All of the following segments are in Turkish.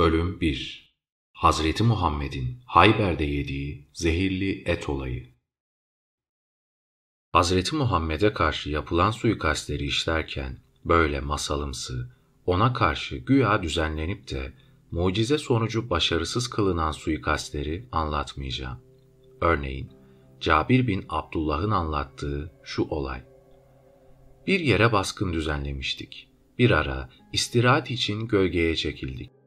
Bölüm 1 Hazreti Muhammed'in Hayber'de yediği zehirli et olayı Hazreti Muhammed'e karşı yapılan suikastleri işlerken böyle masalımsı, ona karşı güya düzenlenip de mucize sonucu başarısız kılınan suikastleri anlatmayacağım. Örneğin Cabir bin Abdullah'ın anlattığı şu olay. Bir yere baskın düzenlemiştik. Bir ara istirahat için gölgeye çekildik.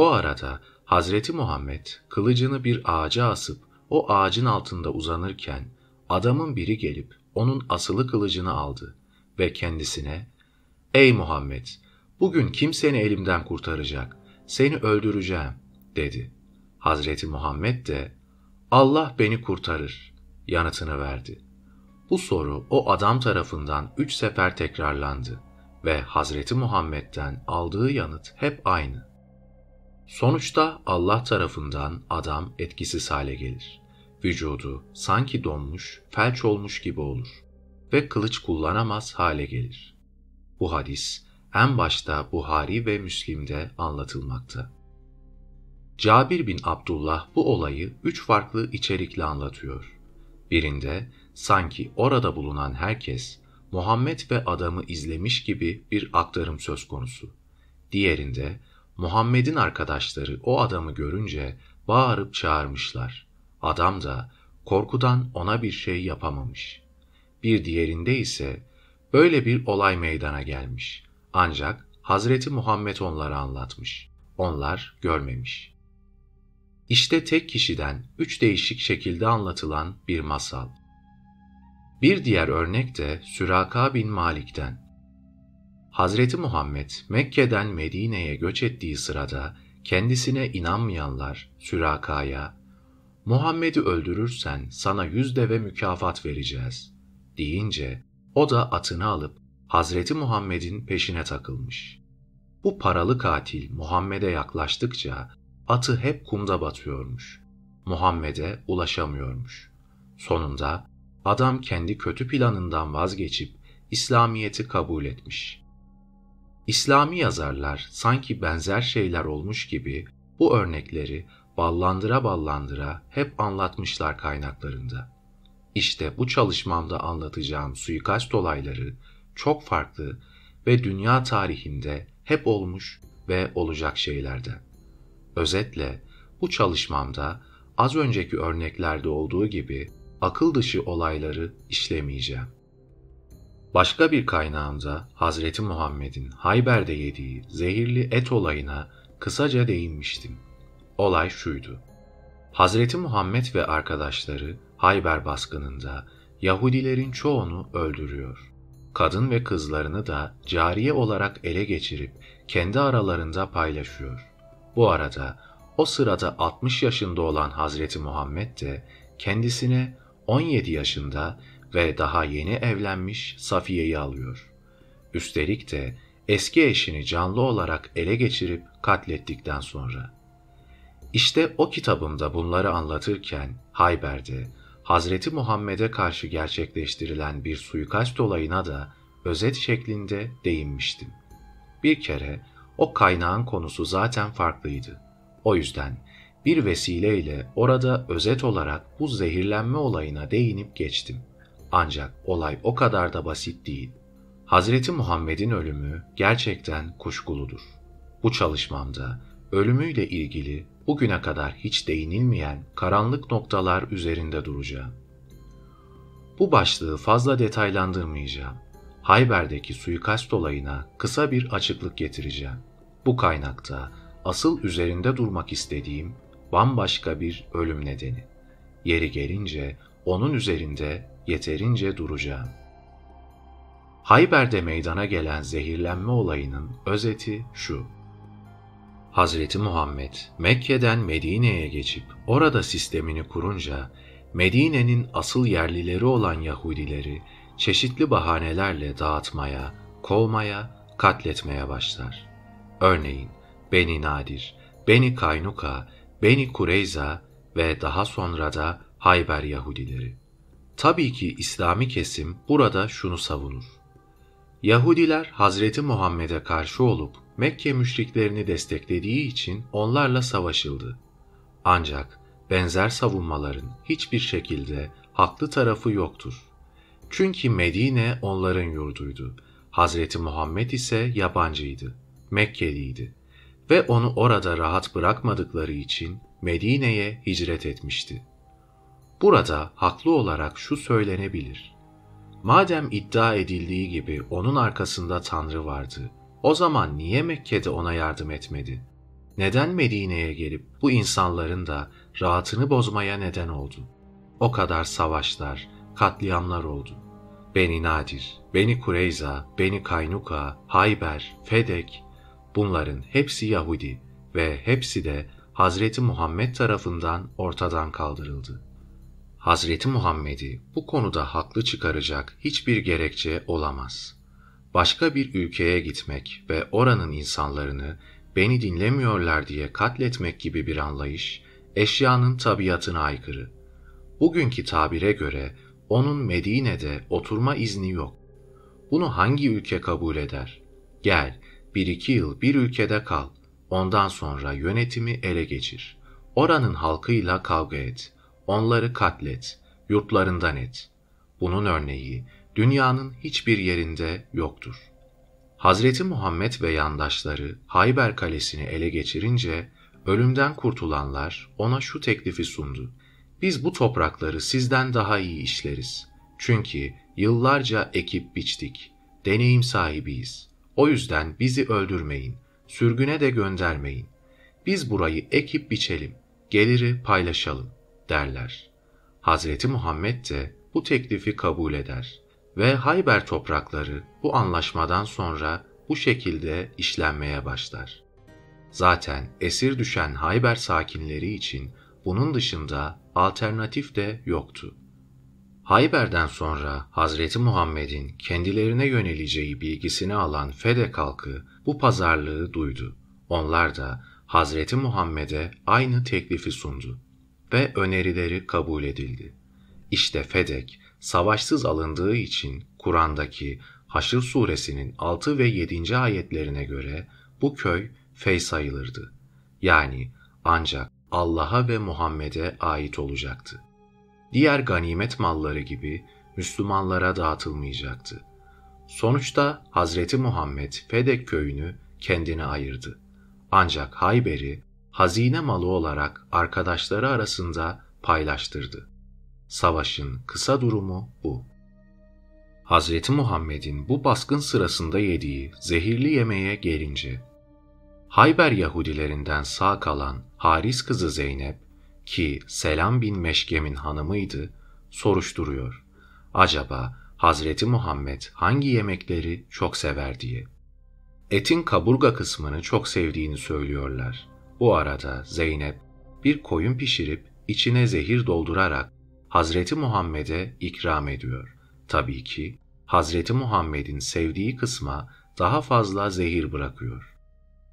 O arada Hazreti Muhammed kılıcını bir ağaca asıp o ağacın altında uzanırken adamın biri gelip onun asılı kılıcını aldı ve kendisine ''Ey Muhammed, bugün kim seni elimden kurtaracak? Seni öldüreceğim.'' dedi. Hazreti Muhammed de ''Allah beni kurtarır.'' yanıtını verdi. Bu soru o adam tarafından üç sefer tekrarlandı ve Hazreti Muhammed'den aldığı yanıt hep aynı. Sonuçta Allah tarafından adam etkisiz hale gelir. Vücudu sanki donmuş, felç olmuş gibi olur ve kılıç kullanamaz hale gelir. Bu hadis en başta Buhari ve Müslim'de anlatılmakta. Cabir bin Abdullah bu olayı üç farklı içerikle anlatıyor. Birinde sanki orada bulunan herkes Muhammed ve adamı izlemiş gibi bir aktarım söz konusu. Diğerinde Muhammed'in arkadaşları o adamı görünce bağırıp çağırmışlar. Adam da korkudan ona bir şey yapamamış. Bir diğerinde ise böyle bir olay meydana gelmiş. Ancak Hazreti Muhammed onlara anlatmış. Onlar görmemiş. İşte tek kişiden üç değişik şekilde anlatılan bir masal. Bir diğer örnek de Süraka bin Malik'ten. Hazreti Muhammed Mekke'den Medine'ye göç ettiği sırada kendisine inanmayanlar Süraka'ya Muhammed'i öldürürsen sana yüz deve mükafat vereceğiz deyince o da atını alıp Hazreti Muhammed'in peşine takılmış. Bu paralı katil Muhammed'e yaklaştıkça atı hep kumda batıyormuş. Muhammed'e ulaşamıyormuş. Sonunda adam kendi kötü planından vazgeçip İslamiyet'i kabul etmiş. İslami yazarlar sanki benzer şeyler olmuş gibi bu örnekleri ballandıra ballandıra hep anlatmışlar kaynaklarında. İşte bu çalışmamda anlatacağım suikast olayları çok farklı ve dünya tarihinde hep olmuş ve olacak şeylerden. Özetle bu çalışmamda az önceki örneklerde olduğu gibi akıl dışı olayları işlemeyeceğim. Başka bir kaynağımda Hazreti Muhammed'in Hayber'de yediği zehirli et olayına kısaca değinmiştim. Olay şuydu. Hazreti Muhammed ve arkadaşları Hayber baskınında Yahudilerin çoğunu öldürüyor. Kadın ve kızlarını da cariye olarak ele geçirip kendi aralarında paylaşıyor. Bu arada o sırada 60 yaşında olan Hazreti Muhammed de kendisine 17 yaşında ve daha yeni evlenmiş Safiye'yi alıyor. Üstelik de eski eşini canlı olarak ele geçirip katlettikten sonra. İşte o kitabımda bunları anlatırken Hayber'de Hazreti Muhammed'e karşı gerçekleştirilen bir suikast olayına da özet şeklinde değinmiştim. Bir kere o kaynağın konusu zaten farklıydı. O yüzden bir vesileyle orada özet olarak bu zehirlenme olayına değinip geçtim. Ancak olay o kadar da basit değil. Hazreti Muhammed'in ölümü gerçekten kuşkuludur. Bu çalışmamda ölümüyle ilgili bugüne kadar hiç değinilmeyen karanlık noktalar üzerinde duracağım. Bu başlığı fazla detaylandırmayacağım. Hayber'deki suikast olayına kısa bir açıklık getireceğim. Bu kaynakta asıl üzerinde durmak istediğim bambaşka bir ölüm nedeni. Yeri gelince onun üzerinde yeterince duracağım. Hayber'de meydana gelen zehirlenme olayının özeti şu. Hazreti Muhammed Mekke'den Medine'ye geçip orada sistemini kurunca Medine'nin asıl yerlileri olan Yahudileri çeşitli bahanelerle dağıtmaya, kovmaya, katletmeye başlar. Örneğin Beni Nadir, Beni Kaynuka, Beni Kureyza ve daha sonra da Hayber Yahudileri. Tabii ki İslami kesim burada şunu savunur. Yahudiler Hazreti Muhammed'e karşı olup Mekke müşriklerini desteklediği için onlarla savaşıldı. Ancak benzer savunmaların hiçbir şekilde haklı tarafı yoktur. Çünkü Medine onların yurduydu. Hazreti Muhammed ise yabancıydı, Mekkeliydi ve onu orada rahat bırakmadıkları için Medine'ye hicret etmişti. Burada haklı olarak şu söylenebilir. Madem iddia edildiği gibi onun arkasında Tanrı vardı, o zaman niye Mekke'de ona yardım etmedi? Neden Medine'ye gelip bu insanların da rahatını bozmaya neden oldu? O kadar savaşlar, katliamlar oldu. Beni Nadir, Beni Kureyza, Beni Kaynuka, Hayber, Fedek, bunların hepsi Yahudi ve hepsi de Hazreti Muhammed tarafından ortadan kaldırıldı. Hazreti Muhammed'i bu konuda haklı çıkaracak hiçbir gerekçe olamaz. Başka bir ülkeye gitmek ve oranın insanlarını beni dinlemiyorlar diye katletmek gibi bir anlayış, eşyanın tabiatına aykırı. Bugünkü tabire göre onun Medine'de oturma izni yok. Bunu hangi ülke kabul eder? Gel, bir iki yıl bir ülkede kal. Ondan sonra yönetimi ele geçir. Oranın halkıyla kavga et. Onları katlet. Yurtlarından et. Bunun örneği dünyanın hiçbir yerinde yoktur. Hazreti Muhammed ve yandaşları Hayber Kalesi'ni ele geçirince ölümden kurtulanlar ona şu teklifi sundu. Biz bu toprakları sizden daha iyi işleriz. Çünkü yıllarca ekip biçtik. Deneyim sahibiyiz. O yüzden bizi öldürmeyin. Sürgüne de göndermeyin. Biz burayı ekip biçelim. Geliri paylaşalım derler. Hazreti Muhammed de bu teklifi kabul eder ve Hayber toprakları bu anlaşmadan sonra bu şekilde işlenmeye başlar. Zaten esir düşen Hayber sakinleri için bunun dışında alternatif de yoktu. Hayber'den sonra Hazreti Muhammed'in kendilerine yöneleceği bilgisini alan Fedek halkı bu pazarlığı duydu. Onlar da Hazreti Muhammed'e aynı teklifi sundu ve önerileri kabul edildi. İşte Fedek savaşsız alındığı için Kur'an'daki Haşr suresinin 6 ve 7. ayetlerine göre bu köy fey sayılırdı. Yani ancak Allah'a ve Muhammed'e ait olacaktı. Diğer ganimet malları gibi Müslümanlara dağıtılmayacaktı. Sonuçta Hazreti Muhammed Fedek köyünü kendine ayırdı. Ancak Hayber'i hazine malı olarak arkadaşları arasında paylaştırdı. Savaşın kısa durumu bu. Hazreti Muhammed'in bu baskın sırasında yediği zehirli yemeğe gelince, Hayber Yahudilerinden sağ kalan Haris kızı Zeynep, ki Selam bin Meşkem'in hanımıydı, soruşturuyor. Acaba Hazreti Muhammed hangi yemekleri çok sever diye. Etin kaburga kısmını çok sevdiğini söylüyorlar. Bu arada Zeynep bir koyun pişirip içine zehir doldurarak Hazreti Muhammed'e ikram ediyor. Tabii ki Hazreti Muhammed'in sevdiği kısma daha fazla zehir bırakıyor.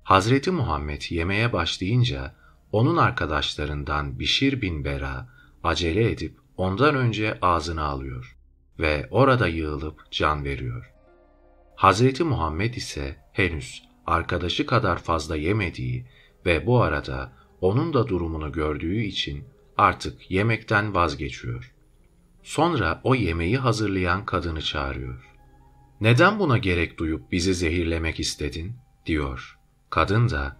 Hazreti Muhammed yemeye başlayınca onun arkadaşlarından Bişir bin Bera acele edip ondan önce ağzına alıyor ve orada yığılıp can veriyor. Hazreti Muhammed ise henüz arkadaşı kadar fazla yemediği ve bu arada onun da durumunu gördüğü için artık yemekten vazgeçiyor. Sonra o yemeği hazırlayan kadını çağırıyor. Neden buna gerek duyup bizi zehirlemek istedin? diyor. Kadın da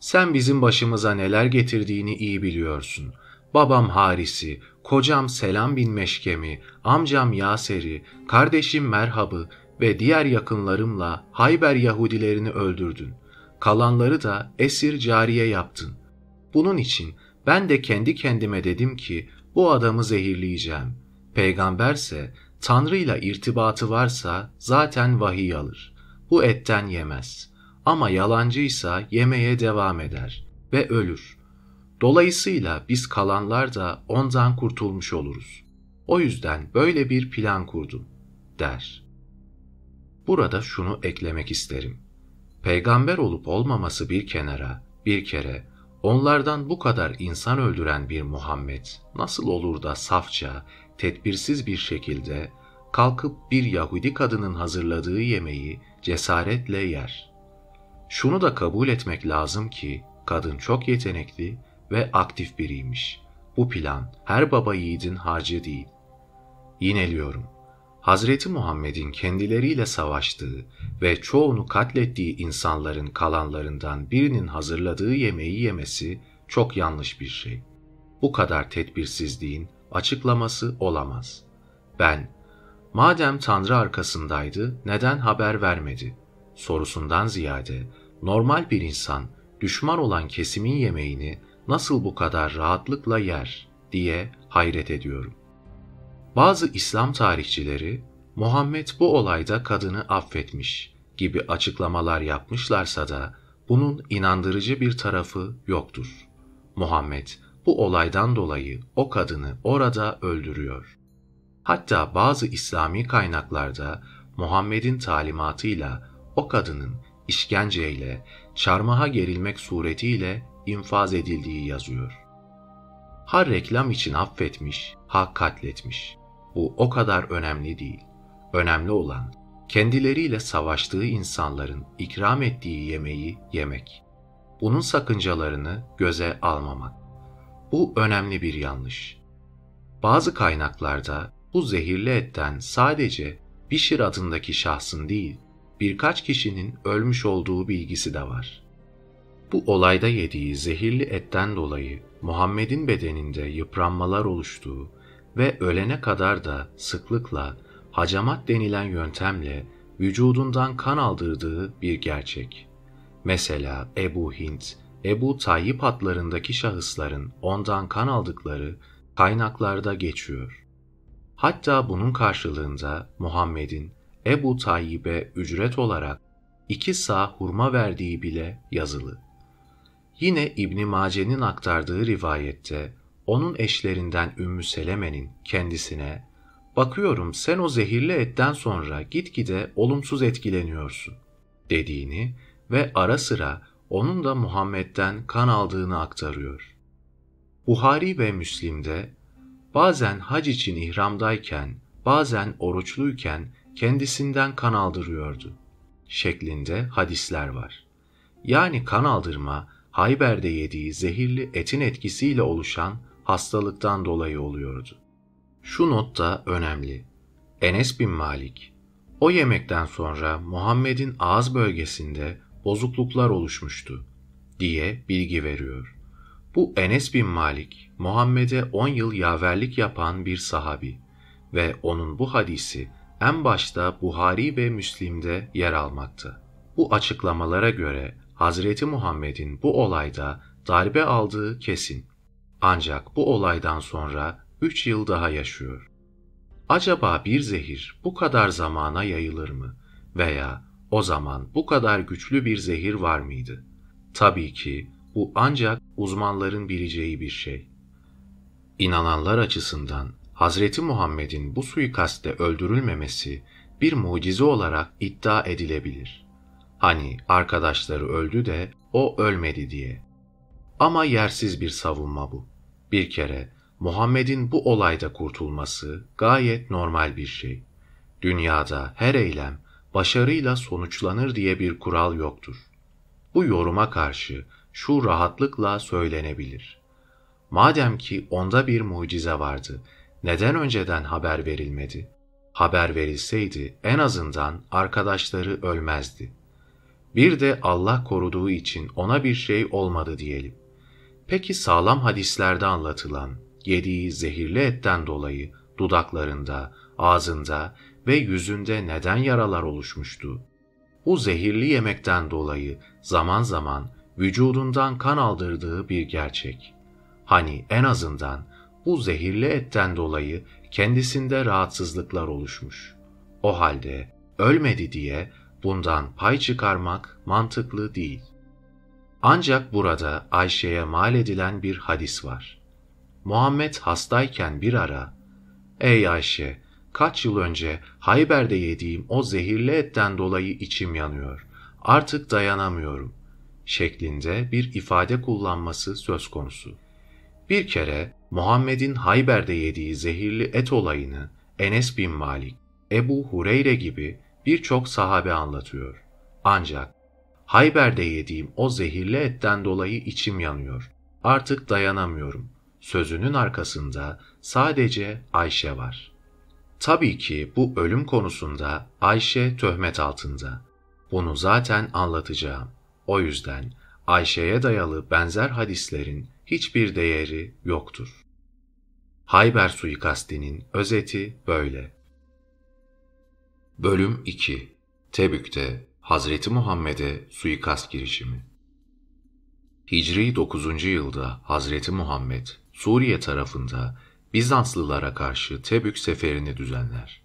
sen bizim başımıza neler getirdiğini iyi biliyorsun. Babam Haris'i, kocam Selam bin Meşkem'i, amcam Yaser'i, kardeşim Merhab'ı ve diğer yakınlarımla Hayber Yahudilerini öldürdün. Kalanları da esir cariye yaptın. Bunun için ben de kendi kendime dedim ki bu adamı zehirleyeceğim. Peygamberse Tanrı ile irtibatı varsa zaten vahiy alır. Bu etten yemez. Ama yalancıysa yemeye devam eder ve ölür. Dolayısıyla biz kalanlar da ondan kurtulmuş oluruz. O yüzden böyle bir plan kurdum, der. Burada şunu eklemek isterim. Peygamber olup olmaması bir kenara, bir kere onlardan bu kadar insan öldüren bir Muhammed nasıl olur da safça, tedbirsiz bir şekilde kalkıp bir Yahudi kadının hazırladığı yemeği cesaretle yer? Şunu da kabul etmek lazım ki kadın çok yetenekli ve aktif biriymiş. Bu plan her baba yiğidin harcı değil. Yineliyorum. Hazreti Muhammed'in kendileriyle savaştığı ve çoğunu katlettiği insanların kalanlarından birinin hazırladığı yemeği yemesi çok yanlış bir şey. Bu kadar tedbirsizliğin açıklaması olamaz. Ben, madem Tanrı arkasındaydı neden haber vermedi sorusundan ziyade normal bir insan düşman olan kesimin yemeğini nasıl bu kadar rahatlıkla yer diye hayret ediyorum. Bazı İslam tarihçileri Muhammed bu olayda kadını affetmiş gibi açıklamalar yapmışlarsa da bunun inandırıcı bir tarafı yoktur. Muhammed bu olaydan dolayı o kadını orada öldürüyor. Hatta bazı İslami kaynaklarda Muhammed'in talimatıyla o kadının işkenceyle, çarmıha gerilmek suretiyle infaz edildiği yazıyor. Ha reklam için affetmiş, ha katletmiş. Bu o kadar önemli değil. Önemli olan kendileriyle savaştığı insanların ikram ettiği yemeği yemek. Bunun sakıncalarını göze almamak. Bu önemli bir yanlış. Bazı kaynaklarda bu zehirli etten sadece Bişir adındaki şahsın değil, birkaç kişinin ölmüş olduğu bilgisi de var. Bu olayda yediği zehirli etten dolayı Muhammed'in bedeninde yıpranmalar oluştuğu ve ölene kadar da sıklıkla hacamat denilen yöntemle vücudundan kan aldırdığı bir gerçek. Mesela Ebu Hint, Ebu Tayyip adlarındaki şahısların ondan kan aldıkları kaynaklarda geçiyor. Hatta bunun karşılığında Muhammed'in Ebu Tayyip'e ücret olarak iki sağ hurma verdiği bile yazılı. Yine İbn Mace'nin aktardığı rivayette onun eşlerinden Ümmü Seleme'nin kendisine "Bakıyorum sen o zehirli etten sonra gitgide olumsuz etkileniyorsun." dediğini ve ara sıra onun da Muhammed'den kan aldığını aktarıyor. Buhari ve Müslim'de bazen hac için ihramdayken, bazen oruçluyken kendisinden kan aldırıyordu şeklinde hadisler var. Yani kan aldırma Hayber'de yediği zehirli etin etkisiyle oluşan hastalıktan dolayı oluyordu. Şu not da önemli. Enes bin Malik, o yemekten sonra Muhammed'in ağız bölgesinde bozukluklar oluşmuştu diye bilgi veriyor. Bu Enes bin Malik, Muhammed'e 10 yıl yaverlik yapan bir sahabi ve onun bu hadisi en başta Buhari ve Müslim'de yer almakta. Bu açıklamalara göre Hazreti Muhammed'in bu olayda darbe aldığı kesin. Ancak bu olaydan sonra 3 yıl daha yaşıyor. Acaba bir zehir bu kadar zamana yayılır mı? Veya o zaman bu kadar güçlü bir zehir var mıydı? Tabii ki bu ancak uzmanların bileceği bir şey. İnananlar açısından Hazreti Muhammed'in bu suikastte öldürülmemesi bir mucize olarak iddia edilebilir. Hani arkadaşları öldü de o ölmedi diye. Ama yersiz bir savunma bu. Bir kere Muhammed'in bu olayda kurtulması gayet normal bir şey. Dünyada her eylem başarıyla sonuçlanır diye bir kural yoktur. Bu yoruma karşı şu rahatlıkla söylenebilir. Madem ki onda bir mucize vardı neden önceden haber verilmedi? Haber verilseydi en azından arkadaşları ölmezdi. Bir de Allah koruduğu için ona bir şey olmadı diyelim. Peki sağlam hadislerde anlatılan yediği zehirli etten dolayı dudaklarında, ağzında ve yüzünde neden yaralar oluşmuştu? Bu zehirli yemekten dolayı zaman zaman vücudundan kan aldırdığı bir gerçek. Hani en azından bu zehirli etten dolayı kendisinde rahatsızlıklar oluşmuş. O halde ölmedi diye bundan pay çıkarmak mantıklı değil. Ancak burada Ayşe'ye mal edilen bir hadis var. Muhammed hastayken bir ara, ''Ey Ayşe, kaç yıl önce Hayber'de yediğim o zehirli etten dolayı içim yanıyor. Artık dayanamıyorum.'' şeklinde bir ifade kullanması söz konusu. Bir kere Muhammed'in Hayber'de yediği zehirli et olayını Enes bin Malik, Ebu Hureyre gibi birçok sahabe anlatıyor. Ancak Hayber'de yediğim o zehirli etten dolayı içim yanıyor. Artık dayanamıyorum. Sözünün arkasında sadece Ayşe var. Tabii ki bu ölüm konusunda Ayşe töhmet altında. Bunu zaten anlatacağım. O yüzden Ayşe'ye dayalı benzer hadislerin hiçbir değeri yoktur. Hayber suikastinin özeti böyle. Bölüm 2 Tebük'te Hazreti Muhammed'e suikast girişimi Hicri 9. yılda Hazreti Muhammed Suriye tarafında Bizanslılara karşı Tebük seferini düzenler.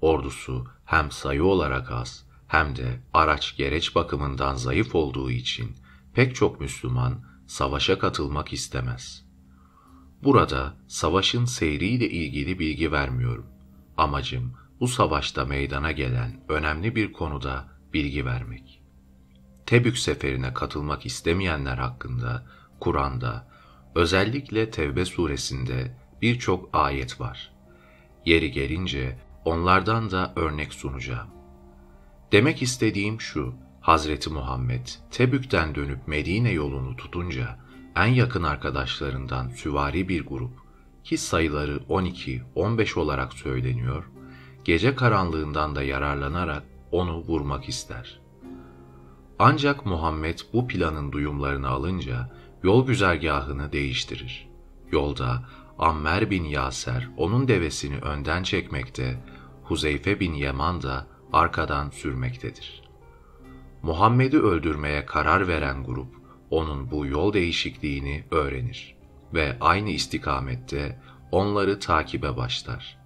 Ordusu hem sayı olarak az hem de araç gereç bakımından zayıf olduğu için pek çok Müslüman savaşa katılmak istemez. Burada savaşın seyriyle ilgili bilgi vermiyorum. Amacım bu savaşta meydana gelen önemli bir konuda bilgi vermek. Tebük seferine katılmak istemeyenler hakkında Kur'an'da özellikle Tevbe suresinde birçok ayet var. Yeri gelince onlardan da örnek sunacağım. Demek istediğim şu, Hazreti Muhammed Tebük'ten dönüp Medine yolunu tutunca en yakın arkadaşlarından süvari bir grup ki sayıları 12-15 olarak söyleniyor, gece karanlığından da yararlanarak onu vurmak ister. Ancak Muhammed bu planın duyumlarını alınca yol güzergahını değiştirir. Yolda Ammer bin Yaser onun devesini önden çekmekte, Huzeyfe bin Yaman da arkadan sürmektedir. Muhammed'i öldürmeye karar veren grup, onun bu yol değişikliğini öğrenir ve aynı istikamette onları takibe başlar.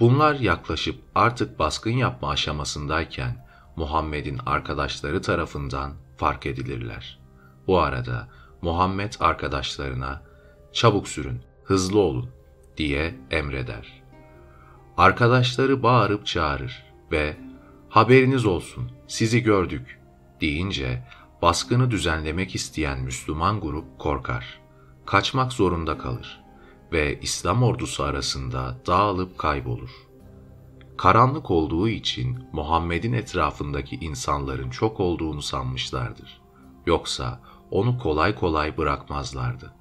Bunlar yaklaşıp artık baskın yapma aşamasındayken Muhammed'in arkadaşları tarafından fark edilirler. Bu arada Muhammed arkadaşlarına çabuk sürün, hızlı olun diye emreder. Arkadaşları bağırıp çağırır ve haberiniz olsun sizi gördük deyince baskını düzenlemek isteyen Müslüman grup korkar. Kaçmak zorunda kalır ve İslam ordusu arasında dağılıp kaybolur. Karanlık olduğu için Muhammed'in etrafındaki insanların çok olduğunu sanmışlardır. Yoksa onu kolay kolay bırakmazlardı.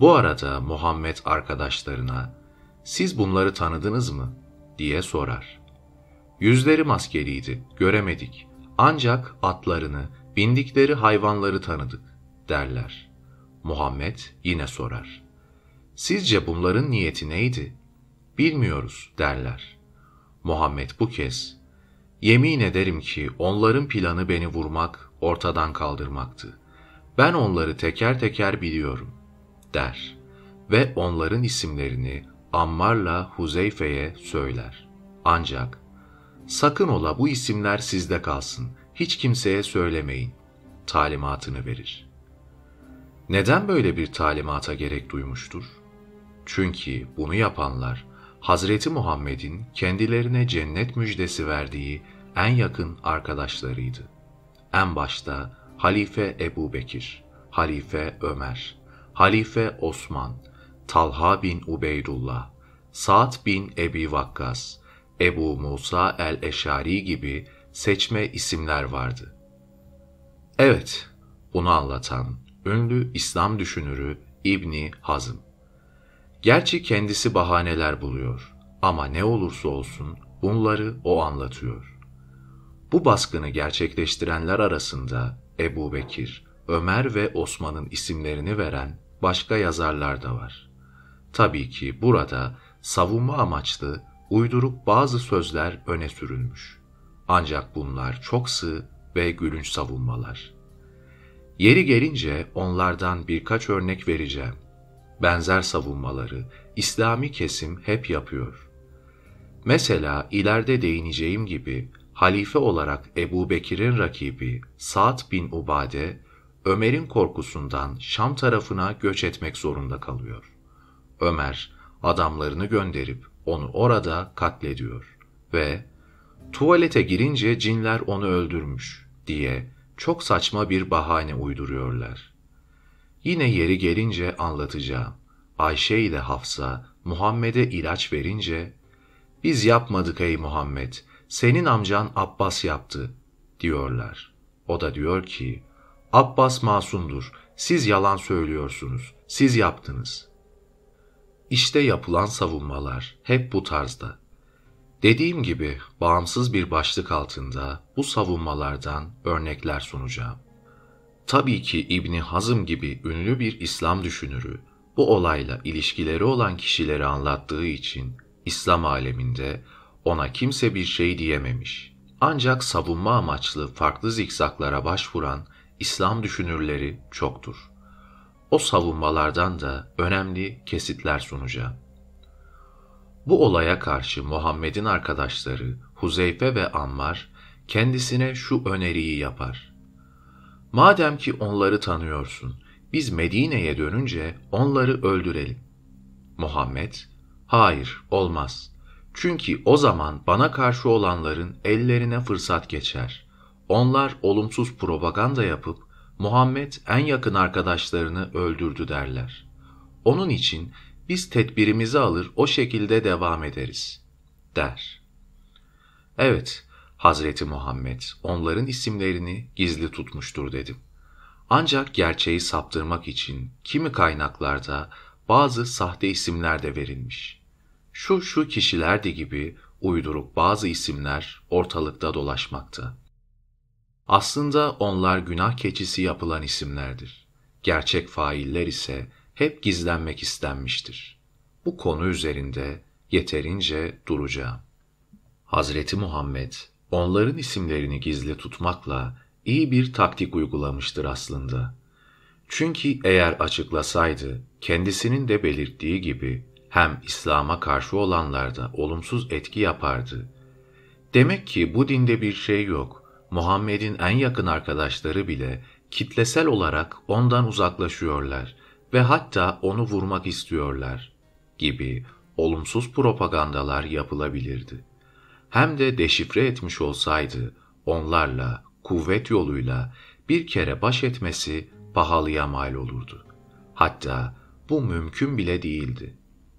Bu arada Muhammed arkadaşlarına, siz bunları tanıdınız mı? diye sorar. Yüzleri maskeliydi, göremedik. Ancak atlarını, bindikleri hayvanları tanıdık, derler. Muhammed yine sorar. Sizce bunların niyeti neydi? Bilmiyoruz, derler. Muhammed bu kez, yemin ederim ki onların planı beni vurmak, ortadan kaldırmaktı. Ben onları teker teker biliyorum, der ve onların isimlerini Ammar'la Huzeyfe'ye söyler. Ancak sakın ola bu isimler sizde kalsın, hiç kimseye söylemeyin talimatını verir. Neden böyle bir talimata gerek duymuştur? Çünkü bunu yapanlar Hazreti Muhammed'in kendilerine cennet müjdesi verdiği en yakın arkadaşlarıydı. En başta Halife Ebu Bekir, Halife Ömer, Halife Osman, Talha bin Ubeydullah, Sa'd bin Ebi Vakkas, Ebu Musa el-Eşari gibi seçme isimler vardı. Evet, bunu anlatan ünlü İslam düşünürü İbni Hazım. Gerçi kendisi bahaneler buluyor ama ne olursa olsun bunları o anlatıyor. Bu baskını gerçekleştirenler arasında Ebu Bekir, Ömer ve Osman'ın isimlerini veren başka yazarlar da var. Tabii ki burada savunma amaçlı uydurup bazı sözler öne sürülmüş. Ancak bunlar çok sığ ve gülünç savunmalar. Yeri gelince onlardan birkaç örnek vereceğim. Benzer savunmaları İslami kesim hep yapıyor. Mesela ileride değineceğim gibi halife olarak Ebu Bekir'in rakibi Sa'd bin Ubade, Ömer'in korkusundan Şam tarafına göç etmek zorunda kalıyor. Ömer adamlarını gönderip onu orada katlediyor ve tuvalete girince cinler onu öldürmüş diye çok saçma bir bahane uyduruyorlar. Yine yeri gelince anlatacağım. Ayşe ile Hafsa Muhammed'e ilaç verince biz yapmadık ey Muhammed senin amcan Abbas yaptı diyorlar. O da diyor ki, Abbas masumdur, siz yalan söylüyorsunuz, siz yaptınız. İşte yapılan savunmalar hep bu tarzda. Dediğim gibi bağımsız bir başlık altında bu savunmalardan örnekler sunacağım. Tabii ki İbni Hazım gibi ünlü bir İslam düşünürü bu olayla ilişkileri olan kişileri anlattığı için İslam aleminde ona kimse bir şey diyememiş. Ancak savunma amaçlı farklı zikzaklara başvuran İslam düşünürleri çoktur. O savunmalardan da önemli kesitler sunacağım. Bu olaya karşı Muhammed'in arkadaşları Huzeyfe ve Ammar kendisine şu öneriyi yapar. Madem ki onları tanıyorsun, biz Medine'ye dönünce onları öldürelim. Muhammed, hayır olmaz. Çünkü o zaman bana karşı olanların ellerine fırsat geçer. Onlar olumsuz propaganda yapıp Muhammed en yakın arkadaşlarını öldürdü derler. Onun için biz tedbirimizi alır o şekilde devam ederiz, der. Evet, Hazreti Muhammed onların isimlerini gizli tutmuştur dedim. Ancak gerçeği saptırmak için kimi kaynaklarda bazı sahte isimler de verilmiş. Şu şu kişilerdi gibi uydurup bazı isimler ortalıkta dolaşmakta. Aslında onlar günah keçisi yapılan isimlerdir. Gerçek failler ise hep gizlenmek istenmiştir. Bu konu üzerinde yeterince duracağım. Hazreti Muhammed onların isimlerini gizli tutmakla iyi bir taktik uygulamıştır aslında. Çünkü eğer açıklasaydı kendisinin de belirttiği gibi hem İslam'a karşı olanlarda olumsuz etki yapardı. Demek ki bu dinde bir şey yok. Muhammed'in en yakın arkadaşları bile kitlesel olarak ondan uzaklaşıyorlar ve hatta onu vurmak istiyorlar gibi olumsuz propagandalar yapılabilirdi. Hem de deşifre etmiş olsaydı onlarla kuvvet yoluyla bir kere baş etmesi pahalıya mal olurdu. Hatta bu mümkün bile değildi.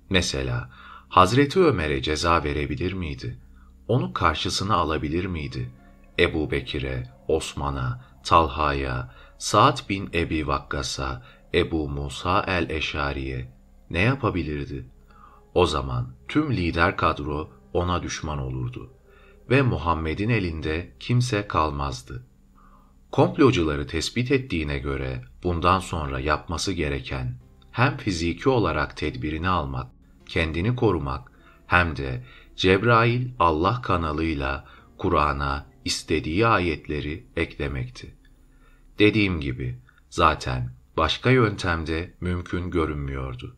Mesela Hazreti Ömer'e ceza verebilir miydi? Onu karşısına alabilir miydi? Ebu Bekir'e, Osman'a, Talha'ya, Sa'd bin Ebi Vakkas'a, Ebu Musa el-Eşari'ye ne yapabilirdi? O zaman tüm lider kadro ona düşman olurdu ve Muhammed'in elinde kimse kalmazdı. Komplocuları tespit ettiğine göre bundan sonra yapması gereken hem fiziki olarak tedbirini almak, kendini korumak hem de Cebrail Allah kanalıyla Kur'an'a istediği ayetleri eklemekti. Dediğim gibi zaten başka yöntemde mümkün görünmüyordu.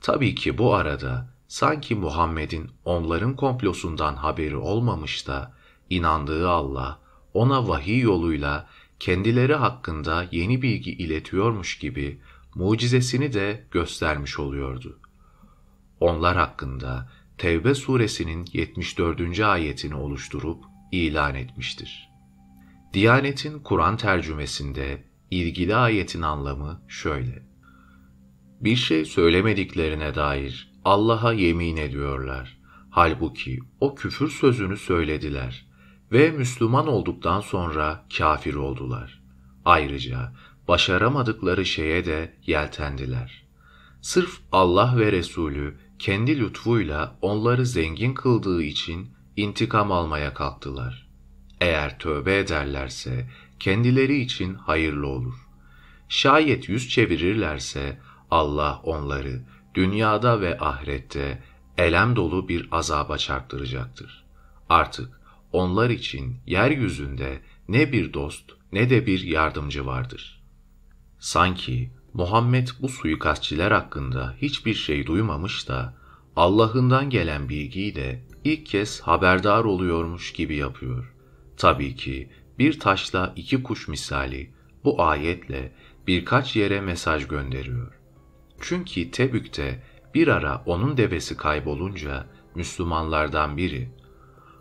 Tabii ki bu arada sanki Muhammed'in onların komplosundan haberi olmamış da inandığı Allah ona vahiy yoluyla kendileri hakkında yeni bilgi iletiyormuş gibi mucizesini de göstermiş oluyordu. Onlar hakkında Tevbe suresinin 74. ayetini oluşturup ilan etmiştir. Diyanet'in Kur'an tercümesinde ilgili ayetin anlamı şöyle. Bir şey söylemediklerine dair Allah'a yemin ediyorlar. Halbuki o küfür sözünü söylediler ve Müslüman olduktan sonra kafir oldular. Ayrıca başaramadıkları şeye de yeltendiler. Sırf Allah ve Resulü kendi lütfuyla onları zengin kıldığı için intikam almaya kalktılar. Eğer tövbe ederlerse kendileri için hayırlı olur. Şayet yüz çevirirlerse Allah onları dünyada ve ahirette elem dolu bir azaba çarptıracaktır. Artık onlar için yeryüzünde ne bir dost ne de bir yardımcı vardır. Sanki Muhammed bu suikastçiler hakkında hiçbir şey duymamış da Allah'ından gelen bilgiyi de ilk kez haberdar oluyormuş gibi yapıyor. Tabii ki bir taşla iki kuş misali bu ayetle birkaç yere mesaj gönderiyor. Çünkü Tebük'te bir ara onun devesi kaybolunca Müslümanlardan biri,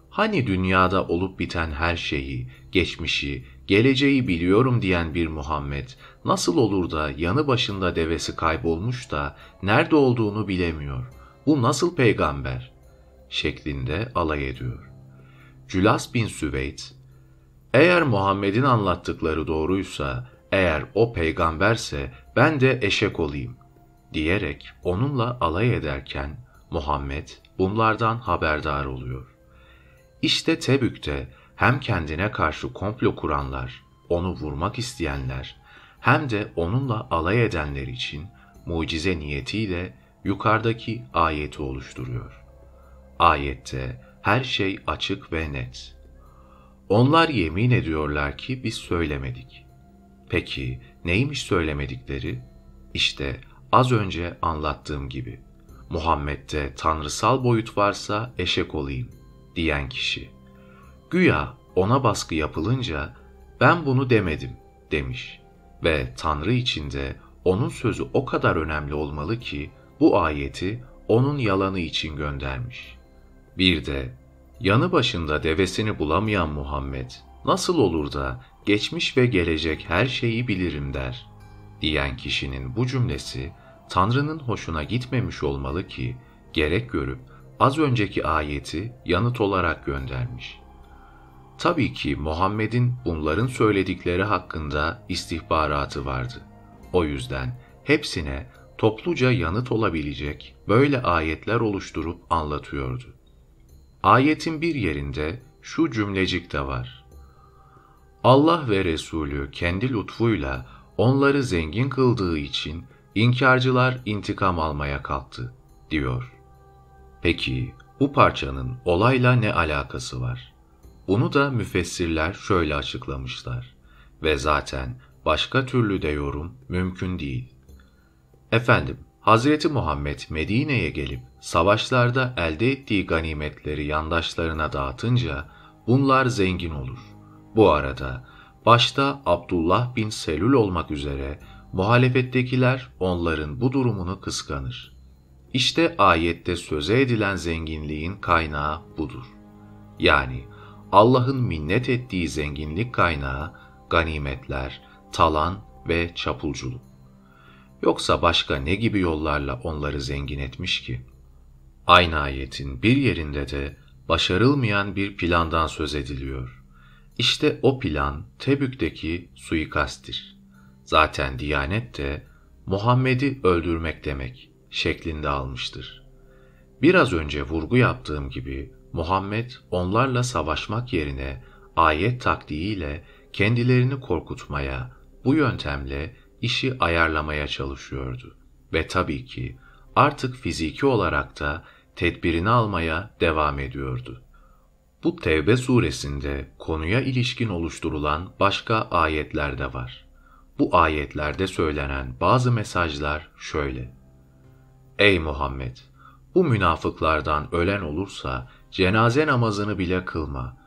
hani dünyada olup biten her şeyi, geçmişi, geleceği biliyorum diyen bir Muhammed, nasıl olur da yanı başında devesi kaybolmuş da nerede olduğunu bilemiyor. Bu nasıl peygamber? şeklinde alay ediyor. Cülas bin Süveyd, Eğer Muhammed'in anlattıkları doğruysa, eğer o peygamberse ben de eşek olayım diyerek onunla alay ederken Muhammed bunlardan haberdar oluyor. İşte Tebük'te hem kendine karşı komplo kuranlar, onu vurmak isteyenler, hem de onunla alay edenler için mucize niyetiyle yukarıdaki ayeti oluşturuyor. Ayette her şey açık ve net. Onlar yemin ediyorlar ki biz söylemedik. Peki neymiş söylemedikleri? İşte az önce anlattığım gibi. Muhammed'de tanrısal boyut varsa eşek olayım diyen kişi. Güya ona baskı yapılınca ben bunu demedim demiş ve Tanrı içinde onun sözü o kadar önemli olmalı ki bu ayeti onun yalanı için göndermiş. Bir de yanı başında devesini bulamayan Muhammed nasıl olur da geçmiş ve gelecek her şeyi bilirim der diyen kişinin bu cümlesi Tanrı'nın hoşuna gitmemiş olmalı ki gerek görüp az önceki ayeti yanıt olarak göndermiş. Tabii ki Muhammed'in bunların söyledikleri hakkında istihbaratı vardı. O yüzden hepsine topluca yanıt olabilecek böyle ayetler oluşturup anlatıyordu. Ayetin bir yerinde şu cümlecik de var. Allah ve Resulü kendi lütfuyla onları zengin kıldığı için inkarcılar intikam almaya kalktı, diyor. Peki bu parçanın olayla ne alakası var? Bunu da müfessirler şöyle açıklamışlar ve zaten başka türlü de yorum mümkün değil. Efendim, Hazreti Muhammed Medine'ye gelip savaşlarda elde ettiği ganimetleri yandaşlarına dağıtınca bunlar zengin olur. Bu arada başta Abdullah bin Selül olmak üzere muhalefettekiler onların bu durumunu kıskanır. İşte ayette söze edilen zenginliğin kaynağı budur. Yani Allah'ın minnet ettiği zenginlik kaynağı ganimetler, talan ve çapulculuk. Yoksa başka ne gibi yollarla onları zengin etmiş ki? Aynı ayetin bir yerinde de başarılmayan bir plandan söz ediliyor. İşte o plan Tebük'teki suikasttir. Zaten Diyanet de Muhammed'i öldürmek demek şeklinde almıştır. Biraz önce vurgu yaptığım gibi Muhammed onlarla savaşmak yerine ayet taktiğiyle kendilerini korkutmaya, bu yöntemle işi ayarlamaya çalışıyordu. Ve tabii ki artık fiziki olarak da tedbirini almaya devam ediyordu. Bu Tevbe suresinde konuya ilişkin oluşturulan başka ayetler de var. Bu ayetlerde söylenen bazı mesajlar şöyle. Ey Muhammed! Bu münafıklardan ölen olursa cenaze namazını bile kılma.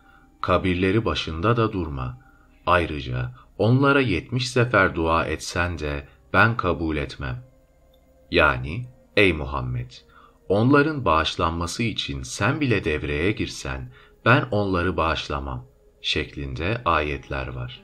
Kabirleri başında da durma. Ayrıca onlara yetmiş sefer dua etsen de ben kabul etmem. Yani ey Muhammed! Onların bağışlanması için sen bile devreye girsen ben onları bağışlamam şeklinde ayetler var.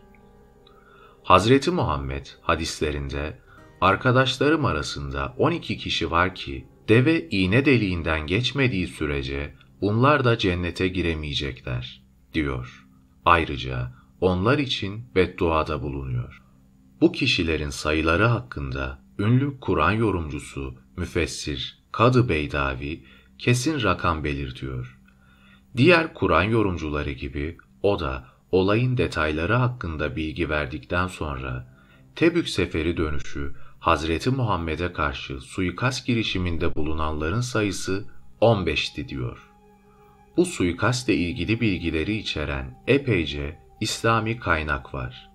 Hazreti Muhammed hadislerinde arkadaşlarım arasında 12 kişi var ki deve iğne deliğinden geçmediği sürece bunlar da cennete giremeyecekler diyor. Ayrıca onlar için bedduada bulunuyor. Bu kişilerin sayıları hakkında ünlü Kur'an yorumcusu, müfessir, Kadı Beydavi kesin rakam belirtiyor. Diğer Kur'an yorumcuları gibi o da olayın detayları hakkında bilgi verdikten sonra Tebük seferi dönüşü Hazreti Muhammed'e karşı suikast girişiminde bulunanların sayısı 15'ti diyor. Bu suikastle ilgili bilgileri içeren epeyce İslami kaynak var.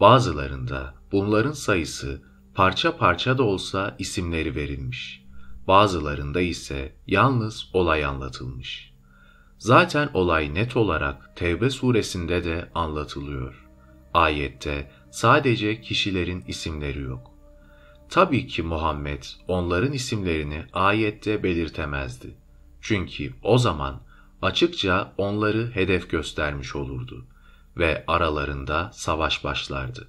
Bazılarında bunların sayısı parça parça da olsa isimleri verilmiş. Bazılarında ise yalnız olay anlatılmış. Zaten olay net olarak Tevbe suresinde de anlatılıyor. Ayette sadece kişilerin isimleri yok. Tabii ki Muhammed onların isimlerini ayette belirtemezdi. Çünkü o zaman açıkça onları hedef göstermiş olurdu ve aralarında savaş başlardı.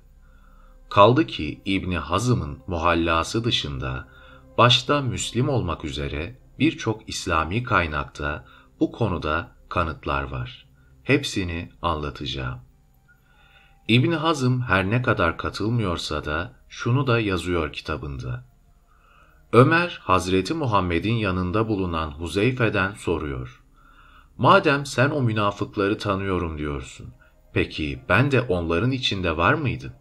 Kaldı ki İbni Hazım'ın muhallası dışında başta Müslim olmak üzere birçok İslami kaynakta bu konuda kanıtlar var. Hepsini anlatacağım. İbni Hazım her ne kadar katılmıyorsa da şunu da yazıyor kitabında. Ömer, Hazreti Muhammed'in yanında bulunan Huzeyfe'den soruyor. Madem sen o münafıkları tanıyorum diyorsun, peki ben de onların içinde var mıydım?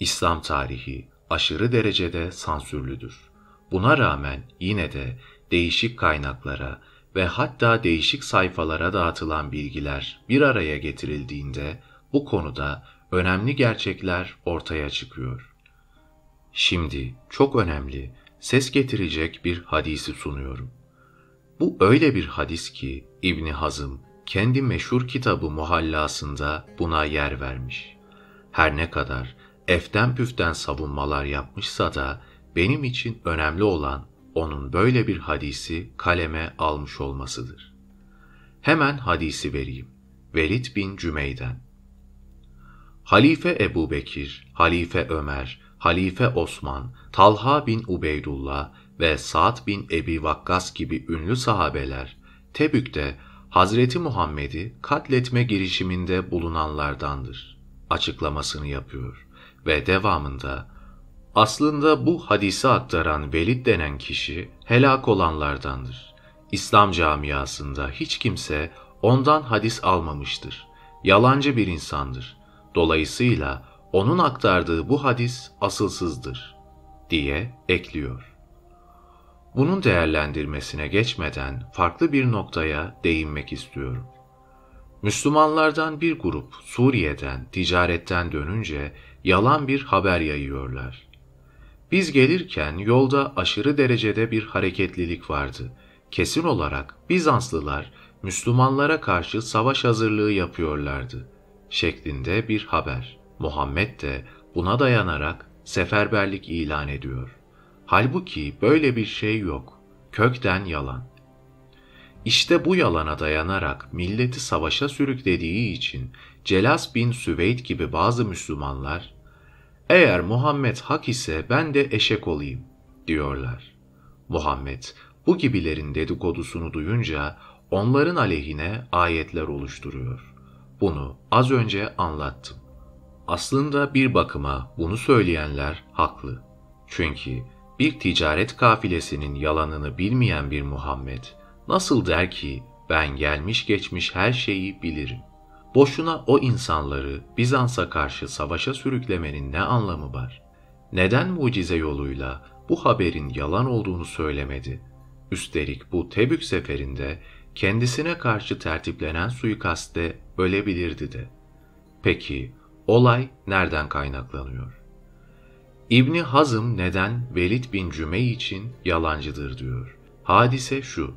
İslam tarihi aşırı derecede sansürlüdür. Buna rağmen yine de değişik kaynaklara ve hatta değişik sayfalara dağıtılan bilgiler bir araya getirildiğinde bu konuda önemli gerçekler ortaya çıkıyor. Şimdi çok önemli, ses getirecek bir hadisi sunuyorum. Bu öyle bir hadis ki İbni Hazım kendi meşhur kitabı Muhallasında buna yer vermiş. Her ne kadar eften püften savunmalar yapmışsa da benim için önemli olan onun böyle bir hadisi kaleme almış olmasıdır. Hemen hadisi vereyim. Velid bin Cümey'den. Halife Ebu Bekir, Halife Ömer, Halife Osman, Talha bin Ubeydullah ve Sa'd bin Ebi Vakkas gibi ünlü sahabeler Tebük'te Hazreti Muhammed'i katletme girişiminde bulunanlardandır. Açıklamasını yapıyor ve devamında aslında bu hadisi aktaran Velid denen kişi helak olanlardandır. İslam camiasında hiç kimse ondan hadis almamıştır. Yalancı bir insandır. Dolayısıyla onun aktardığı bu hadis asılsızdır diye ekliyor. Bunun değerlendirmesine geçmeden farklı bir noktaya değinmek istiyorum. Müslümanlardan bir grup Suriye'den, ticaretten dönünce yalan bir haber yayıyorlar. Biz gelirken yolda aşırı derecede bir hareketlilik vardı. Kesin olarak Bizanslılar Müslümanlara karşı savaş hazırlığı yapıyorlardı şeklinde bir haber. Muhammed de buna dayanarak seferberlik ilan ediyor. Halbuki böyle bir şey yok. Kökten yalan. İşte bu yalana dayanarak milleti savaşa sürüklediği için Celas bin Süveyd gibi bazı Müslümanlar eğer Muhammed hak ise ben de eşek olayım diyorlar. Muhammed bu gibilerin dedikodusunu duyunca onların aleyhine ayetler oluşturuyor. Bunu az önce anlattım. Aslında bir bakıma bunu söyleyenler haklı. Çünkü bir ticaret kafilesinin yalanını bilmeyen bir Muhammed nasıl der ki ben gelmiş geçmiş her şeyi bilirim. Boşuna o insanları Bizans'a karşı savaşa sürüklemenin ne anlamı var? Neden mucize yoluyla bu haberin yalan olduğunu söylemedi? Üstelik bu Tebük seferinde kendisine karşı tertiplenen suikaste ölebilirdi de. Peki olay nereden kaynaklanıyor? İbni Hazım neden Velid bin Cümey için yalancıdır diyor. Hadise şu.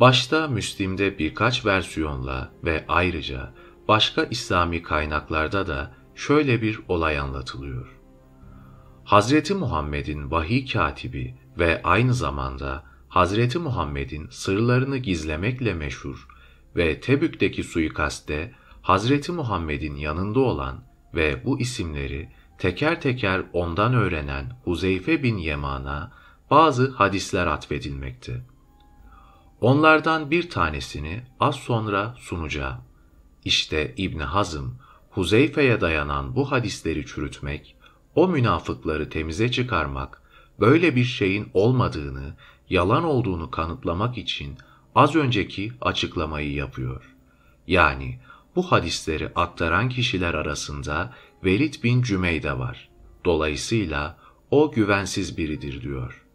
Başta Müslim'de birkaç versiyonla ve ayrıca başka İslami kaynaklarda da şöyle bir olay anlatılıyor. Hazreti Muhammed'in vahiy katibi ve aynı zamanda Hazreti Muhammed'in sırlarını gizlemekle meşhur ve Tebük'teki suikaste Hazreti Muhammed'in yanında olan ve bu isimleri teker teker ondan öğrenen Huzeyfe bin Yeman'a bazı hadisler atfedilmekte. Onlardan bir tanesini az sonra sunacağım. İşte İbni Hazım, Huzeyfe'ye dayanan bu hadisleri çürütmek, o münafıkları temize çıkarmak, böyle bir şeyin olmadığını, yalan olduğunu kanıtlamak için az önceki açıklamayı yapıyor. Yani bu hadisleri aktaran kişiler arasında Velid bin Cümeyde var. Dolayısıyla o güvensiz biridir diyor.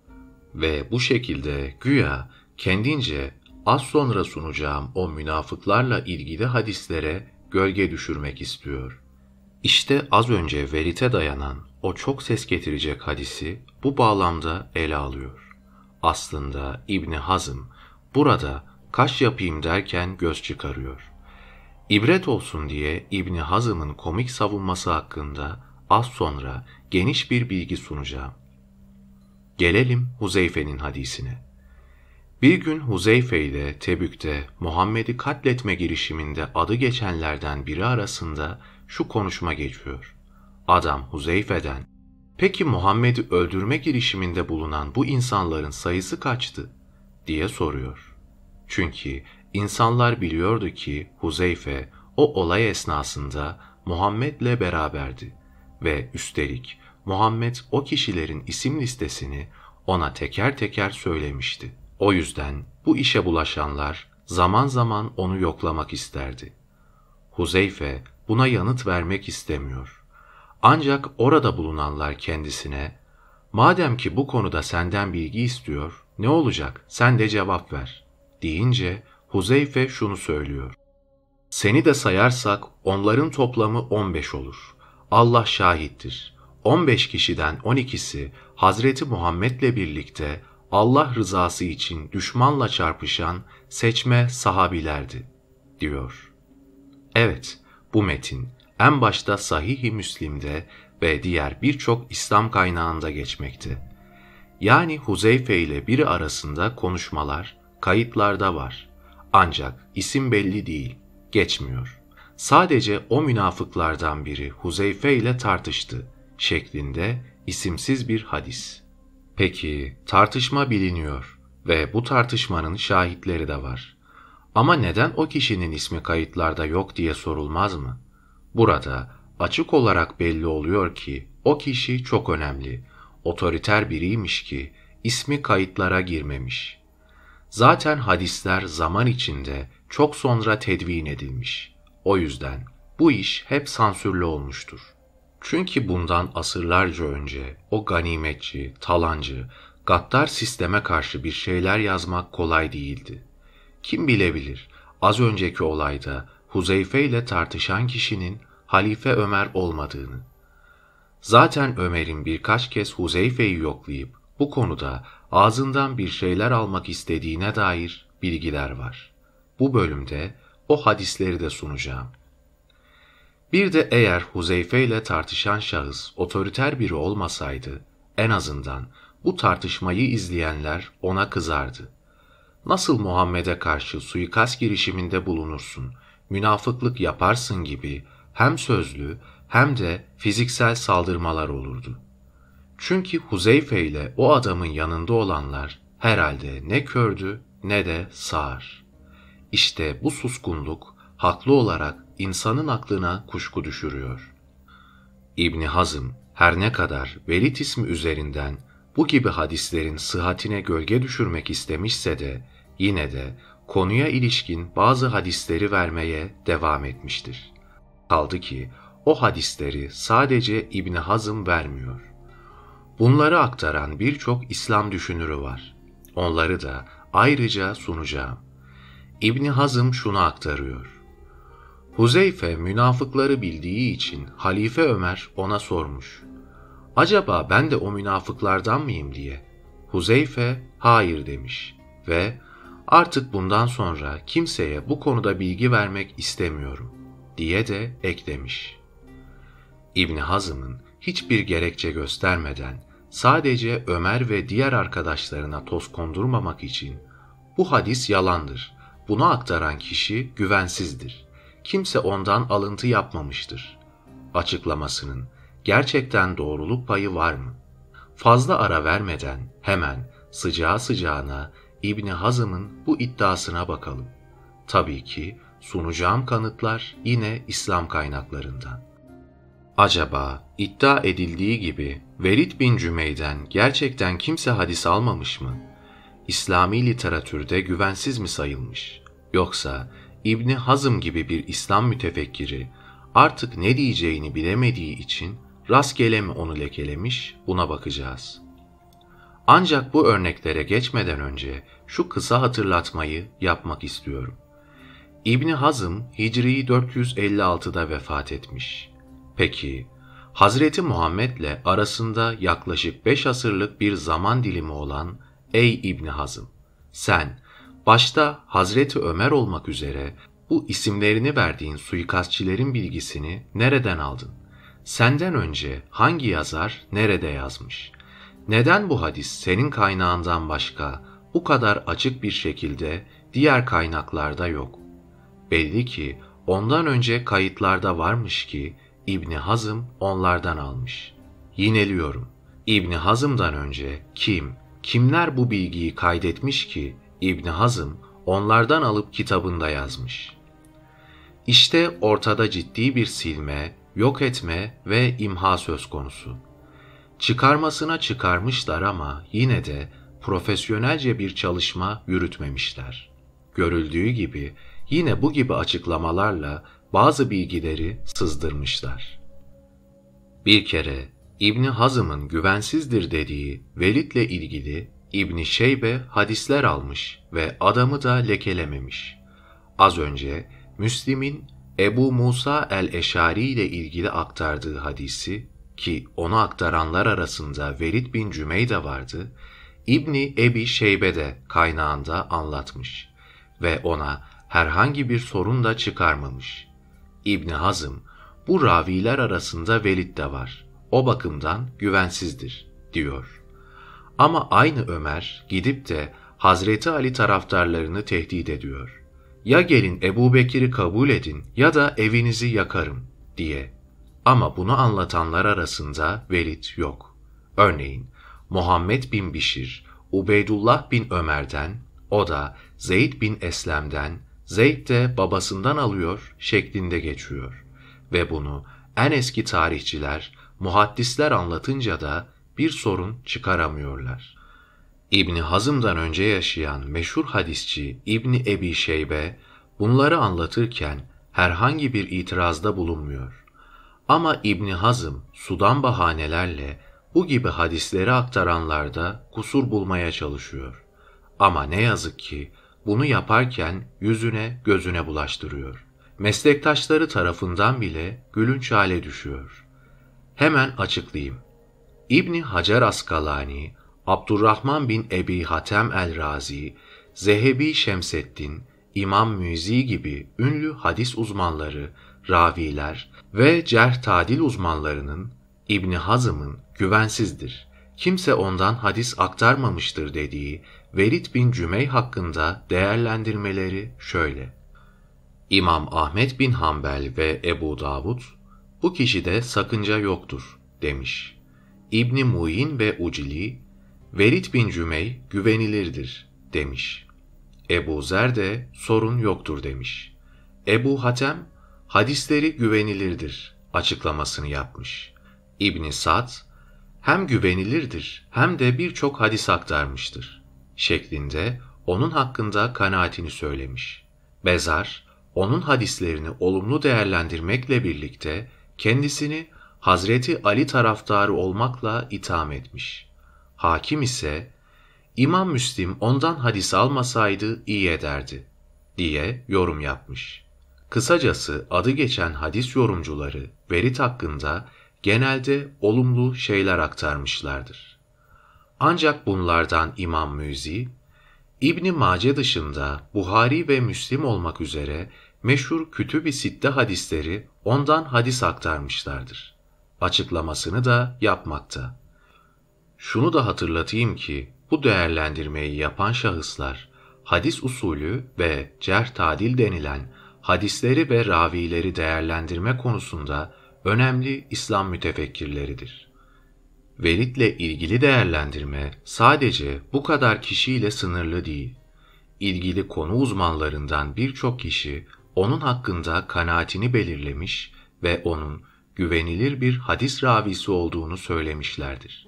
Ve bu şekilde güya kendince az sonra sunacağım o münafıklarla ilgili hadislere gölge düşürmek istiyor. İşte az önce verite dayanan o çok ses getirecek hadisi bu bağlamda ele alıyor. Aslında İbni Hazım burada kaş yapayım derken göz çıkarıyor. İbret olsun diye İbni Hazım'ın komik savunması hakkında az sonra geniş bir bilgi sunacağım. Gelelim Huzeyfe'nin hadisine. Bir gün Huzeyfe ile Tebük'te Muhammed'i katletme girişiminde adı geçenlerden biri arasında şu konuşma geçiyor. Adam Huzeyfe'den, peki Muhammed'i öldürme girişiminde bulunan bu insanların sayısı kaçtı? diye soruyor. Çünkü insanlar biliyordu ki Huzeyfe o olay esnasında Muhammed'le beraberdi ve üstelik Muhammed o kişilerin isim listesini ona teker teker söylemişti. O yüzden bu işe bulaşanlar zaman zaman onu yoklamak isterdi. Huzeyfe buna yanıt vermek istemiyor. Ancak orada bulunanlar kendisine, madem ki bu konuda senden bilgi istiyor, ne olacak sen de cevap ver, deyince Huzeyfe şunu söylüyor. Seni de sayarsak onların toplamı 15 olur. Allah şahittir. 15 kişiden 12'si Hazreti Muhammed'le birlikte Allah rızası için düşmanla çarpışan seçme sahabilerdi, diyor. Evet, bu metin en başta Sahih-i Müslim'de ve diğer birçok İslam kaynağında geçmekte. Yani Huzeyfe ile biri arasında konuşmalar, kayıtlarda var. Ancak isim belli değil, geçmiyor. Sadece o münafıklardan biri Huzeyfe ile tartıştı şeklinde isimsiz bir hadis. Peki tartışma biliniyor ve bu tartışmanın şahitleri de var. Ama neden o kişinin ismi kayıtlarda yok diye sorulmaz mı? Burada açık olarak belli oluyor ki o kişi çok önemli, otoriter biriymiş ki ismi kayıtlara girmemiş. Zaten hadisler zaman içinde çok sonra tedvin edilmiş. O yüzden bu iş hep sansürlü olmuştur. Çünkü bundan asırlarca önce o ganimetçi, talancı, gaddar sisteme karşı bir şeyler yazmak kolay değildi. Kim bilebilir, az önceki olayda Huzeyfe ile tartışan kişinin Halife Ömer olmadığını. Zaten Ömer'in birkaç kez Huzeyfe'yi yoklayıp bu konuda ağzından bir şeyler almak istediğine dair bilgiler var. Bu bölümde o hadisleri de sunacağım. Bir de eğer Huzeyfe ile tartışan şahıs otoriter biri olmasaydı, en azından bu tartışmayı izleyenler ona kızardı. Nasıl Muhammed'e karşı suikast girişiminde bulunursun, münafıklık yaparsın gibi hem sözlü hem de fiziksel saldırmalar olurdu. Çünkü Huzeyfe ile o adamın yanında olanlar herhalde ne kördü ne de sağır. İşte bu suskunluk haklı olarak insanın aklına kuşku düşürüyor. İbni Hazım her ne kadar Velid ismi üzerinden bu gibi hadislerin sıhhatine gölge düşürmek istemişse de yine de konuya ilişkin bazı hadisleri vermeye devam etmiştir. Kaldı ki o hadisleri sadece İbni Hazım vermiyor. Bunları aktaran birçok İslam düşünürü var. Onları da ayrıca sunacağım. İbni Hazım şunu aktarıyor. Huzeyfe münafıkları bildiği için Halife Ömer ona sormuş. Acaba ben de o münafıklardan mıyım diye. Huzeyfe hayır demiş ve artık bundan sonra kimseye bu konuda bilgi vermek istemiyorum diye de eklemiş. İbni Hazım'ın hiçbir gerekçe göstermeden sadece Ömer ve diğer arkadaşlarına toz kondurmamak için bu hadis yalandır, bunu aktaran kişi güvensizdir kimse ondan alıntı yapmamıştır. Açıklamasının gerçekten doğruluk payı var mı? Fazla ara vermeden hemen sıcağı sıcağına İbni Hazım'ın bu iddiasına bakalım. Tabii ki sunacağım kanıtlar yine İslam kaynaklarından. Acaba iddia edildiği gibi Velid bin Cümey'den gerçekten kimse hadis almamış mı? İslami literatürde güvensiz mi sayılmış? Yoksa İbni Hazım gibi bir İslam mütefekkiri artık ne diyeceğini bilemediği için rastgele mi onu lekelemiş buna bakacağız. Ancak bu örneklere geçmeden önce şu kısa hatırlatmayı yapmak istiyorum. İbni Hazım Hicri 456'da vefat etmiş. Peki Hazreti Muhammed'le arasında yaklaşık 5 asırlık bir zaman dilimi olan Ey İbni Hazım sen Başta Hazreti Ömer olmak üzere bu isimlerini verdiğin suikastçilerin bilgisini nereden aldın? Senden önce hangi yazar nerede yazmış? Neden bu hadis senin kaynağından başka bu kadar açık bir şekilde diğer kaynaklarda yok? Belli ki ondan önce kayıtlarda varmış ki İbni Hazım onlardan almış. Yineliyorum. İbni Hazım'dan önce kim, kimler bu bilgiyi kaydetmiş ki İbni Hazım onlardan alıp kitabında yazmış. İşte ortada ciddi bir silme, yok etme ve imha söz konusu. Çıkarmasına çıkarmışlar ama yine de profesyonelce bir çalışma yürütmemişler. Görüldüğü gibi yine bu gibi açıklamalarla bazı bilgileri sızdırmışlar. Bir kere İbni Hazım'ın güvensizdir dediği Velid'le ilgili İbni Şeybe hadisler almış ve adamı da lekelememiş. Az önce Müslim'in Ebu Musa el-Eşari ile ilgili aktardığı hadisi ki onu aktaranlar arasında Velid bin Cümeyde vardı, İbni Ebi Şeybe de kaynağında anlatmış ve ona herhangi bir sorun da çıkarmamış. İbni Hazım, bu raviler arasında Velid de var. O bakımdan güvensizdir, diyor. Ama aynı Ömer gidip de Hazreti Ali taraftarlarını tehdit ediyor. Ya gelin Ebu Bekir'i kabul edin ya da evinizi yakarım diye. Ama bunu anlatanlar arasında Velid yok. Örneğin Muhammed bin Bişir, Ubeydullah bin Ömer'den, o da Zeyd bin Eslem'den, Zeyd de babasından alıyor şeklinde geçiyor. Ve bunu en eski tarihçiler, muhaddisler anlatınca da bir sorun çıkaramıyorlar. İbni Hazım'dan önce yaşayan meşhur hadisçi İbni Ebi Şeybe bunları anlatırken herhangi bir itirazda bulunmuyor. Ama İbni Hazım sudan bahanelerle bu gibi hadisleri aktaranlarda kusur bulmaya çalışıyor. Ama ne yazık ki bunu yaparken yüzüne gözüne bulaştırıyor. Meslektaşları tarafından bile gülünç hale düşüyor. Hemen açıklayayım. İbni Hacer Askalani, Abdurrahman bin Ebi Hatem el-Razi, Zehebi Şemseddin, İmam Müzi gibi ünlü hadis uzmanları, raviler ve cerh tadil uzmanlarının İbni Hazım'ın güvensizdir, kimse ondan hadis aktarmamıştır dediği Velid bin Cümey hakkında değerlendirmeleri şöyle. İmam Ahmet bin Hanbel ve Ebu Davud, bu kişide sakınca yoktur demiş. İbni Muyin ve Ucili, Velid bin Cümey güvenilirdir demiş. Ebu Zer de sorun yoktur demiş. Ebu Hatem, hadisleri güvenilirdir açıklamasını yapmış. İbni Sad, hem güvenilirdir hem de birçok hadis aktarmıştır şeklinde onun hakkında kanaatini söylemiş. Bezar, onun hadislerini olumlu değerlendirmekle birlikte kendisini Hazreti Ali taraftarı olmakla itham etmiş. Hakim ise, İmam Müslim ondan hadis almasaydı iyi ederdi, diye yorum yapmış. Kısacası adı geçen hadis yorumcuları verit hakkında genelde olumlu şeyler aktarmışlardır. Ancak bunlardan İmam Müzi, İbni Mace dışında Buhari ve Müslim olmak üzere meşhur kütüb-i sitte hadisleri ondan hadis aktarmışlardır. Açıklamasını da yapmakta. Şunu da hatırlatayım ki bu değerlendirmeyi yapan şahıslar hadis usulü ve cerh tadil denilen hadisleri ve ravileri değerlendirme konusunda önemli İslam mütefekkirleridir. Velid'le ilgili değerlendirme sadece bu kadar kişiyle sınırlı değil. İlgili konu uzmanlarından birçok kişi onun hakkında kanaatini belirlemiş ve onun güvenilir bir hadis ravisi olduğunu söylemişlerdir.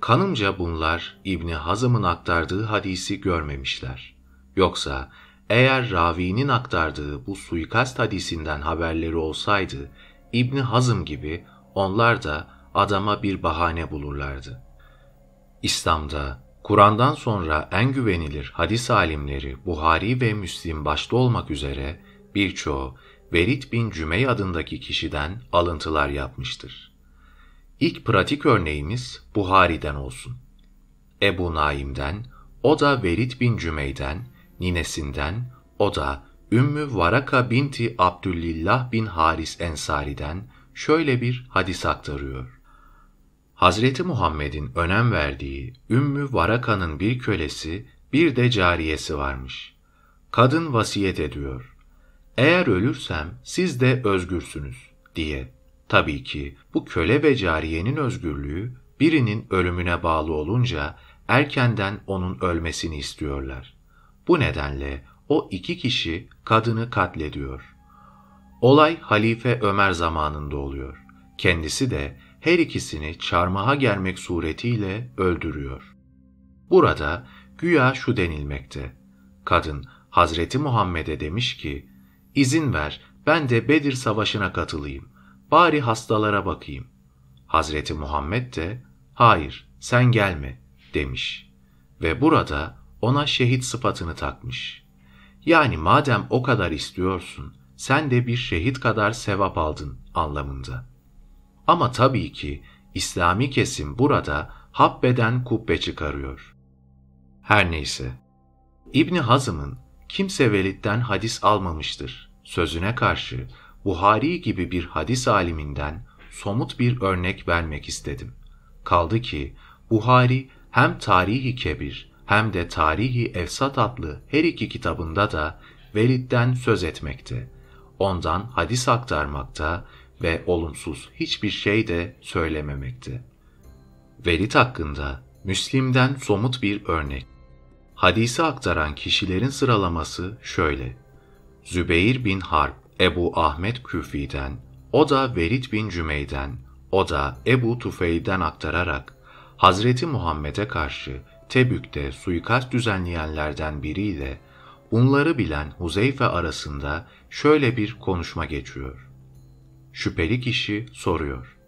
Kanımca bunlar İbni Hazım'ın aktardığı hadisi görmemişler. Yoksa eğer ravinin aktardığı bu suikast hadisinden haberleri olsaydı, İbni Hazım gibi onlar da adama bir bahane bulurlardı. İslam'da Kur'an'dan sonra en güvenilir hadis alimleri Buhari ve Müslim başta olmak üzere birçoğu Velid bin Cümey adındaki kişiden alıntılar yapmıştır. İlk pratik örneğimiz Buhari'den olsun. Ebu Naim'den, o da Velid bin Cümey'den, ninesinden, o da Ümmü Varaka binti Abdülillah bin Haris Ensari'den şöyle bir hadis aktarıyor. Hazreti Muhammed'in önem verdiği Ümmü Varaka'nın bir kölesi, bir de cariyesi varmış. Kadın vasiyet ediyor. Eğer ölürsem siz de özgürsünüz diye. Tabii ki bu köle ve cariyenin özgürlüğü birinin ölümüne bağlı olunca erkenden onun ölmesini istiyorlar. Bu nedenle o iki kişi kadını katlediyor. Olay Halife Ömer zamanında oluyor. Kendisi de her ikisini çarmıha germek suretiyle öldürüyor. Burada güya şu denilmekte. Kadın Hazreti Muhammed'e demiş ki, izin ver ben de Bedir Savaşı'na katılayım. Bari hastalara bakayım. Hazreti Muhammed de, hayır sen gelme demiş. Ve burada ona şehit sıfatını takmış. Yani madem o kadar istiyorsun, sen de bir şehit kadar sevap aldın anlamında. Ama tabii ki İslami kesim burada habbeden kubbe çıkarıyor. Her neyse. İbni Hazım'ın kimse Velid'den hadis almamıştır sözüne karşı Buhari gibi bir hadis aliminden somut bir örnek vermek istedim. Kaldı ki Buhari hem Tarihi Kebir hem de Tarihi Efsat adlı her iki kitabında da Velid'den söz etmekte, ondan hadis aktarmakta ve olumsuz hiçbir şey de söylememekte. Velid hakkında Müslim'den somut bir örnek. Hadisi aktaran kişilerin sıralaması şöyle. Zübeyir bin Harp, Ebu Ahmet Küfi'den, o da Velid bin Cümey'den, o da Ebu Tufeil'den aktararak Hazreti Muhammed'e karşı Tebük'te suikast düzenleyenlerden biriyle bunları bilen Huzeyfe arasında şöyle bir konuşma geçiyor. Şüpheli kişi soruyor.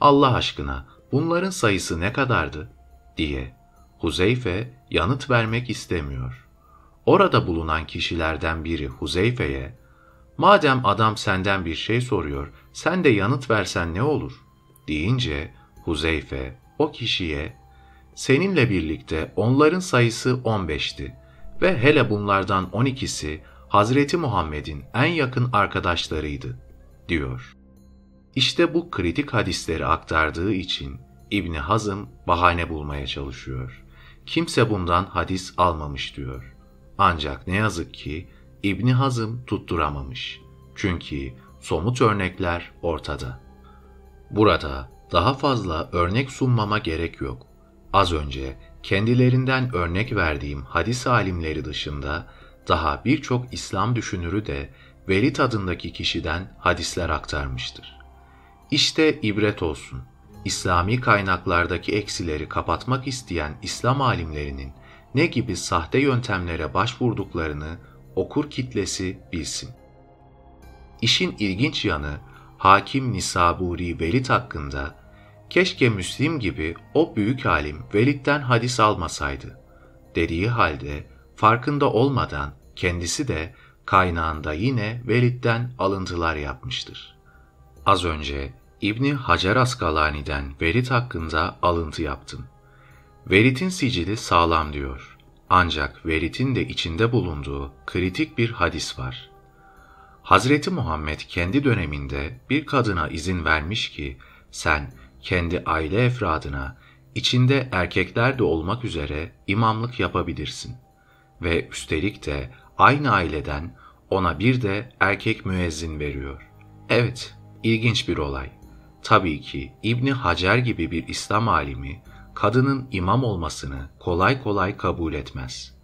Allah aşkına bunların sayısı ne kadardı? diye. Huzeyfe yanıt vermek istemiyor. Orada bulunan kişilerden biri Huzeyfe'ye, madem adam senden bir şey soruyor, sen de yanıt versen ne olur? deyince Huzeyfe o kişiye, seninle birlikte onların sayısı 15'ti ve hele bunlardan 12'si Hazreti Muhammed'in en yakın arkadaşlarıydı, diyor. İşte bu kritik hadisleri aktardığı için İbni Hazım bahane bulmaya çalışıyor. Kimse bundan hadis almamış diyor. Ancak ne yazık ki İbni Hazım tutturamamış. Çünkü somut örnekler ortada. Burada daha fazla örnek sunmama gerek yok. Az önce kendilerinden örnek verdiğim hadis alimleri dışında daha birçok İslam düşünürü de Velid adındaki kişiden hadisler aktarmıştır. İşte ibret olsun. İslami kaynaklardaki eksileri kapatmak isteyen İslam alimlerinin ne gibi sahte yöntemlere başvurduklarını okur kitlesi bilsin. İşin ilginç yanı Hakim Nisaburi Velid hakkında keşke Müslim gibi o büyük alim Velid'den hadis almasaydı dediği halde farkında olmadan kendisi de kaynağında yine Velid'den alıntılar yapmıştır. Az önce İbni Hacer Askalani'den Velid hakkında alıntı yaptım. Velid'in sicili sağlam diyor. Ancak Velid'in de içinde bulunduğu kritik bir hadis var. Hazreti Muhammed kendi döneminde bir kadına izin vermiş ki sen kendi aile efradına içinde erkekler de olmak üzere imamlık yapabilirsin. Ve üstelik de aynı aileden ona bir de erkek müezzin veriyor. Evet, ilginç bir olay. Tabii ki İbni Hacer gibi bir İslam alimi kadının imam olmasını kolay kolay kabul etmez.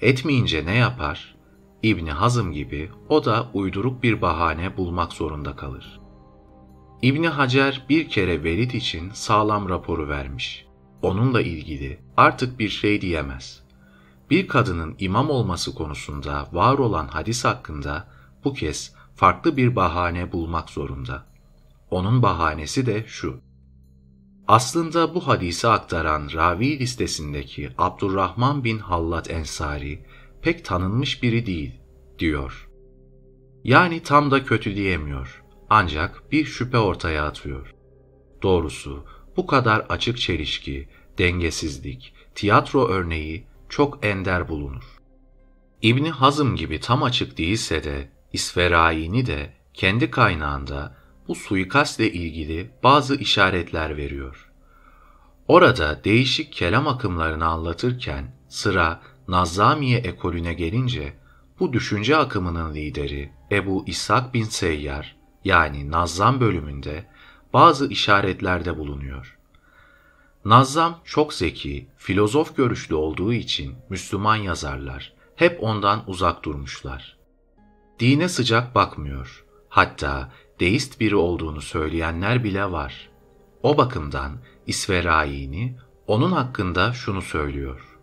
Etmeyince ne yapar? İbni Hazım gibi o da uyduruk bir bahane bulmak zorunda kalır. İbni Hacer bir kere Velid için sağlam raporu vermiş. Onunla ilgili artık bir şey diyemez. Bir kadının imam olması konusunda var olan hadis hakkında bu kez farklı bir bahane bulmak zorunda. Onun bahanesi de şu. Aslında bu hadisi aktaran ravi listesindeki Abdurrahman bin Hallat Ensari pek tanınmış biri değil, diyor. Yani tam da kötü diyemiyor. Ancak bir şüphe ortaya atıyor. Doğrusu bu kadar açık çelişki, dengesizlik, tiyatro örneği çok ender bulunur. İbni Hazım gibi tam açık değilse de İsferayini de kendi kaynağında bu suikastle ilgili bazı işaretler veriyor. Orada değişik kelam akımlarını anlatırken sıra Nazamiye ekolüne gelince bu düşünce akımının lideri Ebu İshak bin Seyyar yani Nazzam bölümünde bazı işaretlerde bulunuyor. Nazzam çok zeki, filozof görüşlü olduğu için Müslüman yazarlar hep ondan uzak durmuşlar. Dine sıcak bakmıyor Hatta deist biri olduğunu söyleyenler bile var. O bakımdan İsverayini onun hakkında şunu söylüyor.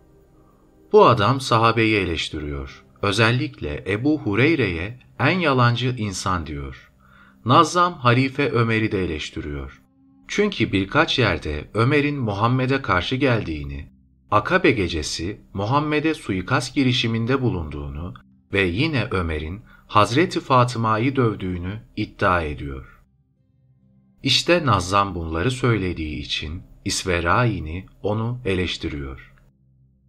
Bu adam sahabeyi eleştiriyor. Özellikle Ebu Hureyre'ye en yalancı insan diyor. Nazzam Halife Ömer'i de eleştiriyor. Çünkü birkaç yerde Ömer'in Muhammed'e karşı geldiğini, Akabe gecesi Muhammed'e suikast girişiminde bulunduğunu ve yine Ömer'in Hazreti Fatıma'yı dövdüğünü iddia ediyor. İşte Nazzam bunları söylediği için İsverayini onu eleştiriyor.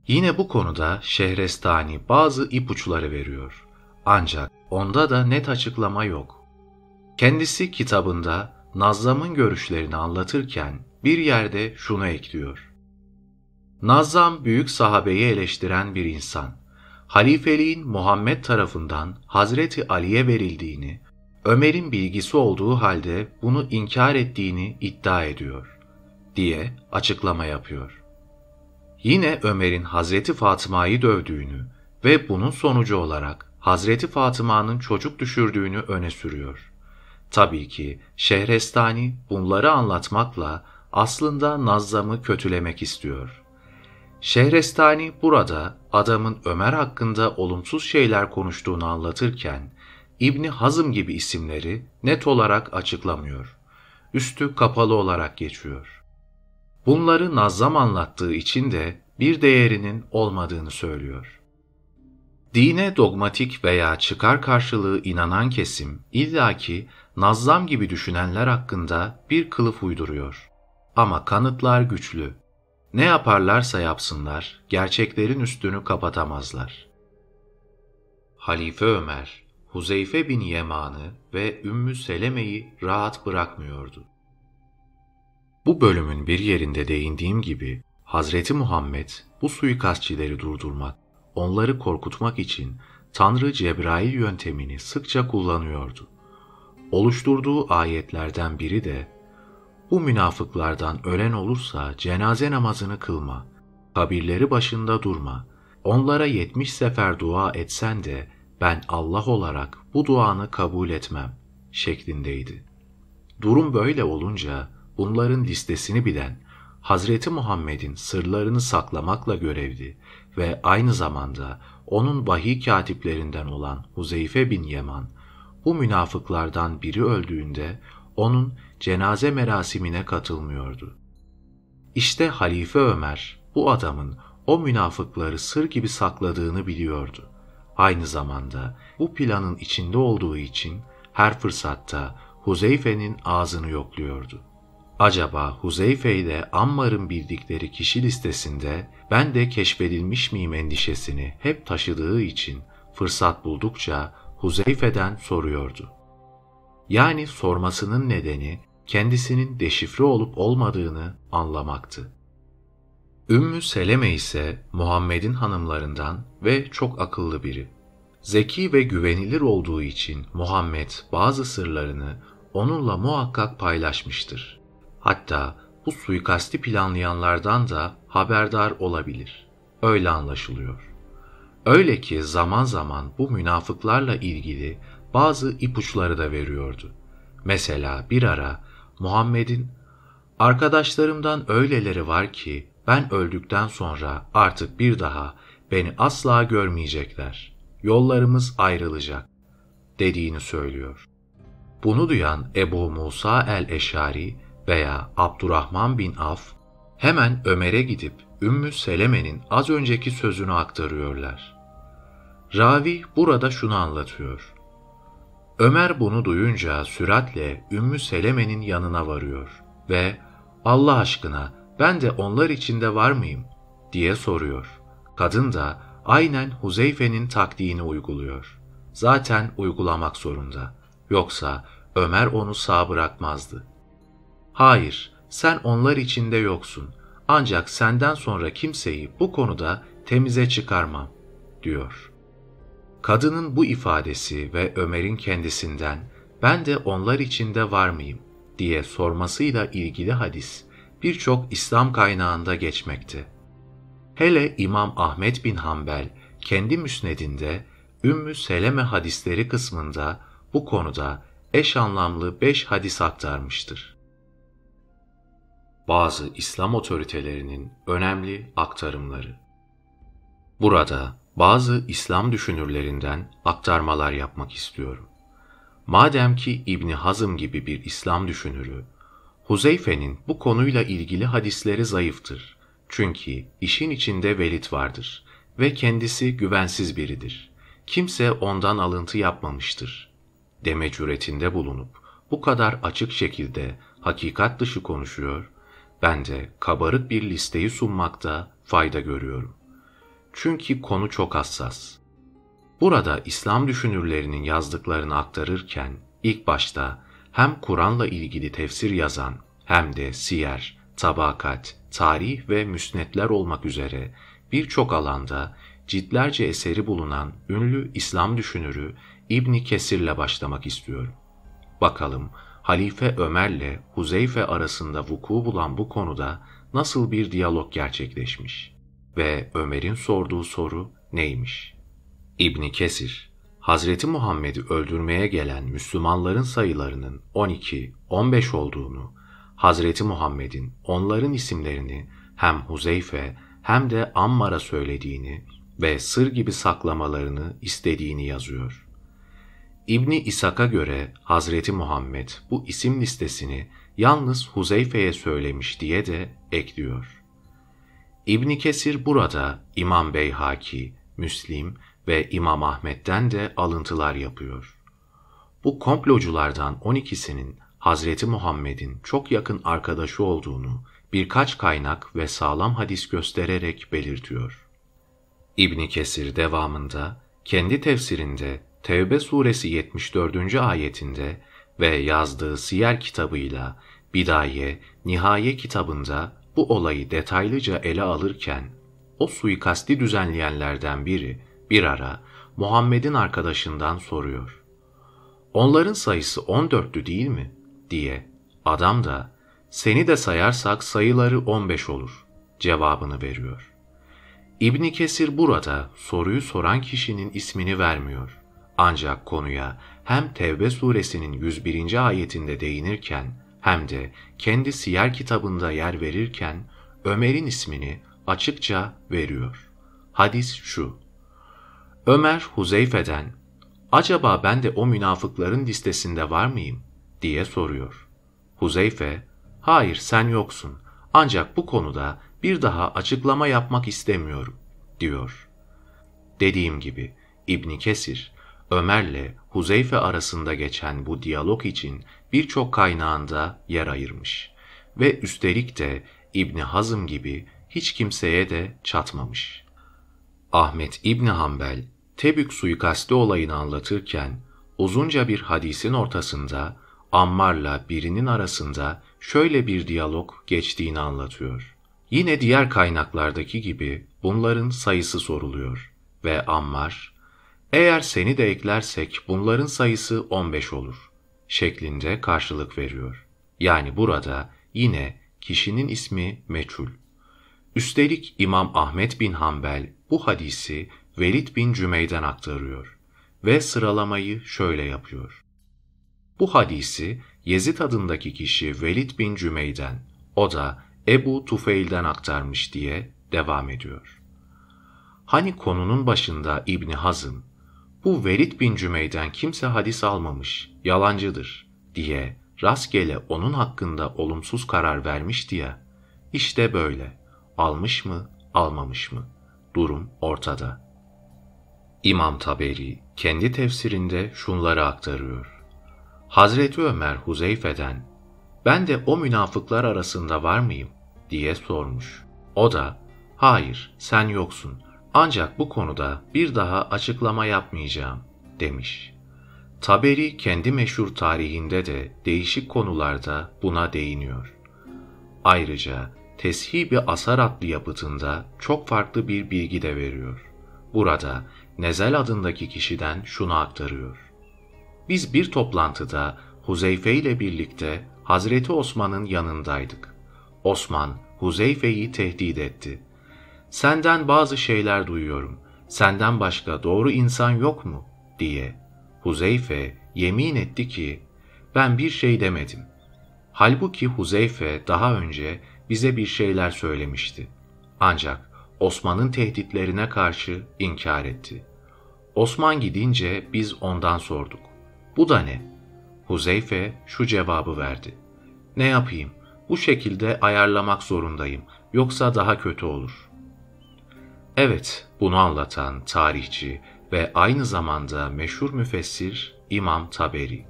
Yine bu konuda Şehrestani bazı ipuçları veriyor. Ancak onda da net açıklama yok. Kendisi kitabında Nazzam'ın görüşlerini anlatırken bir yerde şunu ekliyor. Nazzam büyük sahabeyi eleştiren bir insan. Halifeliğin Muhammed tarafından Hazreti Ali'ye verildiğini, Ömer'in bilgisi olduğu halde bunu inkar ettiğini iddia ediyor diye açıklama yapıyor. Yine Ömer'in Hazreti Fatıma'yı dövdüğünü ve bunun sonucu olarak Hazreti Fatıma'nın çocuk düşürdüğünü öne sürüyor. Tabii ki Şehrestani bunları anlatmakla aslında Nazzam'ı kötülemek istiyor. Şehrestani burada adamın Ömer hakkında olumsuz şeyler konuştuğunu anlatırken İbni Hazım gibi isimleri net olarak açıklamıyor. Üstü kapalı olarak geçiyor. Bunları Nazzam anlattığı için de bir değerinin olmadığını söylüyor. Dine dogmatik veya çıkar karşılığı inanan kesim illaki Nazzam gibi düşünenler hakkında bir kılıf uyduruyor. Ama kanıtlar güçlü. Ne yaparlarsa yapsınlar, gerçeklerin üstünü kapatamazlar. Halife Ömer, Huzeyfe bin Yeman'ı ve Ümmü Seleme'yi rahat bırakmıyordu. Bu bölümün bir yerinde değindiğim gibi Hazreti Muhammed bu suikastçileri durdurmak, onları korkutmak için Tanrı Cebrail yöntemini sıkça kullanıyordu. Oluşturduğu ayetlerden biri de bu münafıklardan ölen olursa cenaze namazını kılma, kabirleri başında durma, onlara yetmiş sefer dua etsen de ben Allah olarak bu duanı kabul etmem şeklindeydi. Durum böyle olunca bunların listesini bilen Hazreti Muhammed'in sırlarını saklamakla görevli ve aynı zamanda onun vahiy katiplerinden olan Huzeyfe bin Yeman, bu münafıklardan biri öldüğünde onun cenaze merasimine katılmıyordu. İşte Halife Ömer bu adamın o münafıkları sır gibi sakladığını biliyordu. Aynı zamanda bu planın içinde olduğu için her fırsatta Huzeyfe'nin ağzını yokluyordu. Acaba Huzeyfe ile Ammar'ın bildikleri kişi listesinde ben de keşfedilmiş miyim endişesini hep taşıdığı için fırsat buldukça Huzeyfe'den soruyordu. Yani sormasının nedeni kendisinin deşifre olup olmadığını anlamaktı. Ümmü Seleme ise Muhammed'in hanımlarından ve çok akıllı biri. Zeki ve güvenilir olduğu için Muhammed bazı sırlarını onunla muhakkak paylaşmıştır. Hatta bu suikasti planlayanlardan da haberdar olabilir. Öyle anlaşılıyor. Öyle ki zaman zaman bu münafıklarla ilgili bazı ipuçları da veriyordu. Mesela bir ara Muhammed'in arkadaşlarımdan öyleleri var ki ben öldükten sonra artık bir daha beni asla görmeyecekler. Yollarımız ayrılacak dediğini söylüyor. Bunu duyan Ebu Musa el-Eşari veya Abdurrahman bin Af hemen Ömer'e gidip Ümmü Seleme'nin az önceki sözünü aktarıyorlar. Ravi burada şunu anlatıyor. Ömer bunu duyunca süratle Ümmü Seleme'nin yanına varıyor ve Allah aşkına ben de onlar içinde var mıyım diye soruyor. Kadın da aynen Huzeyfe'nin taktiğini uyguluyor. Zaten uygulamak zorunda. Yoksa Ömer onu sağ bırakmazdı. Hayır, sen onlar içinde yoksun. Ancak senden sonra kimseyi bu konuda temize çıkarmam, diyor. Kadının bu ifadesi ve Ömer'in kendisinden ben de onlar içinde var mıyım diye sormasıyla ilgili hadis birçok İslam kaynağında geçmekte. Hele İmam Ahmet bin Hanbel kendi müsnedinde Ümmü Seleme hadisleri kısmında bu konuda eş anlamlı beş hadis aktarmıştır. Bazı İslam otoritelerinin önemli aktarımları Burada bazı İslam düşünürlerinden aktarmalar yapmak istiyorum. Madem ki İbni Hazım gibi bir İslam düşünürü, Huzeyfe'nin bu konuyla ilgili hadisleri zayıftır. Çünkü işin içinde velit vardır ve kendisi güvensiz biridir. Kimse ondan alıntı yapmamıştır. Deme cüretinde bulunup bu kadar açık şekilde hakikat dışı konuşuyor, ben de kabarık bir listeyi sunmakta fayda görüyorum. Çünkü konu çok hassas. Burada İslam düşünürlerinin yazdıklarını aktarırken ilk başta hem Kur'an'la ilgili tefsir yazan hem de siyer, tabakat, tarih ve müsnetler olmak üzere birçok alanda ciltlerce eseri bulunan ünlü İslam düşünürü İbni Kesir'le başlamak istiyorum. Bakalım Halife Ömer'le Huzeyfe arasında vuku bulan bu konuda nasıl bir diyalog gerçekleşmiş ve Ömer'in sorduğu soru neymiş? İbni Kesir, Hazreti Muhammed'i öldürmeye gelen Müslümanların sayılarının 12-15 olduğunu, Hazreti Muhammed'in onların isimlerini hem Huzeyfe hem de Ammar'a söylediğini ve sır gibi saklamalarını istediğini yazıyor. İbni İshak'a göre Hazreti Muhammed bu isim listesini yalnız Huzeyfe'ye söylemiş diye de ekliyor. İbni Kesir burada İmam Beyhaki, Müslim ve İmam Ahmet'ten de alıntılar yapıyor. Bu komploculardan 12'sinin Hazreti Muhammed'in çok yakın arkadaşı olduğunu birkaç kaynak ve sağlam hadis göstererek belirtiyor. İbni Kesir devamında kendi tefsirinde Tevbe suresi 74. ayetinde ve yazdığı siyer kitabıyla Bidaye, Nihaye kitabında bu olayı detaylıca ele alırken o suikasti düzenleyenlerden biri bir ara Muhammed'in arkadaşından soruyor. Onların sayısı 14'tü değil mi? diye. Adam da seni de sayarsak sayıları 15 olur cevabını veriyor. İbni Kesir burada soruyu soran kişinin ismini vermiyor. Ancak konuya hem Tevbe suresinin 101. ayetinde değinirken hem de kendi siyer kitabında yer verirken Ömer'in ismini açıkça veriyor. Hadis şu. Ömer Huzeyfe'den, acaba ben de o münafıkların listesinde var mıyım? diye soruyor. Huzeyfe, hayır sen yoksun ancak bu konuda bir daha açıklama yapmak istemiyorum, diyor. Dediğim gibi İbni Kesir, Ömer'le Huzeyfe arasında geçen bu diyalog için birçok kaynağında yer ayırmış ve üstelik de İbni Hazım gibi hiç kimseye de çatmamış. Ahmet İbni Hanbel, Tebük suikasti olayını anlatırken uzunca bir hadisin ortasında Ammar'la birinin arasında şöyle bir diyalog geçtiğini anlatıyor. Yine diğer kaynaklardaki gibi bunların sayısı soruluyor ve Ammar, eğer seni de eklersek bunların sayısı 15 olur şeklinde karşılık veriyor. Yani burada yine kişinin ismi meçhul. Üstelik İmam Ahmet bin Hanbel bu hadisi Velid bin Cümey'den aktarıyor ve sıralamayı şöyle yapıyor. Bu hadisi Yezid adındaki kişi Velid bin Cümey'den, o da Ebu Tufeil'den aktarmış diye devam ediyor. Hani konunun başında İbni Hazım, bu Velid bin Cümey'den kimse hadis almamış, yalancıdır diye rastgele onun hakkında olumsuz karar vermişti ya, işte böyle, almış mı, almamış mı? Durum ortada. İmam Taberi kendi tefsirinde şunları aktarıyor. Hazreti Ömer Huzeyfe'den ben de o münafıklar arasında var mıyım diye sormuş. O da hayır sen yoksun ancak bu konuda bir daha açıklama yapmayacağım demiş. Taberi kendi meşhur tarihinde de değişik konularda buna değiniyor. Ayrıca Teshib-i Asar adlı yapıtında çok farklı bir bilgi de veriyor. Burada Nezel adındaki kişiden şunu aktarıyor. Biz bir toplantıda Huzeyfe ile birlikte Hazreti Osman'ın yanındaydık. Osman, Huzeyfe'yi tehdit etti. Senden bazı şeyler duyuyorum. Senden başka doğru insan yok mu? diye. Huzeyfe yemin etti ki, ben bir şey demedim. Halbuki Huzeyfe daha önce bize bir şeyler söylemişti. Ancak Osman'ın tehditlerine karşı inkar etti. Osman gidince biz ondan sorduk. Bu da ne? Huzeyfe şu cevabı verdi. Ne yapayım? Bu şekilde ayarlamak zorundayım. Yoksa daha kötü olur. Evet, bunu anlatan tarihçi ve aynı zamanda meşhur müfessir İmam Taberi.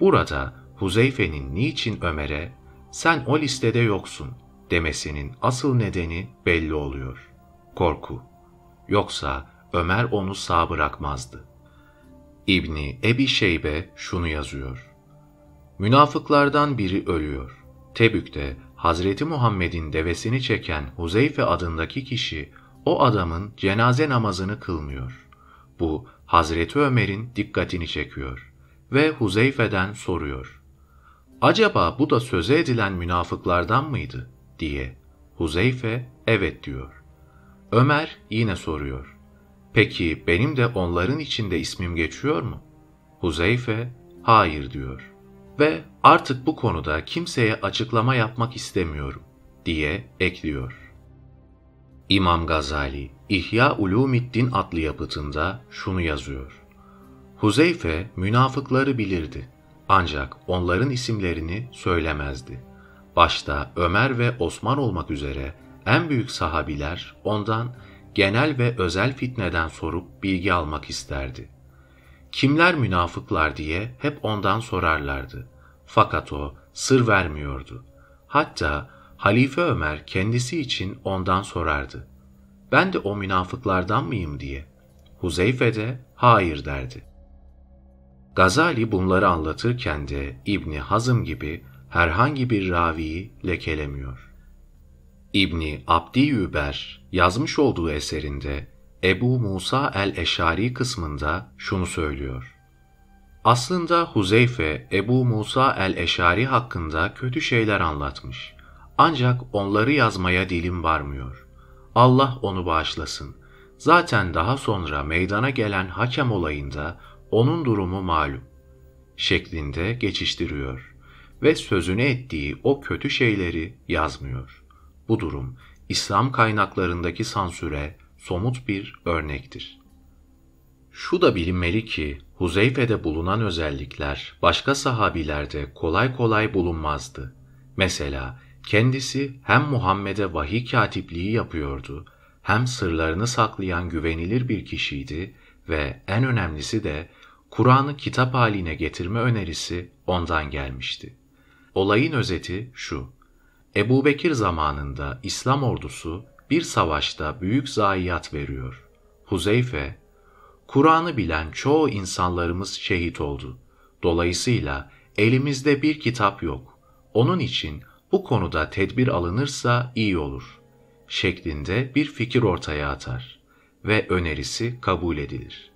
Burada Huzeyfe'nin niçin Ömer'e sen o listede yoksun demesinin asıl nedeni belli oluyor. Korku. Yoksa Ömer onu sağ bırakmazdı. İbni Ebi Şeybe şunu yazıyor. Münafıklardan biri ölüyor. Tebük'te Hazreti Muhammed'in devesini çeken Huzeyfe adındaki kişi o adamın cenaze namazını kılmıyor. Bu Hazreti Ömer'in dikkatini çekiyor ve Huzeyfe'den soruyor. Acaba bu da söze edilen münafıklardan mıydı? diye. Huzeyfe evet diyor. Ömer yine soruyor. Peki benim de onların içinde ismim geçiyor mu? Huzeyfe hayır diyor. Ve artık bu konuda kimseye açıklama yapmak istemiyorum diye ekliyor. İmam Gazali İhya Ulumiddin adlı yapıtında şunu yazıyor. Huzeyfe münafıkları bilirdi ancak onların isimlerini söylemezdi. Başta Ömer ve Osman olmak üzere en büyük sahabiler ondan genel ve özel fitneden sorup bilgi almak isterdi. Kimler münafıklar diye hep ondan sorarlardı. Fakat o sır vermiyordu. Hatta Halife Ömer kendisi için ondan sorardı. Ben de o münafıklardan mıyım diye. Huzeyfe de hayır derdi. Gazali bunları anlatırken de İbni Hazım gibi herhangi bir raviyi lekelemiyor. İbni Abdi Yüber yazmış olduğu eserinde Ebu Musa el-Eşari kısmında şunu söylüyor. Aslında Huzeyfe Ebu Musa el-Eşari hakkında kötü şeyler anlatmış. Ancak onları yazmaya dilim varmıyor. Allah onu bağışlasın. Zaten daha sonra meydana gelen hakem olayında onun durumu malum şeklinde geçiştiriyor ve sözünü ettiği o kötü şeyleri yazmıyor. Bu durum İslam kaynaklarındaki sansüre somut bir örnektir. Şu da bilinmeli ki Huzeyfe'de bulunan özellikler başka sahabilerde kolay kolay bulunmazdı. Mesela kendisi hem Muhammed'e vahiy katipliği yapıyordu, hem sırlarını saklayan güvenilir bir kişiydi ve en önemlisi de Kur'an'ı kitap haline getirme önerisi ondan gelmişti. Olayın özeti şu. Ebu Bekir zamanında İslam ordusu bir savaşta büyük zayiat veriyor. Huzeyfe, Kur'an'ı bilen çoğu insanlarımız şehit oldu. Dolayısıyla elimizde bir kitap yok. Onun için bu konuda tedbir alınırsa iyi olur. Şeklinde bir fikir ortaya atar ve önerisi kabul edilir.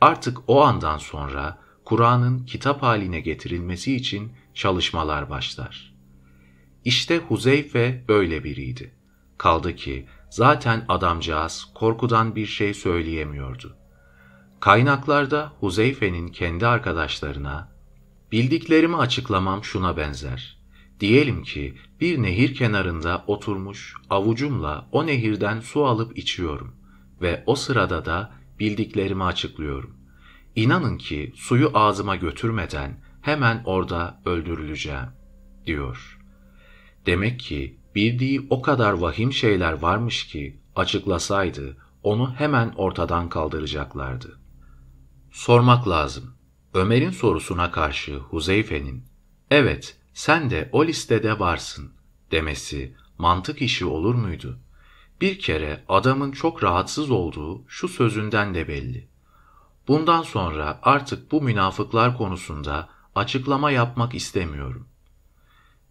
Artık o andan sonra Kur'an'ın kitap haline getirilmesi için çalışmalar başlar. İşte Huzeyfe böyle biriydi. Kaldı ki zaten adamcağız korkudan bir şey söyleyemiyordu. Kaynaklarda Huzeyfe'nin kendi arkadaşlarına bildiklerimi açıklamam şuna benzer. Diyelim ki bir nehir kenarında oturmuş avucumla o nehirden su alıp içiyorum ve o sırada da bildiklerimi açıklıyorum. İnanın ki suyu ağzıma götürmeden hemen orada öldürüleceğim, diyor. Demek ki bildiği o kadar vahim şeyler varmış ki açıklasaydı onu hemen ortadan kaldıracaklardı. Sormak lazım. Ömer'in sorusuna karşı Huzeyfe'nin, evet sen de o listede varsın demesi mantık işi olur muydu? Bir kere adamın çok rahatsız olduğu şu sözünden de belli. Bundan sonra artık bu münafıklar konusunda açıklama yapmak istemiyorum.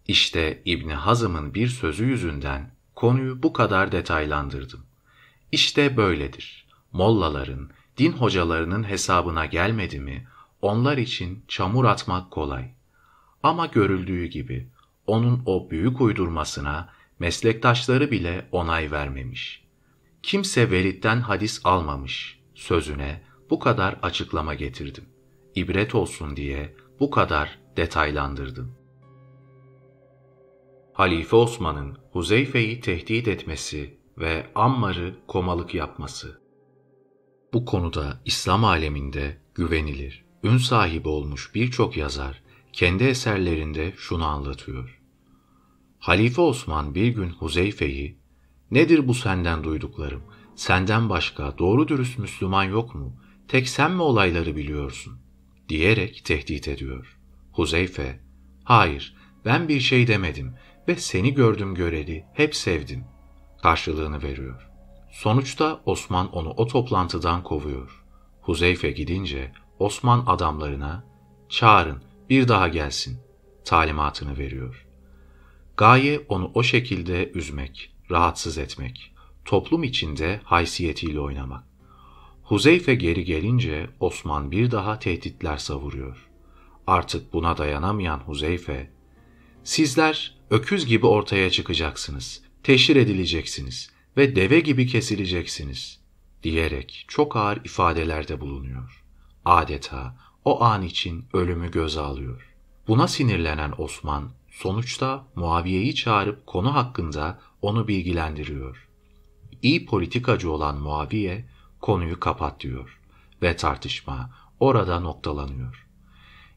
İşte İbni Hazım'ın bir sözü yüzünden konuyu bu kadar detaylandırdım. İşte böyledir. Mollaların, din hocalarının hesabına gelmedi mi, onlar için çamur atmak kolay. Ama görüldüğü gibi onun o büyük uydurmasına meslektaşları bile onay vermemiş. Kimse Velid'den hadis almamış sözüne bu kadar açıklama getirdim. İbret olsun diye bu kadar detaylandırdım. Halife Osman'ın Huzeyfe'yi tehdit etmesi ve Ammar'ı komalık yapması. Bu konuda İslam aleminde güvenilir, ün sahibi olmuş birçok yazar kendi eserlerinde şunu anlatıyor. Halife Osman bir gün Huzeyfe'yi, ''Nedir bu senden duyduklarım? Senden başka doğru dürüst Müslüman yok mu? Tek sen mi olayları biliyorsun?'' diyerek tehdit ediyor. Huzeyfe, ''Hayır, ben bir şey demedim ve seni gördüm göreli, hep sevdim.'' karşılığını veriyor. Sonuçta Osman onu o toplantıdan kovuyor. Huzeyfe gidince Osman adamlarına çağırın bir daha gelsin talimatını veriyor. Gaye onu o şekilde üzmek, rahatsız etmek, toplum içinde haysiyetiyle oynamak. Huzeyfe geri gelince Osman bir daha tehditler savuruyor. Artık buna dayanamayan Huzeyfe, sizler öküz gibi ortaya çıkacaksınız, teşhir edileceksiniz ve deve gibi kesileceksiniz diyerek çok ağır ifadelerde bulunuyor. Adeta o an için ölümü göze alıyor. Buna sinirlenen Osman sonuçta Muaviye'yi çağırıp konu hakkında onu bilgilendiriyor. İyi politikacı olan Muaviye konuyu kapat diyor ve tartışma orada noktalanıyor.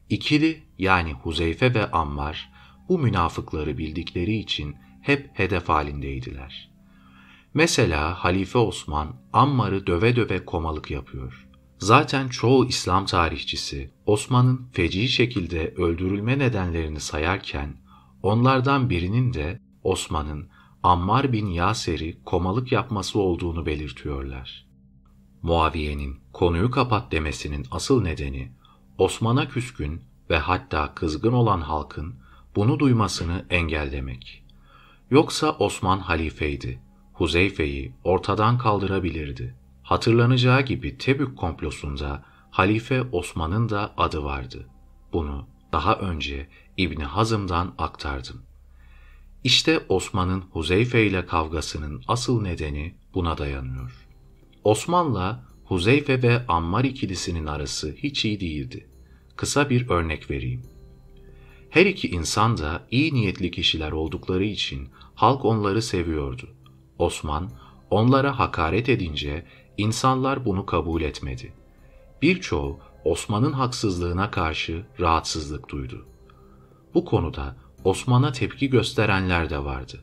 İkili yani Huzeyfe ve Ammar bu münafıkları bildikleri için hep hedef halindeydiler. Mesela Halife Osman Ammar'ı döve döve komalık yapıyor. Zaten çoğu İslam tarihçisi Osman'ın feci şekilde öldürülme nedenlerini sayarken onlardan birinin de Osman'ın Ammar bin Yaser'i komalık yapması olduğunu belirtiyorlar. Muaviye'nin konuyu kapat demesinin asıl nedeni Osman'a küskün ve hatta kızgın olan halkın bunu duymasını engellemek. Yoksa Osman halifeydi. Huzeyfe'yi ortadan kaldırabilirdi. Hatırlanacağı gibi Tebük komplosunda Halife Osman'ın da adı vardı. Bunu daha önce İbni Hazım'dan aktardım. İşte Osman'ın Huzeyfe ile kavgasının asıl nedeni buna dayanıyor. Osman'la Huzeyfe ve Ammar ikilisinin arası hiç iyi değildi. Kısa bir örnek vereyim. Her iki insan da iyi niyetli kişiler oldukları için halk onları seviyordu. Osman onlara hakaret edince insanlar bunu kabul etmedi. Birçoğu Osman'ın haksızlığına karşı rahatsızlık duydu. Bu konuda Osman'a tepki gösterenler de vardı.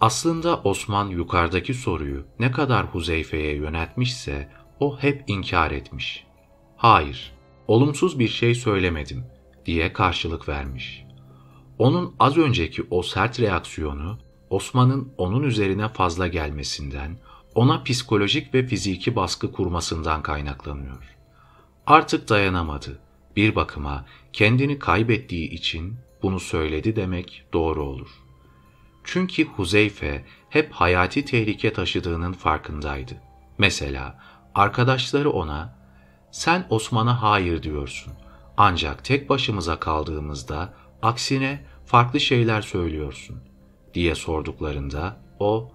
Aslında Osman yukarıdaki soruyu ne kadar Huzeyfe'ye yöneltmişse o hep inkar etmiş. Hayır, olumsuz bir şey söylemedim diye karşılık vermiş. Onun az önceki o sert reaksiyonu Osman'ın onun üzerine fazla gelmesinden, ona psikolojik ve fiziki baskı kurmasından kaynaklanıyor. Artık dayanamadı. Bir bakıma kendini kaybettiği için bunu söyledi demek doğru olur. Çünkü Huzeyfe hep hayati tehlike taşıdığının farkındaydı. Mesela arkadaşları ona sen Osman'a hayır diyorsun ancak tek başımıza kaldığımızda aksine farklı şeyler söylüyorsun diye sorduklarında o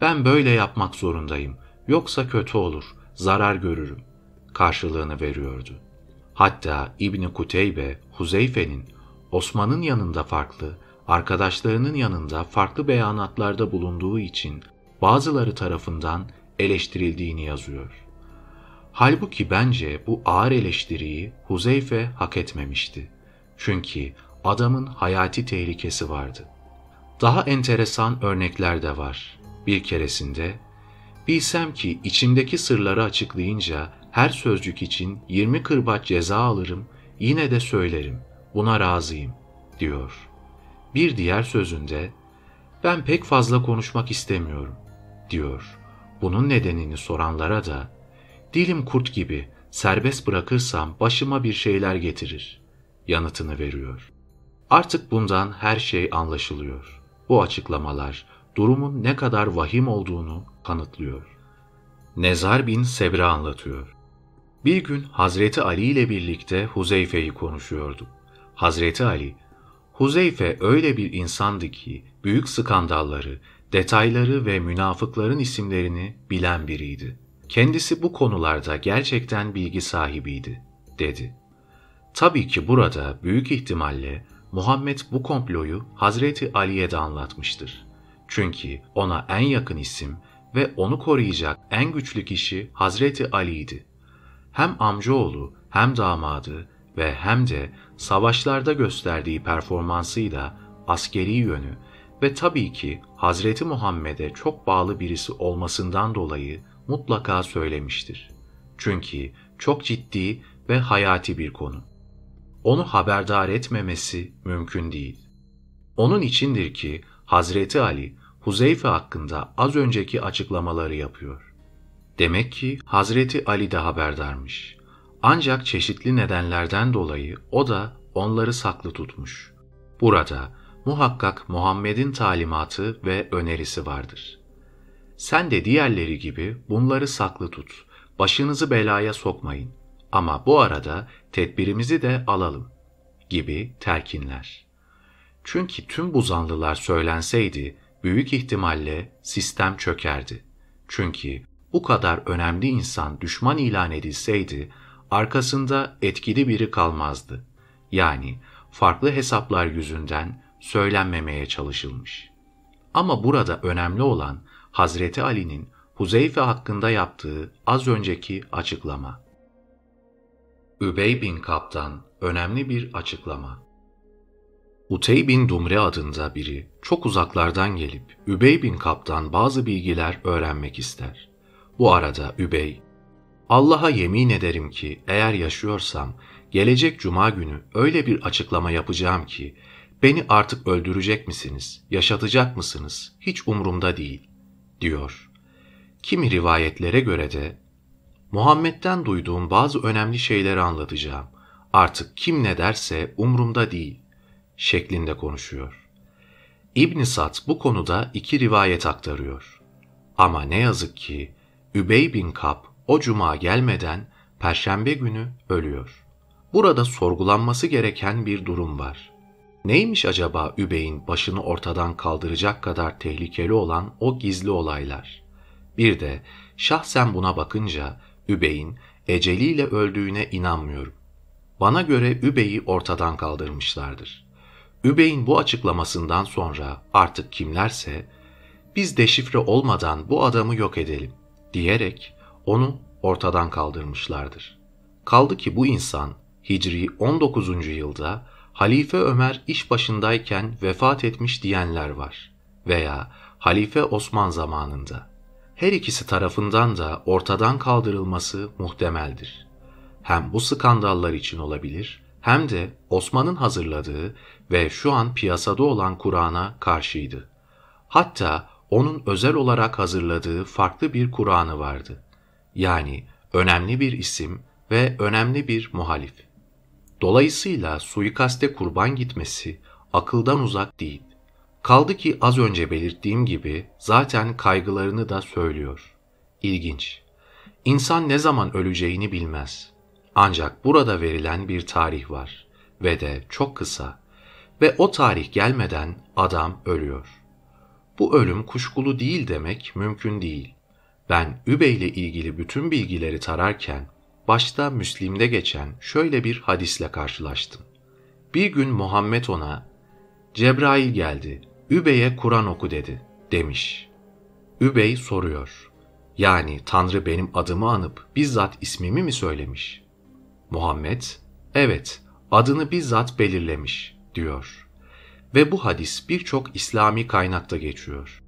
ben böyle yapmak zorundayım yoksa kötü olur, zarar görürüm karşılığını veriyordu. Hatta İbni Kuteybe, Huzeyfe'nin Osman'ın yanında farklı, arkadaşlarının yanında farklı beyanatlarda bulunduğu için bazıları tarafından eleştirildiğini yazıyor. Halbuki bence bu ağır eleştiriyi Huzeyfe hak etmemişti. Çünkü adamın hayati tehlikesi vardı. Daha enteresan örnekler de var. Bir keresinde, bilsem ki içimdeki sırları açıklayınca her sözcük için 20 kırbaç ceza alırım, yine de söylerim, buna razıyım, diyor. Bir diğer sözünde, ben pek fazla konuşmak istemiyorum, diyor. Bunun nedenini soranlara da, dilim kurt gibi, serbest bırakırsam başıma bir şeyler getirir, yanıtını veriyor. Artık bundan her şey anlaşılıyor. Bu açıklamalar durumun ne kadar vahim olduğunu kanıtlıyor. Nezar bin Sebre anlatıyor. Bir gün Hazreti Ali ile birlikte Huzeyfe'yi konuşuyordu. Hazreti Ali, Huzeyfe öyle bir insandı ki büyük skandalları, detayları ve münafıkların isimlerini bilen biriydi. Kendisi bu konularda gerçekten bilgi sahibiydi, dedi. Tabii ki burada büyük ihtimalle Muhammed bu komployu Hazreti Ali'ye de anlatmıştır. Çünkü ona en yakın isim ve onu koruyacak en güçlü kişi Hazreti Ali'ydi. Hem amcaoğlu hem damadı ve hem de savaşlarda gösterdiği performansıyla askeri yönü ve tabii ki Hazreti Muhammed'e çok bağlı birisi olmasından dolayı mutlaka söylemiştir. Çünkü çok ciddi ve hayati bir konu. Onu haberdar etmemesi mümkün değil. Onun içindir ki Hazreti Ali Huzeyfe hakkında az önceki açıklamaları yapıyor. Demek ki Hazreti Ali de haberdarmış. Ancak çeşitli nedenlerden dolayı o da onları saklı tutmuş. Burada muhakkak Muhammed'in talimatı ve önerisi vardır. Sen de diğerleri gibi bunları saklı tut, başınızı belaya sokmayın ama bu arada tedbirimizi de alalım gibi telkinler. Çünkü tüm bu zanlılar söylenseydi büyük ihtimalle sistem çökerdi. Çünkü bu kadar önemli insan düşman ilan edilseydi arkasında etkili biri kalmazdı. Yani farklı hesaplar yüzünden söylenmemeye çalışılmış. Ama burada önemli olan Hazreti Ali'nin Huzeyfe hakkında yaptığı az önceki açıklama. Übey bin Kap'tan önemli bir açıklama. Utey bin Dumre adında biri çok uzaklardan gelip Übey bin Kap'tan bazı bilgiler öğrenmek ister. Bu arada Übey, Allah'a yemin ederim ki eğer yaşıyorsam gelecek cuma günü öyle bir açıklama yapacağım ki beni artık öldürecek misiniz, yaşatacak mısınız hiç umurumda değil, diyor. Kimi rivayetlere göre de Muhammed'den duyduğum bazı önemli şeyleri anlatacağım. Artık kim ne derse umrumda değil şeklinde konuşuyor. İbn Sad bu konuda iki rivayet aktarıyor. Ama ne yazık ki Übey bin Kap o cuma gelmeden perşembe günü ölüyor. Burada sorgulanması gereken bir durum var. Neymiş acaba Übey'in başını ortadan kaldıracak kadar tehlikeli olan o gizli olaylar? Bir de şahsen buna bakınca Übey'in eceliyle öldüğüne inanmıyorum. Bana göre Übey'i ortadan kaldırmışlardır. Übey'in bu açıklamasından sonra artık kimlerse biz deşifre olmadan bu adamı yok edelim diyerek onu ortadan kaldırmışlardır. Kaldı ki bu insan Hicri 19. yılda Halife Ömer iş başındayken vefat etmiş diyenler var veya Halife Osman zamanında. Her ikisi tarafından da ortadan kaldırılması muhtemeldir. Hem bu skandallar için olabilir hem de Osman'ın hazırladığı ve şu an piyasada olan Kur'an'a karşıydı. Hatta onun özel olarak hazırladığı farklı bir Kur'an'ı vardı. Yani önemli bir isim ve önemli bir muhalif. Dolayısıyla suikaste kurban gitmesi akıldan uzak değil. Kaldı ki az önce belirttiğim gibi zaten kaygılarını da söylüyor. İlginç. İnsan ne zaman öleceğini bilmez. Ancak burada verilen bir tarih var ve de çok kısa ve o tarih gelmeden adam ölüyor. Bu ölüm kuşkulu değil demek mümkün değil. Ben Übey ile ilgili bütün bilgileri tararken başta Müslim'de geçen şöyle bir hadisle karşılaştım. Bir gün Muhammed ona Cebrail geldi, Übey'e Kur'an oku dedi demiş. Übey soruyor. Yani Tanrı benim adımı anıp bizzat ismimi mi söylemiş? Muhammed, evet adını bizzat belirlemiş diyor. Ve bu hadis birçok İslami kaynakta geçiyor.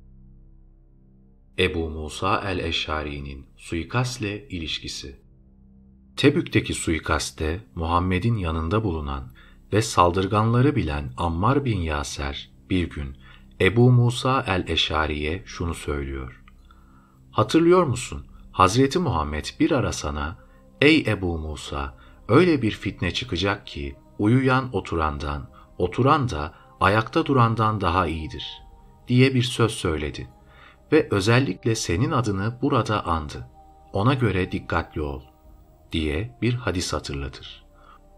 Ebu Musa el-Eşari'nin suikastle ilişkisi Tebük'teki suikaste Muhammed'in yanında bulunan ve saldırganları bilen Ammar bin Yaser bir gün Ebu Musa el-Eşari'ye şunu söylüyor. Hatırlıyor musun? Hazreti Muhammed bir ara sana, ''Ey Ebu Musa, öyle bir fitne çıkacak ki uyuyan oturandan, oturan da ayakta durandan daha iyidir.'' diye bir söz söyledi ve özellikle senin adını burada andı. Ona göre dikkatli ol diye bir hadis hatırlatır.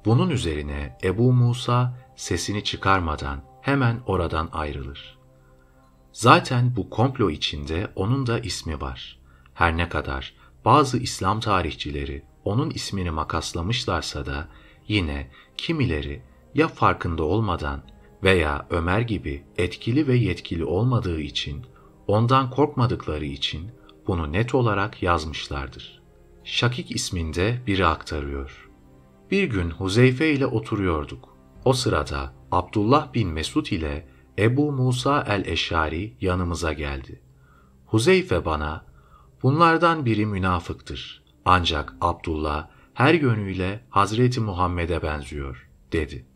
Bunun üzerine Ebu Musa sesini çıkarmadan hemen oradan ayrılır. Zaten bu komplo içinde onun da ismi var. Her ne kadar bazı İslam tarihçileri onun ismini makaslamışlarsa da Yine kimileri ya farkında olmadan veya Ömer gibi etkili ve yetkili olmadığı için, ondan korkmadıkları için bunu net olarak yazmışlardır. Şakik isminde biri aktarıyor. Bir gün Huzeyfe ile oturuyorduk. O sırada Abdullah bin Mesud ile Ebu Musa el-Eşari yanımıza geldi. Huzeyfe bana, bunlardan biri münafıktır. Ancak Abdullah her yönüyle Hazreti Muhammed'e benziyor, dedi.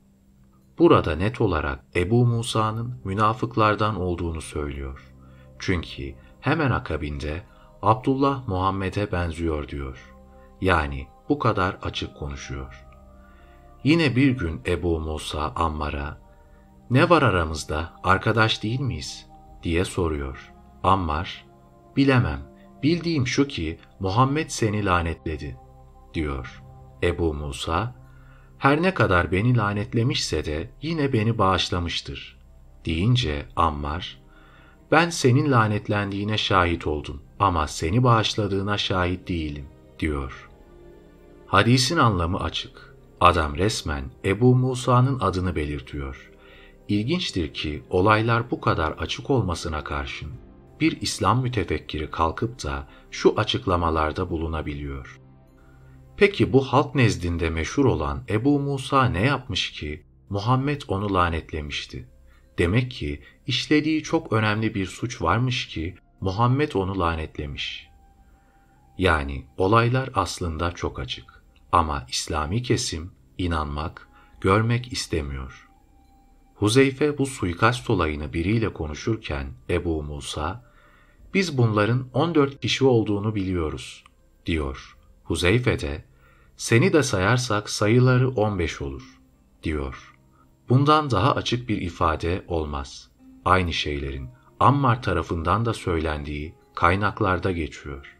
Burada net olarak Ebu Musa'nın münafıklardan olduğunu söylüyor. Çünkü hemen akabinde Abdullah Muhammed'e benziyor diyor. Yani bu kadar açık konuşuyor. Yine bir gün Ebu Musa Ammar'a ne var aramızda arkadaş değil miyiz diye soruyor. Ammar bilemem bildiğim şu ki Muhammed seni lanetledi diyor. Ebu Musa her ne kadar beni lanetlemişse de yine beni bağışlamıştır deyince Ammar ben senin lanetlendiğine şahit oldum ama seni bağışladığına şahit değilim diyor. Hadisin anlamı açık. Adam resmen Ebu Musa'nın adını belirtiyor. İlginçtir ki olaylar bu kadar açık olmasına karşın bir İslam mütefekkiri kalkıp da şu açıklamalarda bulunabiliyor. Peki bu halk nezdinde meşhur olan Ebu Musa ne yapmış ki Muhammed onu lanetlemişti? Demek ki işlediği çok önemli bir suç varmış ki Muhammed onu lanetlemiş. Yani olaylar aslında çok açık ama İslami kesim inanmak, görmek istemiyor. Huzeyfe bu suikast olayını biriyle konuşurken Ebu Musa, biz bunların 14 kişi olduğunu biliyoruz, diyor. Huzeyfe de, seni de sayarsak sayıları 15 olur, diyor. Bundan daha açık bir ifade olmaz. Aynı şeylerin Ammar tarafından da söylendiği kaynaklarda geçiyor.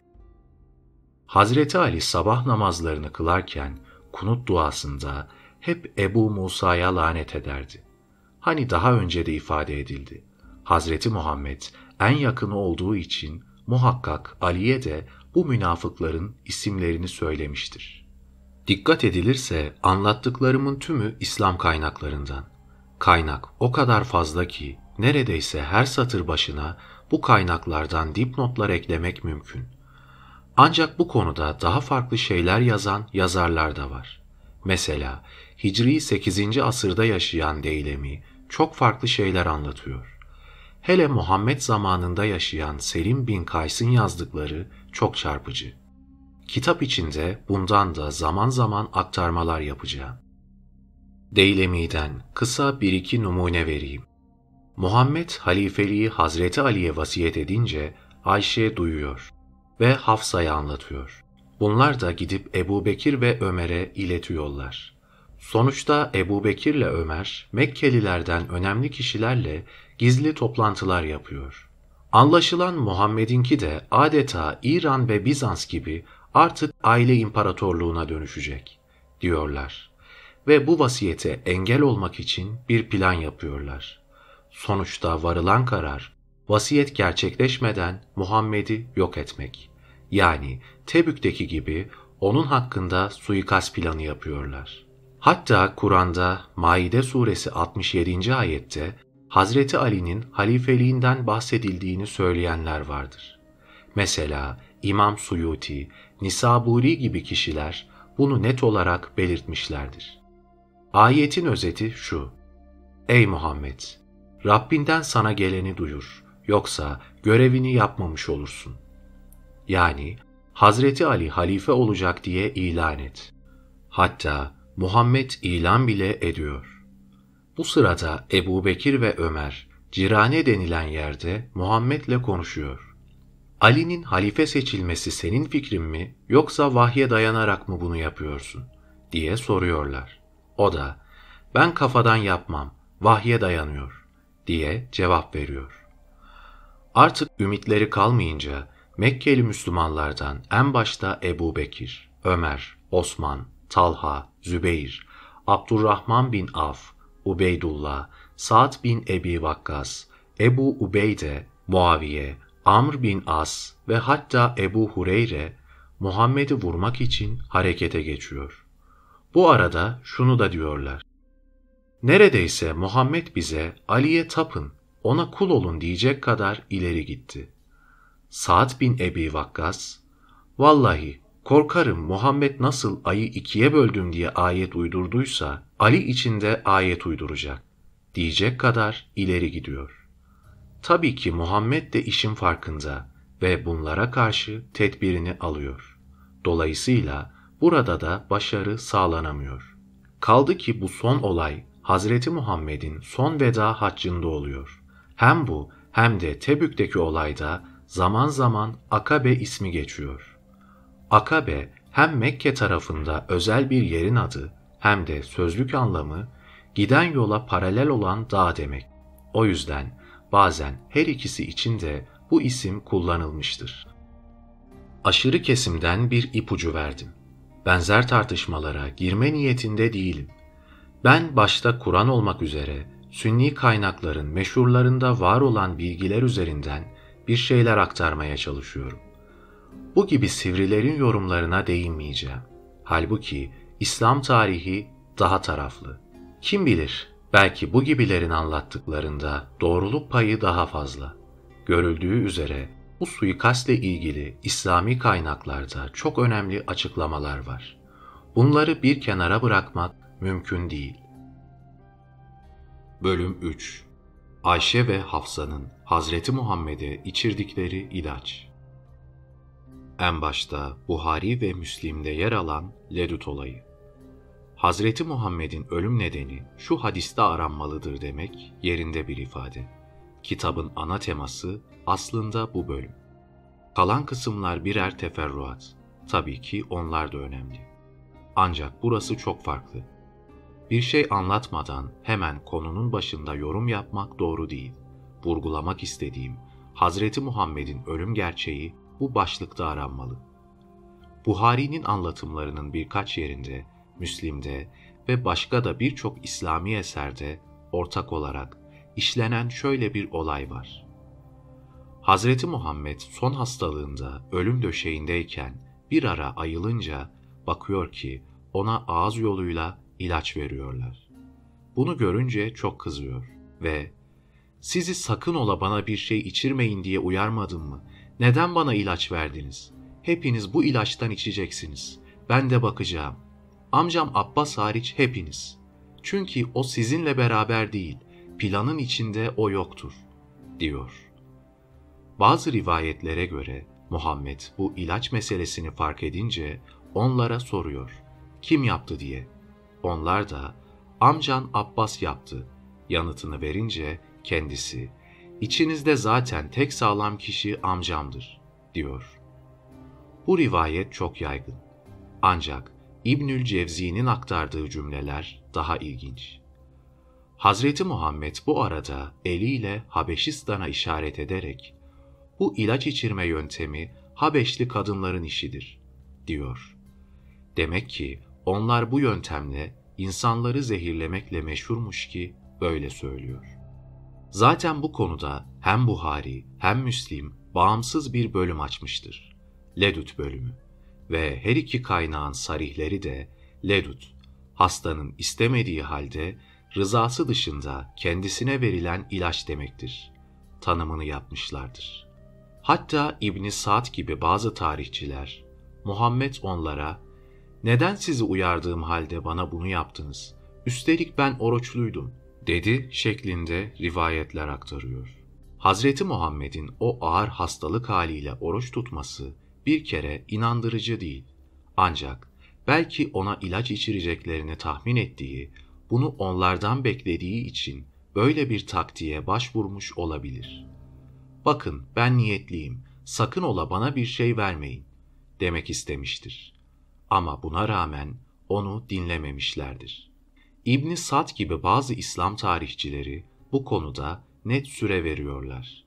Hazreti Ali sabah namazlarını kılarken kunut duasında hep Ebu Musa'ya lanet ederdi. Hani daha önce de ifade edildi. Hazreti Muhammed en yakını olduğu için muhakkak Ali'ye de bu münafıkların isimlerini söylemiştir. Dikkat edilirse anlattıklarımın tümü İslam kaynaklarından. Kaynak o kadar fazla ki neredeyse her satır başına bu kaynaklardan dipnotlar eklemek mümkün. Ancak bu konuda daha farklı şeyler yazan yazarlar da var. Mesela Hicri 8. asırda yaşayan Deylemi çok farklı şeyler anlatıyor. Hele Muhammed zamanında yaşayan Selim bin Kays'ın yazdıkları çok çarpıcı. Kitap içinde bundan da zaman zaman aktarmalar yapacağım. Deylemi'den kısa bir iki numune vereyim. Muhammed halifeliği Hazreti Ali'ye vasiyet edince Ayşe duyuyor ve Hafsa'ya anlatıyor. Bunlar da gidip Ebu Bekir ve Ömer'e iletiyorlar. Sonuçta Ebu Bekir ile Ömer, Mekkelilerden önemli kişilerle gizli toplantılar yapıyor. Anlaşılan Muhammed'inki de adeta İran ve Bizans gibi artık aile imparatorluğuna dönüşecek, diyorlar. Ve bu vasiyete engel olmak için bir plan yapıyorlar. Sonuçta varılan karar, vasiyet gerçekleşmeden Muhammed'i yok etmek. Yani Tebük'teki gibi onun hakkında suikast planı yapıyorlar. Hatta Kur'an'da Maide suresi 67. ayette Hazreti Ali'nin halifeliğinden bahsedildiğini söyleyenler vardır. Mesela İmam Suyuti, Nisaburi gibi kişiler bunu net olarak belirtmişlerdir. Ayetin özeti şu. Ey Muhammed! Rabbinden sana geleni duyur. Yoksa görevini yapmamış olursun. Yani Hazreti Ali halife olacak diye ilan et. Hatta Muhammed ilan bile ediyor. Bu sırada Ebu Bekir ve Ömer, Cirane denilen yerde Muhammed'le konuşuyor. Ali'nin halife seçilmesi senin fikrin mi yoksa vahye dayanarak mı bunu yapıyorsun diye soruyorlar. O da ben kafadan yapmam, vahye dayanıyor diye cevap veriyor. Artık ümitleri kalmayınca Mekkeli Müslümanlardan en başta Ebu Bekir, Ömer, Osman, Talha, Zübeyir, Abdurrahman bin Af, Ubeydullah, Sa'd bin Ebi Vakkas, Ebu Ubeyde, Muaviye, Amr bin As ve hatta Ebu Hureyre Muhammed'i vurmak için harekete geçiyor. Bu arada şunu da diyorlar. Neredeyse Muhammed bize Ali'ye tapın, ona kul olun diyecek kadar ileri gitti. Sa'd bin Ebi Vakkas, Vallahi korkarım Muhammed nasıl ayı ikiye böldüm diye ayet uydurduysa Ali içinde ayet uyduracak diyecek kadar ileri gidiyor. Tabii ki Muhammed de işin farkında ve bunlara karşı tedbirini alıyor. Dolayısıyla burada da başarı sağlanamıyor. Kaldı ki bu son olay Hazreti Muhammed'in son veda haccında oluyor. Hem bu hem de Tebük'teki olayda zaman zaman Akabe ismi geçiyor. Akabe hem Mekke tarafında özel bir yerin adı hem de sözlük anlamı giden yola paralel olan dağ demek. O yüzden bazen her ikisi için de bu isim kullanılmıştır. Aşırı kesimden bir ipucu verdim. Benzer tartışmalara girme niyetinde değilim. Ben başta Kur'an olmak üzere sünni kaynakların meşhurlarında var olan bilgiler üzerinden bir şeyler aktarmaya çalışıyorum. Bu gibi sivrilerin yorumlarına değinmeyeceğim. Halbuki İslam tarihi daha taraflı. Kim bilir belki bu gibilerin anlattıklarında doğruluk payı daha fazla. Görüldüğü üzere bu suikastle ilgili İslami kaynaklarda çok önemli açıklamalar var. Bunları bir kenara bırakmak mümkün değil. Bölüm 3 Ayşe ve Hafsa'nın Hazreti Muhammed'e içirdikleri ilaç En başta Buhari ve Müslim'de yer alan Ledut olayı. Hazreti Muhammed'in ölüm nedeni şu hadiste aranmalıdır demek yerinde bir ifade. Kitabın ana teması aslında bu bölüm. Kalan kısımlar birer teferruat. Tabii ki onlar da önemli. Ancak burası çok farklı. Bir şey anlatmadan hemen konunun başında yorum yapmak doğru değil. Vurgulamak istediğim Hazreti Muhammed'in ölüm gerçeği bu başlıkta aranmalı. Buhari'nin anlatımlarının birkaç yerinde, Müslim'de ve başka da birçok İslami eserde ortak olarak işlenen şöyle bir olay var. Hazreti Muhammed son hastalığında ölüm döşeğindeyken bir ara ayılınca bakıyor ki ona ağız yoluyla ilaç veriyorlar. Bunu görünce çok kızıyor ve sizi sakın ola bana bir şey içirmeyin diye uyarmadım mı? Neden bana ilaç verdiniz? Hepiniz bu ilaçtan içeceksiniz. Ben de bakacağım. Amcam Abbas hariç hepiniz. Çünkü o sizinle beraber değil, planın içinde o yoktur, diyor. Bazı rivayetlere göre Muhammed bu ilaç meselesini fark edince onlara soruyor. Kim yaptı diye. Onlar da amcan Abbas yaptı yanıtını verince kendisi içinizde zaten tek sağlam kişi amcamdır diyor. Bu rivayet çok yaygın. Ancak İbnül Cevzi'nin aktardığı cümleler daha ilginç. Hazreti Muhammed bu arada eliyle Habeşistan'a işaret ederek bu ilaç içirme yöntemi Habeşli kadınların işidir diyor. Demek ki onlar bu yöntemle insanları zehirlemekle meşhurmuş ki böyle söylüyor. Zaten bu konuda hem Buhari hem Müslim bağımsız bir bölüm açmıştır. Ledut bölümü ve her iki kaynağın sarihleri de Ledut, hastanın istemediği halde rızası dışında kendisine verilen ilaç demektir. Tanımını yapmışlardır. Hatta İbn Sa'd gibi bazı tarihçiler Muhammed onlara neden sizi uyardığım halde bana bunu yaptınız? Üstelik ben oruçluydum, dedi şeklinde rivayetler aktarıyor. Hazreti Muhammed'in o ağır hastalık haliyle oruç tutması bir kere inandırıcı değil. Ancak belki ona ilaç içireceklerini tahmin ettiği, bunu onlardan beklediği için böyle bir taktiğe başvurmuş olabilir. Bakın ben niyetliyim, sakın ola bana bir şey vermeyin demek istemiştir. Ama buna rağmen onu dinlememişlerdir. İbn Sad gibi bazı İslam tarihçileri bu konuda net süre veriyorlar.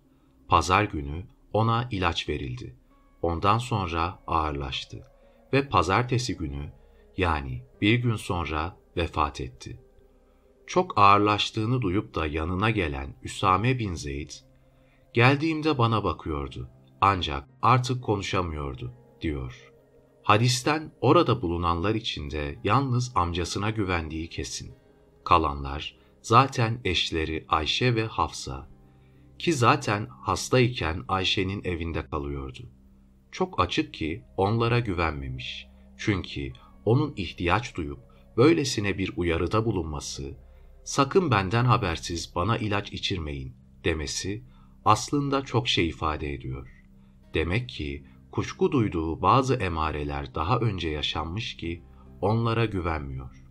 Pazar günü ona ilaç verildi. Ondan sonra ağırlaştı ve pazartesi günü yani bir gün sonra vefat etti. Çok ağırlaştığını duyup da yanına gelen Üsame bin Zeyd, geldiğimde bana bakıyordu ancak artık konuşamıyordu diyor. Hadisten orada bulunanlar içinde yalnız amcasına güvendiği kesin. Kalanlar zaten eşleri Ayşe ve Hafsa. Ki zaten hastayken Ayşe'nin evinde kalıyordu. Çok açık ki onlara güvenmemiş. Çünkü onun ihtiyaç duyup böylesine bir uyarıda bulunması, sakın benden habersiz bana ilaç içirmeyin demesi aslında çok şey ifade ediyor. Demek ki kuşku duyduğu bazı emareler daha önce yaşanmış ki onlara güvenmiyor.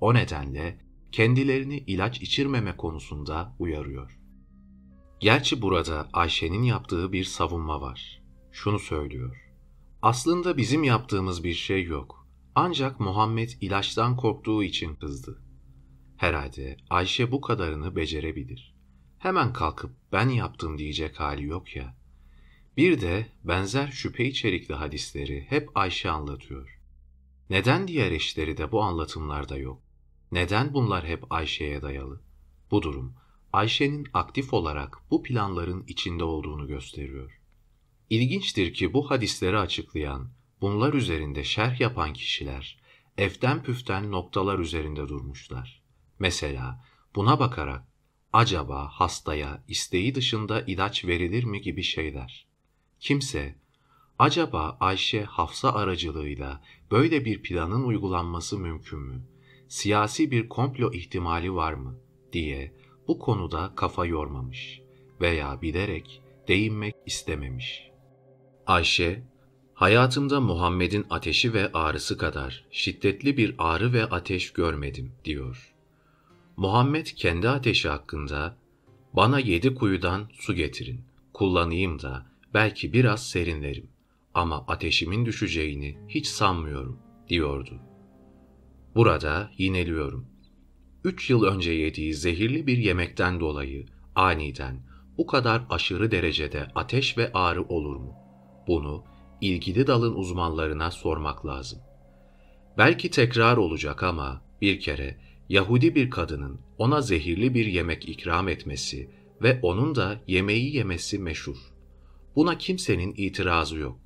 O nedenle kendilerini ilaç içirmeme konusunda uyarıyor. Gerçi burada Ayşe'nin yaptığı bir savunma var. Şunu söylüyor. Aslında bizim yaptığımız bir şey yok. Ancak Muhammed ilaçtan korktuğu için kızdı. Herhalde Ayşe bu kadarını becerebilir. Hemen kalkıp ben yaptım diyecek hali yok ya. Bir de benzer şüphe içerikli hadisleri hep Ayşe anlatıyor. Neden diğer eşleri de bu anlatımlarda yok? Neden bunlar hep Ayşe'ye dayalı? Bu durum Ayşe'nin aktif olarak bu planların içinde olduğunu gösteriyor. İlginçtir ki bu hadisleri açıklayan, bunlar üzerinde şerh yapan kişiler eften püften noktalar üzerinde durmuşlar. Mesela buna bakarak acaba hastaya isteği dışında ilaç verilir mi gibi şeyler. Kimse acaba Ayşe Hafsa aracılığıyla böyle bir planın uygulanması mümkün mü? Siyasi bir komplo ihtimali var mı diye bu konuda kafa yormamış veya bilerek değinmek istememiş. Ayşe, hayatımda Muhammed'in ateşi ve ağrısı kadar şiddetli bir ağrı ve ateş görmedim diyor. Muhammed kendi ateşi hakkında bana yedi kuyudan su getirin, kullanayım da belki biraz serinlerim ama ateşimin düşeceğini hiç sanmıyorum diyordu. Burada yineliyorum. Üç yıl önce yediği zehirli bir yemekten dolayı aniden bu kadar aşırı derecede ateş ve ağrı olur mu? Bunu ilgili dalın uzmanlarına sormak lazım. Belki tekrar olacak ama bir kere Yahudi bir kadının ona zehirli bir yemek ikram etmesi ve onun da yemeği yemesi meşhur. Buna kimsenin itirazı yok.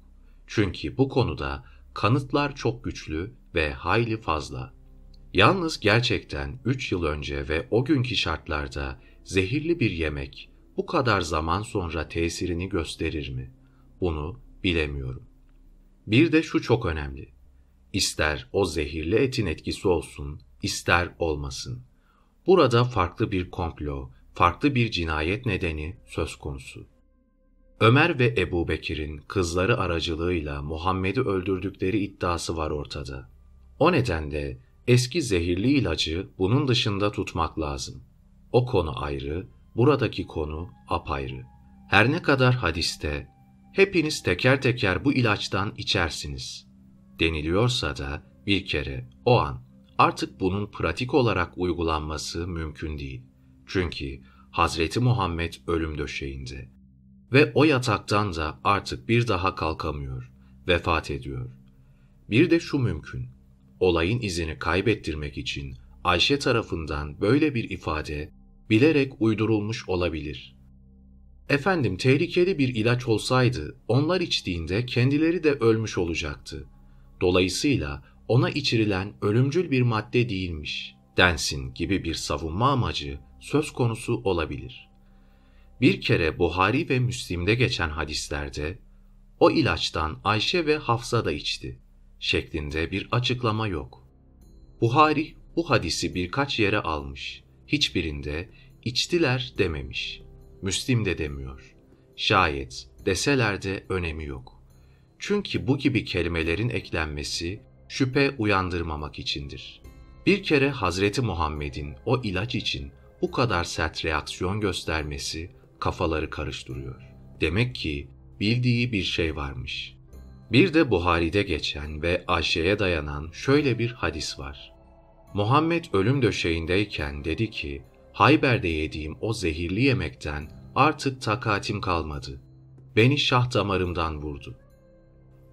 Çünkü bu konuda kanıtlar çok güçlü ve hayli fazla. Yalnız gerçekten 3 yıl önce ve o günkü şartlarda zehirli bir yemek bu kadar zaman sonra tesirini gösterir mi? Bunu bilemiyorum. Bir de şu çok önemli. İster o zehirli etin etkisi olsun, ister olmasın. Burada farklı bir komplo, farklı bir cinayet nedeni söz konusu. Ömer ve Ebu Bekir'in kızları aracılığıyla Muhammed'i öldürdükleri iddiası var ortada. O nedenle eski zehirli ilacı bunun dışında tutmak lazım. O konu ayrı, buradaki konu apayrı. Her ne kadar hadiste hepiniz teker teker bu ilaçtan içersiniz deniliyorsa da bir kere o an artık bunun pratik olarak uygulanması mümkün değil. Çünkü Hazreti Muhammed ölüm döşeğinde ve o yataktan da artık bir daha kalkamıyor, vefat ediyor. Bir de şu mümkün, olayın izini kaybettirmek için Ayşe tarafından böyle bir ifade bilerek uydurulmuş olabilir. Efendim tehlikeli bir ilaç olsaydı onlar içtiğinde kendileri de ölmüş olacaktı. Dolayısıyla ona içirilen ölümcül bir madde değilmiş densin gibi bir savunma amacı söz konusu olabilir. Bir kere Buhari ve Müslim'de geçen hadislerde o ilaçtan Ayşe ve Hafsa da içti şeklinde bir açıklama yok. Buhari bu hadisi birkaç yere almış. Hiçbirinde içtiler dememiş. Müslim de demiyor. Şayet deseler de önemi yok. Çünkü bu gibi kelimelerin eklenmesi şüphe uyandırmamak içindir. Bir kere Hazreti Muhammed'in o ilaç için bu kadar sert reaksiyon göstermesi kafaları karıştırıyor. Demek ki bildiği bir şey varmış. Bir de Buhari'de geçen ve Ayşe'ye dayanan şöyle bir hadis var. Muhammed ölüm döşeğindeyken dedi ki, Hayber'de yediğim o zehirli yemekten artık takatim kalmadı. Beni şah damarımdan vurdu.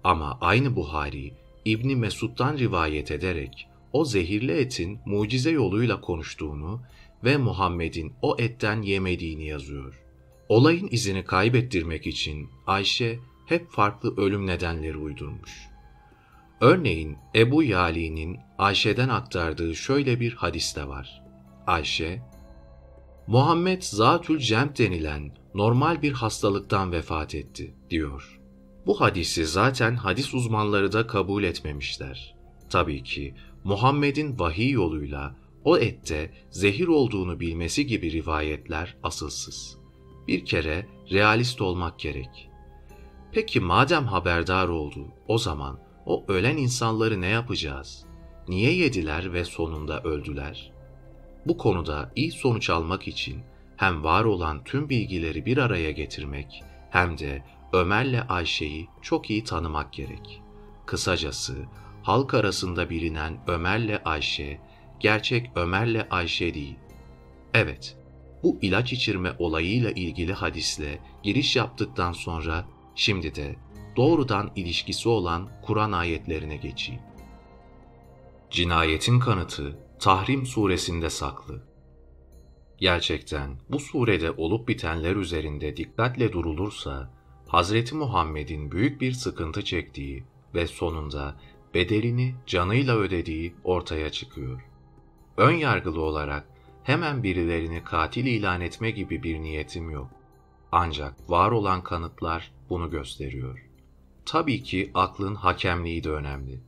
Ama aynı Buhari, İbni Mesud'dan rivayet ederek o zehirli etin mucize yoluyla konuştuğunu ve Muhammed'in o etten yemediğini yazıyor. Olayın izini kaybettirmek için Ayşe hep farklı ölüm nedenleri uydurmuş. Örneğin Ebu Yali'nin Ayşe'den aktardığı şöyle bir hadis de var. Ayşe, Muhammed Zatül Cemp denilen normal bir hastalıktan vefat etti, diyor. Bu hadisi zaten hadis uzmanları da kabul etmemişler. Tabii ki Muhammed'in vahiy yoluyla o ette zehir olduğunu bilmesi gibi rivayetler asılsız. Bir kere realist olmak gerek. Peki madem haberdar oldu, o zaman o ölen insanları ne yapacağız? Niye yediler ve sonunda öldüler? Bu konuda iyi sonuç almak için hem var olan tüm bilgileri bir araya getirmek hem de Ömer'le Ayşe'yi çok iyi tanımak gerek. Kısacası halk arasında bilinen Ömer'le Ayşe, gerçek Ömer'le Ayşe değil. Evet, bu ilaç içirme olayıyla ilgili hadisle giriş yaptıktan sonra şimdi de doğrudan ilişkisi olan Kur'an ayetlerine geçeyim. Cinayetin kanıtı Tahrim suresinde saklı. Gerçekten bu surede olup bitenler üzerinde dikkatle durulursa, Hazreti Muhammed'in büyük bir sıkıntı çektiği ve sonunda bedelini canıyla ödediği ortaya çıkıyor. Ön yargılı olarak hemen birilerini katil ilan etme gibi bir niyetim yok. Ancak var olan kanıtlar bunu gösteriyor. Tabii ki aklın hakemliği de önemli.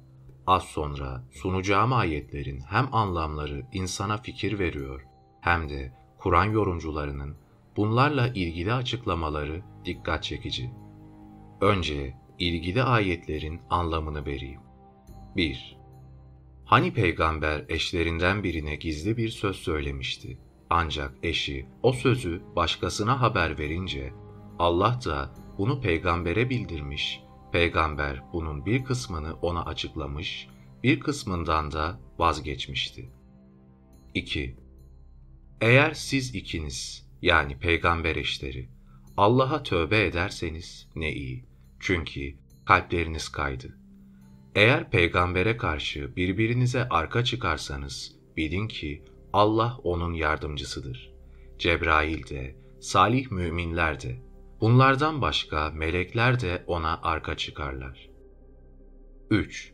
Az sonra sunacağım ayetlerin hem anlamları insana fikir veriyor hem de Kur'an yorumcularının bunlarla ilgili açıklamaları dikkat çekici. Önce ilgili ayetlerin anlamını vereyim. 1. Hani peygamber eşlerinden birine gizli bir söz söylemişti. Ancak eşi o sözü başkasına haber verince Allah da bunu peygambere bildirmiş Peygamber bunun bir kısmını ona açıklamış, bir kısmından da vazgeçmişti. 2. Eğer siz ikiniz, yani peygamber eşleri, Allah'a tövbe ederseniz ne iyi. Çünkü kalpleriniz kaydı. Eğer peygambere karşı birbirinize arka çıkarsanız, bilin ki Allah onun yardımcısıdır. Cebrail de, salih müminler de, Bunlardan başka melekler de ona arka çıkarlar. 3.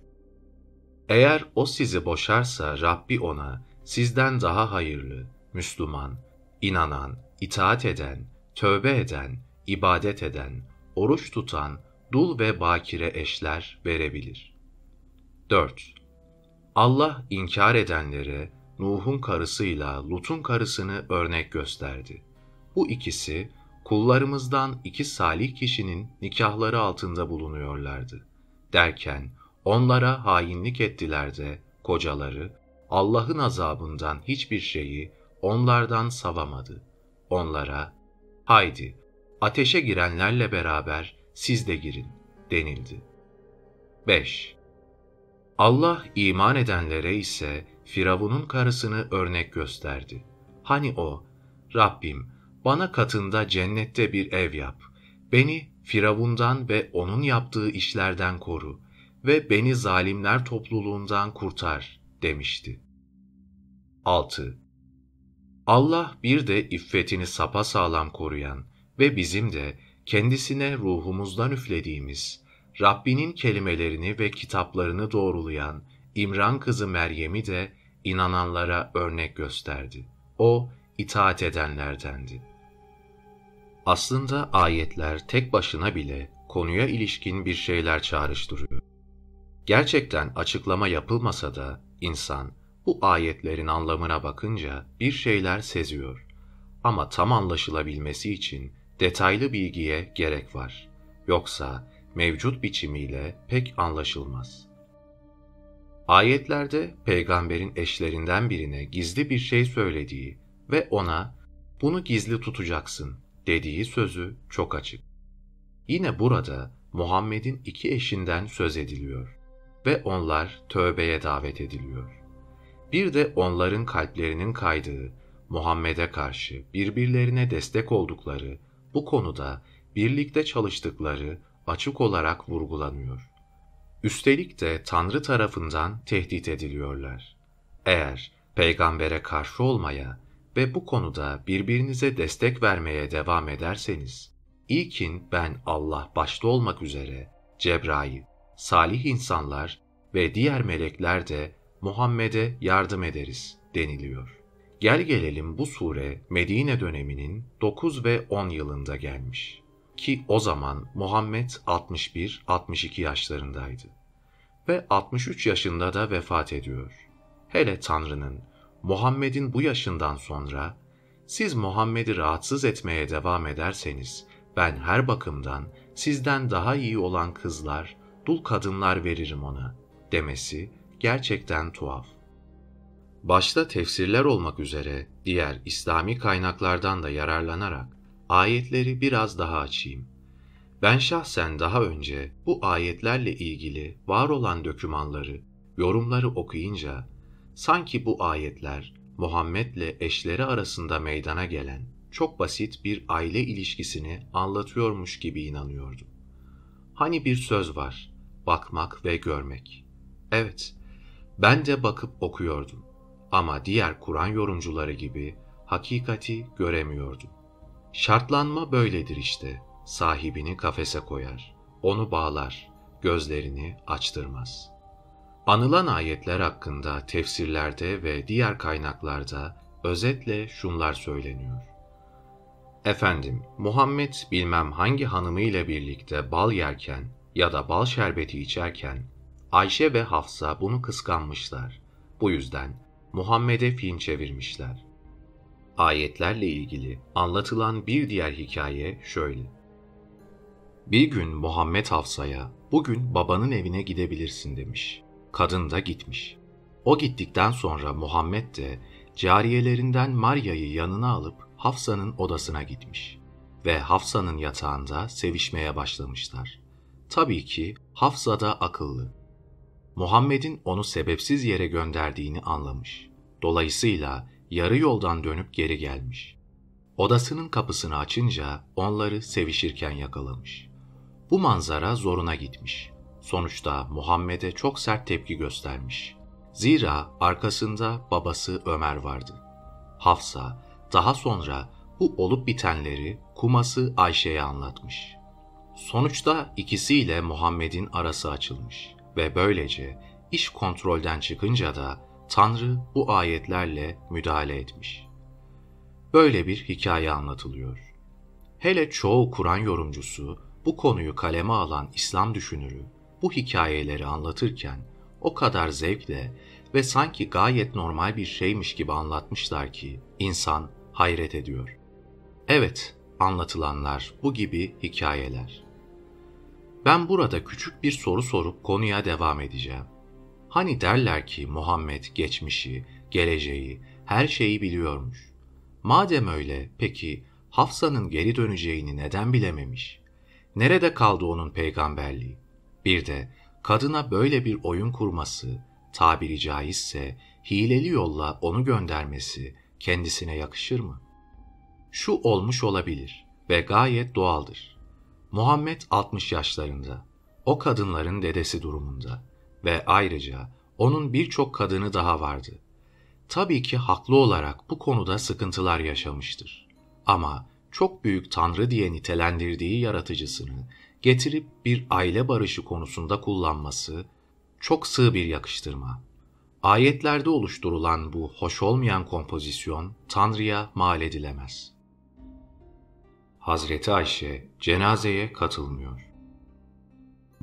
Eğer o sizi boşarsa Rabbi ona sizden daha hayırlı, Müslüman, inanan, itaat eden, tövbe eden, ibadet eden, oruç tutan, dul ve bakire eşler verebilir. 4. Allah inkar edenlere Nuh'un karısıyla Lut'un karısını örnek gösterdi. Bu ikisi kullarımızdan iki salih kişinin nikahları altında bulunuyorlardı. Derken onlara hainlik ettiler de kocaları Allah'ın azabından hiçbir şeyi onlardan savamadı. Onlara haydi ateşe girenlerle beraber siz de girin denildi. 5. Allah iman edenlere ise Firavun'un karısını örnek gösterdi. Hani o, Rabbim bana katında cennette bir ev yap. Beni Firavundan ve onun yaptığı işlerden koru ve beni zalimler topluluğundan kurtar demişti. 6. Allah bir de iffetini sapasağlam koruyan ve bizim de kendisine ruhumuzdan üflediğimiz, Rabbinin kelimelerini ve kitaplarını doğrulayan İmran kızı Meryem'i de inananlara örnek gösterdi. O, itaat edenlerdendi. Aslında ayetler tek başına bile konuya ilişkin bir şeyler çağrıştırıyor. Gerçekten açıklama yapılmasa da insan bu ayetlerin anlamına bakınca bir şeyler seziyor. Ama tam anlaşılabilmesi için detaylı bilgiye gerek var. Yoksa mevcut biçimiyle pek anlaşılmaz. Ayetlerde peygamberin eşlerinden birine gizli bir şey söylediği ve ona bunu gizli tutacaksın dediği sözü çok açık. Yine burada Muhammed'in iki eşinden söz ediliyor ve onlar tövbeye davet ediliyor. Bir de onların kalplerinin kaydığı, Muhammed'e karşı birbirlerine destek oldukları, bu konuda birlikte çalıştıkları açık olarak vurgulanıyor. Üstelik de Tanrı tarafından tehdit ediliyorlar. Eğer peygambere karşı olmaya ve bu konuda birbirinize destek vermeye devam ederseniz, ilkin ben Allah başta olmak üzere Cebrail, salih insanlar ve diğer melekler de Muhammed'e yardım ederiz deniliyor. Gel gelelim bu sure Medine döneminin 9 ve 10 yılında gelmiş. Ki o zaman Muhammed 61-62 yaşlarındaydı. Ve 63 yaşında da vefat ediyor. Hele Tanrı'nın Muhammed'in bu yaşından sonra siz Muhammed'i rahatsız etmeye devam ederseniz ben her bakımdan sizden daha iyi olan kızlar, dul kadınlar veririm ona demesi gerçekten tuhaf. Başta tefsirler olmak üzere diğer İslami kaynaklardan da yararlanarak ayetleri biraz daha açayım. Ben şahsen daha önce bu ayetlerle ilgili var olan dokümanları, yorumları okuyunca sanki bu ayetler Muhammed'le eşleri arasında meydana gelen çok basit bir aile ilişkisini anlatıyormuş gibi inanıyordum. Hani bir söz var, bakmak ve görmek. Evet, ben de bakıp okuyordum ama diğer Kur'an yorumcuları gibi hakikati göremiyordum. Şartlanma böyledir işte. Sahibini kafese koyar, onu bağlar, gözlerini açtırmaz. Anılan ayetler hakkında tefsirlerde ve diğer kaynaklarda özetle şunlar söyleniyor. Efendim, Muhammed bilmem hangi hanımıyla birlikte bal yerken ya da bal şerbeti içerken Ayşe ve Hafsa bunu kıskanmışlar. Bu yüzden Muhammed'e film çevirmişler. Ayetlerle ilgili anlatılan bir diğer hikaye şöyle. Bir gün Muhammed Hafsa'ya bugün babanın evine gidebilirsin demiş. Kadın da gitmiş. O gittikten sonra Muhammed de cariyelerinden Marya'yı yanına alıp Hafsa'nın odasına gitmiş ve Hafsa'nın yatağında sevişmeye başlamışlar. Tabii ki Hafsa da akıllı. Muhammed'in onu sebepsiz yere gönderdiğini anlamış. Dolayısıyla yarı yoldan dönüp geri gelmiş. Odasının kapısını açınca onları sevişirken yakalamış. Bu manzara zoruna gitmiş. Sonuçta Muhammed'e çok sert tepki göstermiş. Zira arkasında babası Ömer vardı. Hafsa daha sonra bu olup bitenleri kuması Ayşe'ye anlatmış. Sonuçta ikisiyle Muhammed'in arası açılmış ve böylece iş kontrolden çıkınca da Tanrı bu ayetlerle müdahale etmiş. Böyle bir hikaye anlatılıyor. Hele çoğu Kur'an yorumcusu bu konuyu kaleme alan İslam düşünürü bu hikayeleri anlatırken o kadar zevkle ve sanki gayet normal bir şeymiş gibi anlatmışlar ki insan hayret ediyor. Evet, anlatılanlar bu gibi hikayeler. Ben burada küçük bir soru sorup konuya devam edeceğim. Hani derler ki Muhammed geçmişi, geleceği, her şeyi biliyormuş. Madem öyle, peki Hafsa'nın geri döneceğini neden bilememiş? Nerede kaldı onun peygamberliği? Bir de kadına böyle bir oyun kurması, tabiri caizse hileli yolla onu göndermesi kendisine yakışır mı? Şu olmuş olabilir ve gayet doğaldır. Muhammed 60 yaşlarında, o kadınların dedesi durumunda ve ayrıca onun birçok kadını daha vardı. Tabii ki haklı olarak bu konuda sıkıntılar yaşamıştır. Ama çok büyük tanrı diye nitelendirdiği yaratıcısını getirip bir aile barışı konusunda kullanması çok sığ bir yakıştırma. Ayetlerde oluşturulan bu hoş olmayan kompozisyon Tanrı'ya mal edilemez. Hazreti Ayşe cenazeye katılmıyor.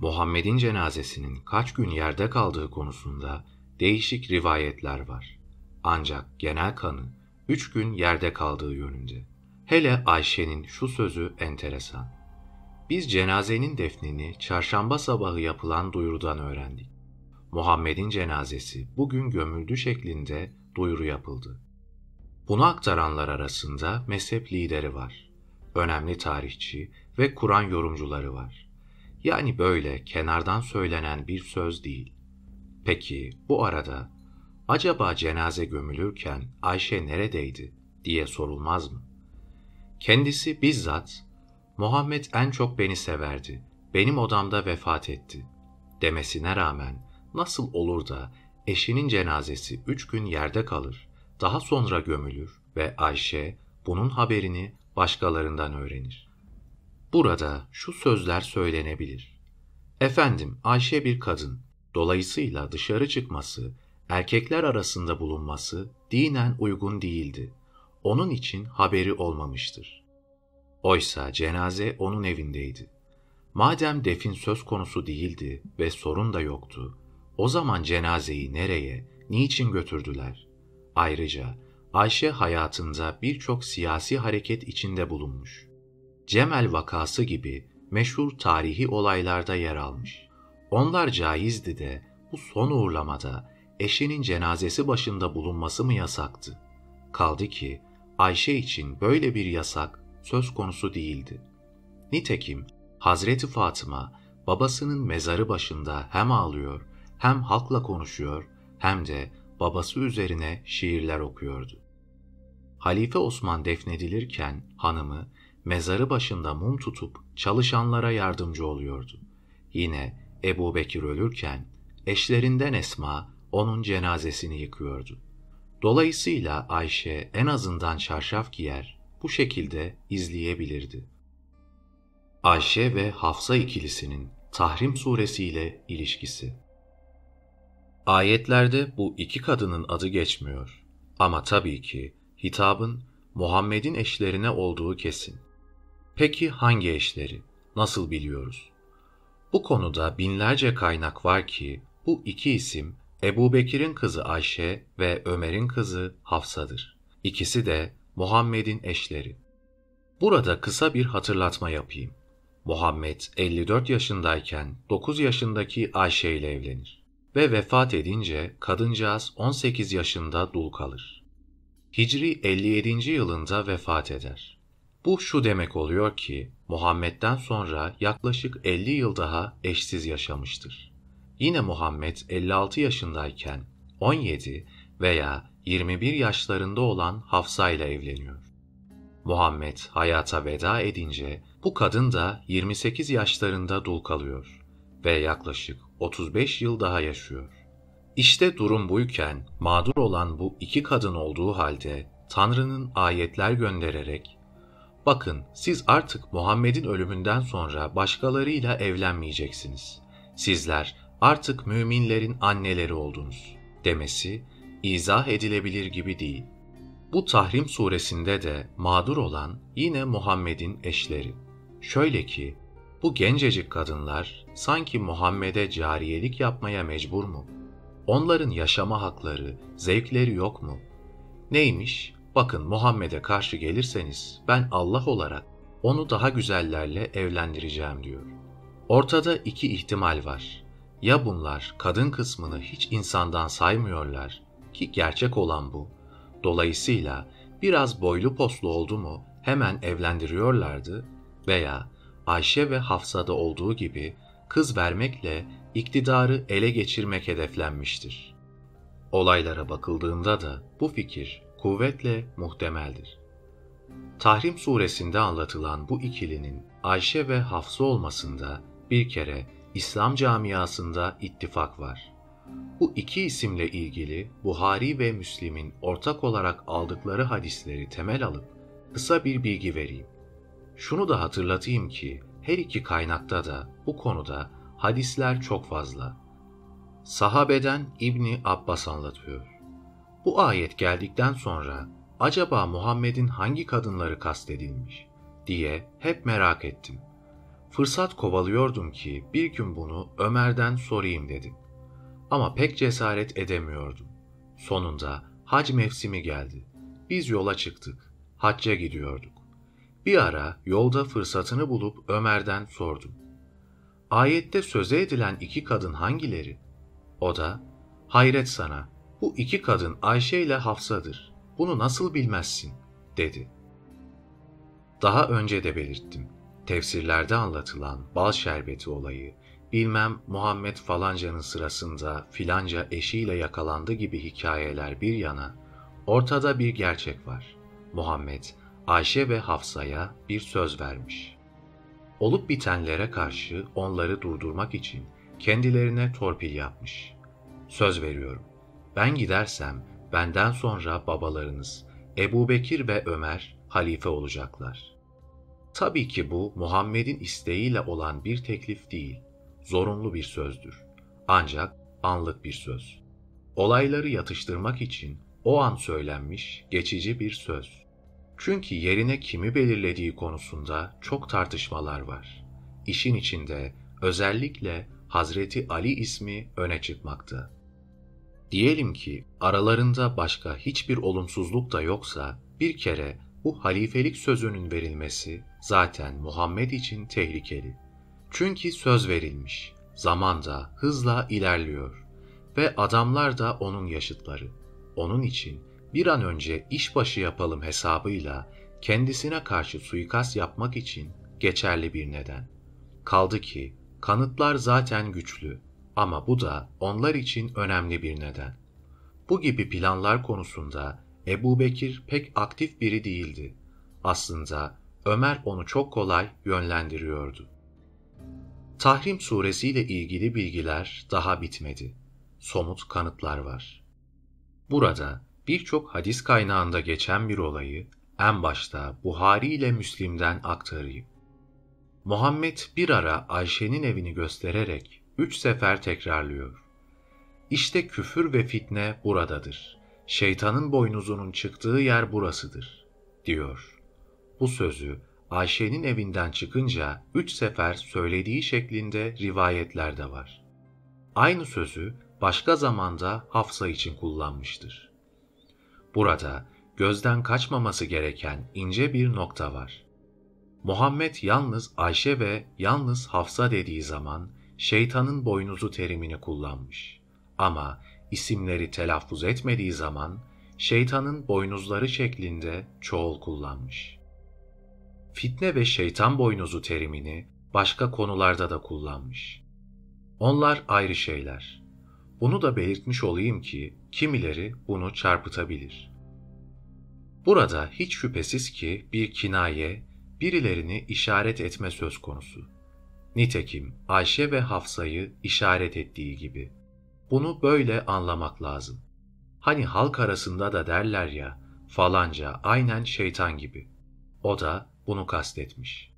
Muhammed'in cenazesinin kaç gün yerde kaldığı konusunda değişik rivayetler var. Ancak genel kanı üç gün yerde kaldığı yönünde. Hele Ayşe'nin şu sözü enteresan. Biz cenazenin defnini çarşamba sabahı yapılan duyurudan öğrendik. Muhammed'in cenazesi bugün gömüldü şeklinde duyuru yapıldı. Bunu aktaranlar arasında mezhep lideri var. Önemli tarihçi ve Kur'an yorumcuları var. Yani böyle kenardan söylenen bir söz değil. Peki bu arada acaba cenaze gömülürken Ayşe neredeydi diye sorulmaz mı? Kendisi bizzat Muhammed en çok beni severdi, benim odamda vefat etti demesine rağmen nasıl olur da eşinin cenazesi üç gün yerde kalır, daha sonra gömülür ve Ayşe bunun haberini başkalarından öğrenir. Burada şu sözler söylenebilir. Efendim Ayşe bir kadın, Dolayısıyla dışarı çıkması, erkekler arasında bulunması dinen uygun değildi. Onun için haberi olmamıştır. Oysa cenaze onun evindeydi. Madem defin söz konusu değildi ve sorun da yoktu, o zaman cenazeyi nereye, niçin götürdüler? Ayrıca Ayşe hayatında birçok siyasi hareket içinde bulunmuş. Cemel vakası gibi meşhur tarihi olaylarda yer almış. Onlar caizdi de bu son uğurlamada eşinin cenazesi başında bulunması mı yasaktı? Kaldı ki Ayşe için böyle bir yasak söz konusu değildi. Nitekim Hazreti Fatıma babasının mezarı başında hem ağlıyor, hem halkla konuşuyor, hem de babası üzerine şiirler okuyordu. Halife Osman defnedilirken hanımı mezarı başında mum tutup çalışanlara yardımcı oluyordu. Yine Ebu Bekir ölürken eşlerinden Esma onun cenazesini yıkıyordu. Dolayısıyla Ayşe en azından çarşaf giyer, bu şekilde izleyebilirdi. Ayşe ve Hafsa ikilisinin Tahrim suresiyle ilişkisi Ayetlerde bu iki kadının adı geçmiyor. Ama tabii ki hitabın Muhammed'in eşlerine olduğu kesin. Peki hangi eşleri? Nasıl biliyoruz? Bu konuda binlerce kaynak var ki bu iki isim Ebu Bekir'in kızı Ayşe ve Ömer'in kızı Hafsa'dır. İkisi de Muhammed'in eşleri. Burada kısa bir hatırlatma yapayım. Muhammed 54 yaşındayken 9 yaşındaki Ayşe ile evlenir ve vefat edince kadıncağız 18 yaşında dul kalır. Hicri 57. yılında vefat eder. Bu şu demek oluyor ki Muhammed'den sonra yaklaşık 50 yıl daha eşsiz yaşamıştır. Yine Muhammed 56 yaşındayken 17 veya 21 yaşlarında olan Hafsa ile evleniyor. Muhammed hayata veda edince bu kadın da 28 yaşlarında dul kalıyor ve yaklaşık 35 yıl daha yaşıyor. İşte durum buyken mağdur olan bu iki kadın olduğu halde Tanrı'nın ayetler göndererek Bakın siz artık Muhammed'in ölümünden sonra başkalarıyla evlenmeyeceksiniz. Sizler artık müminlerin anneleri oldunuz demesi izah edilebilir gibi değil. Bu Tahrim suresinde de mağdur olan yine Muhammed'in eşleri. Şöyle ki bu gencecik kadınlar sanki Muhammed'e cariyelik yapmaya mecbur mu? Onların yaşama hakları, zevkleri yok mu? Neymiş? Bakın Muhammed'e karşı gelirseniz ben Allah olarak onu daha güzellerle evlendireceğim diyor. Ortada iki ihtimal var. Ya bunlar kadın kısmını hiç insandan saymıyorlar ki gerçek olan bu. Dolayısıyla biraz boylu poslu oldu mu hemen evlendiriyorlardı veya Ayşe ve Hafsa'da olduğu gibi kız vermekle iktidarı ele geçirmek hedeflenmiştir. Olaylara bakıldığında da bu fikir kuvvetle muhtemeldir. Tahrim suresinde anlatılan bu ikilinin Ayşe ve Hafsa olmasında bir kere İslam camiasında ittifak var. Bu iki isimle ilgili Buhari ve Müslim'in ortak olarak aldıkları hadisleri temel alıp kısa bir bilgi vereyim. Şunu da hatırlatayım ki her iki kaynakta da bu konuda hadisler çok fazla. Sahabeden İbni Abbas anlatıyor. Bu ayet geldikten sonra acaba Muhammed'in hangi kadınları kastedilmiş diye hep merak ettim. Fırsat kovalıyordum ki bir gün bunu Ömer'den sorayım dedim. Ama pek cesaret edemiyordum. Sonunda hac mevsimi geldi. Biz yola çıktık. Hacca gidiyorduk. Bir ara yolda fırsatını bulup Ömer'den sordum. Ayette söze edilen iki kadın hangileri? O da, hayret sana, bu iki kadın Ayşe ile Hafsa'dır. Bunu nasıl bilmezsin, dedi. Daha önce de belirttim. Tefsirlerde anlatılan bal şerbeti olayı, bilmem Muhammed falancanın sırasında filanca eşiyle yakalandı gibi hikayeler bir yana, ortada bir gerçek var. Muhammed, Ayşe ve Hafsa'ya bir söz vermiş. Olup bitenlere karşı onları durdurmak için kendilerine torpil yapmış. Söz veriyorum. Ben gidersem benden sonra babalarınız Ebu Bekir ve Ömer halife olacaklar. Tabii ki bu Muhammed'in isteğiyle olan bir teklif değil, zorunlu bir sözdür. Ancak anlık bir söz. Olayları yatıştırmak için o an söylenmiş geçici bir söz. Çünkü yerine kimi belirlediği konusunda çok tartışmalar var. İşin içinde özellikle Hazreti Ali ismi öne çıkmakta. Diyelim ki aralarında başka hiçbir olumsuzluk da yoksa bir kere bu halifelik sözünün verilmesi zaten Muhammed için tehlikeli. Çünkü söz verilmiş, zamanda hızla ilerliyor ve adamlar da onun yaşıtları. Onun için bir an önce işbaşı yapalım hesabıyla kendisine karşı suikast yapmak için geçerli bir neden. Kaldı ki kanıtlar zaten güçlü ama bu da onlar için önemli bir neden. Bu gibi planlar konusunda Ebu Bekir pek aktif biri değildi. Aslında Ömer onu çok kolay yönlendiriyordu. Tahrim suresiyle ilgili bilgiler daha bitmedi. Somut kanıtlar var. Burada birçok hadis kaynağında geçen bir olayı en başta Buhari ile Müslim'den aktarayım. Muhammed bir ara Ayşe'nin evini göstererek üç sefer tekrarlıyor. İşte küfür ve fitne buradadır. Şeytanın boynuzunun çıktığı yer burasıdır, diyor. Bu sözü Ayşe'nin evinden çıkınca üç sefer söylediği şeklinde rivayetler de var. Aynı sözü başka zamanda Hafsa için kullanmıştır. Burada gözden kaçmaması gereken ince bir nokta var. Muhammed yalnız Ayşe ve yalnız Hafsa dediği zaman şeytanın boynuzu terimini kullanmış. Ama isimleri telaffuz etmediği zaman şeytanın boynuzları şeklinde çoğul kullanmış. Fitne ve şeytan boynuzu terimini başka konularda da kullanmış. Onlar ayrı şeyler. Bunu da belirtmiş olayım ki kimileri bunu çarpıtabilir. Burada hiç şüphesiz ki bir kinaye, birilerini işaret etme söz konusu. Nitekim Ayşe ve Hafsa'yı işaret ettiği gibi. Bunu böyle anlamak lazım. Hani halk arasında da derler ya, falanca aynen şeytan gibi. O da bunu kastetmiş.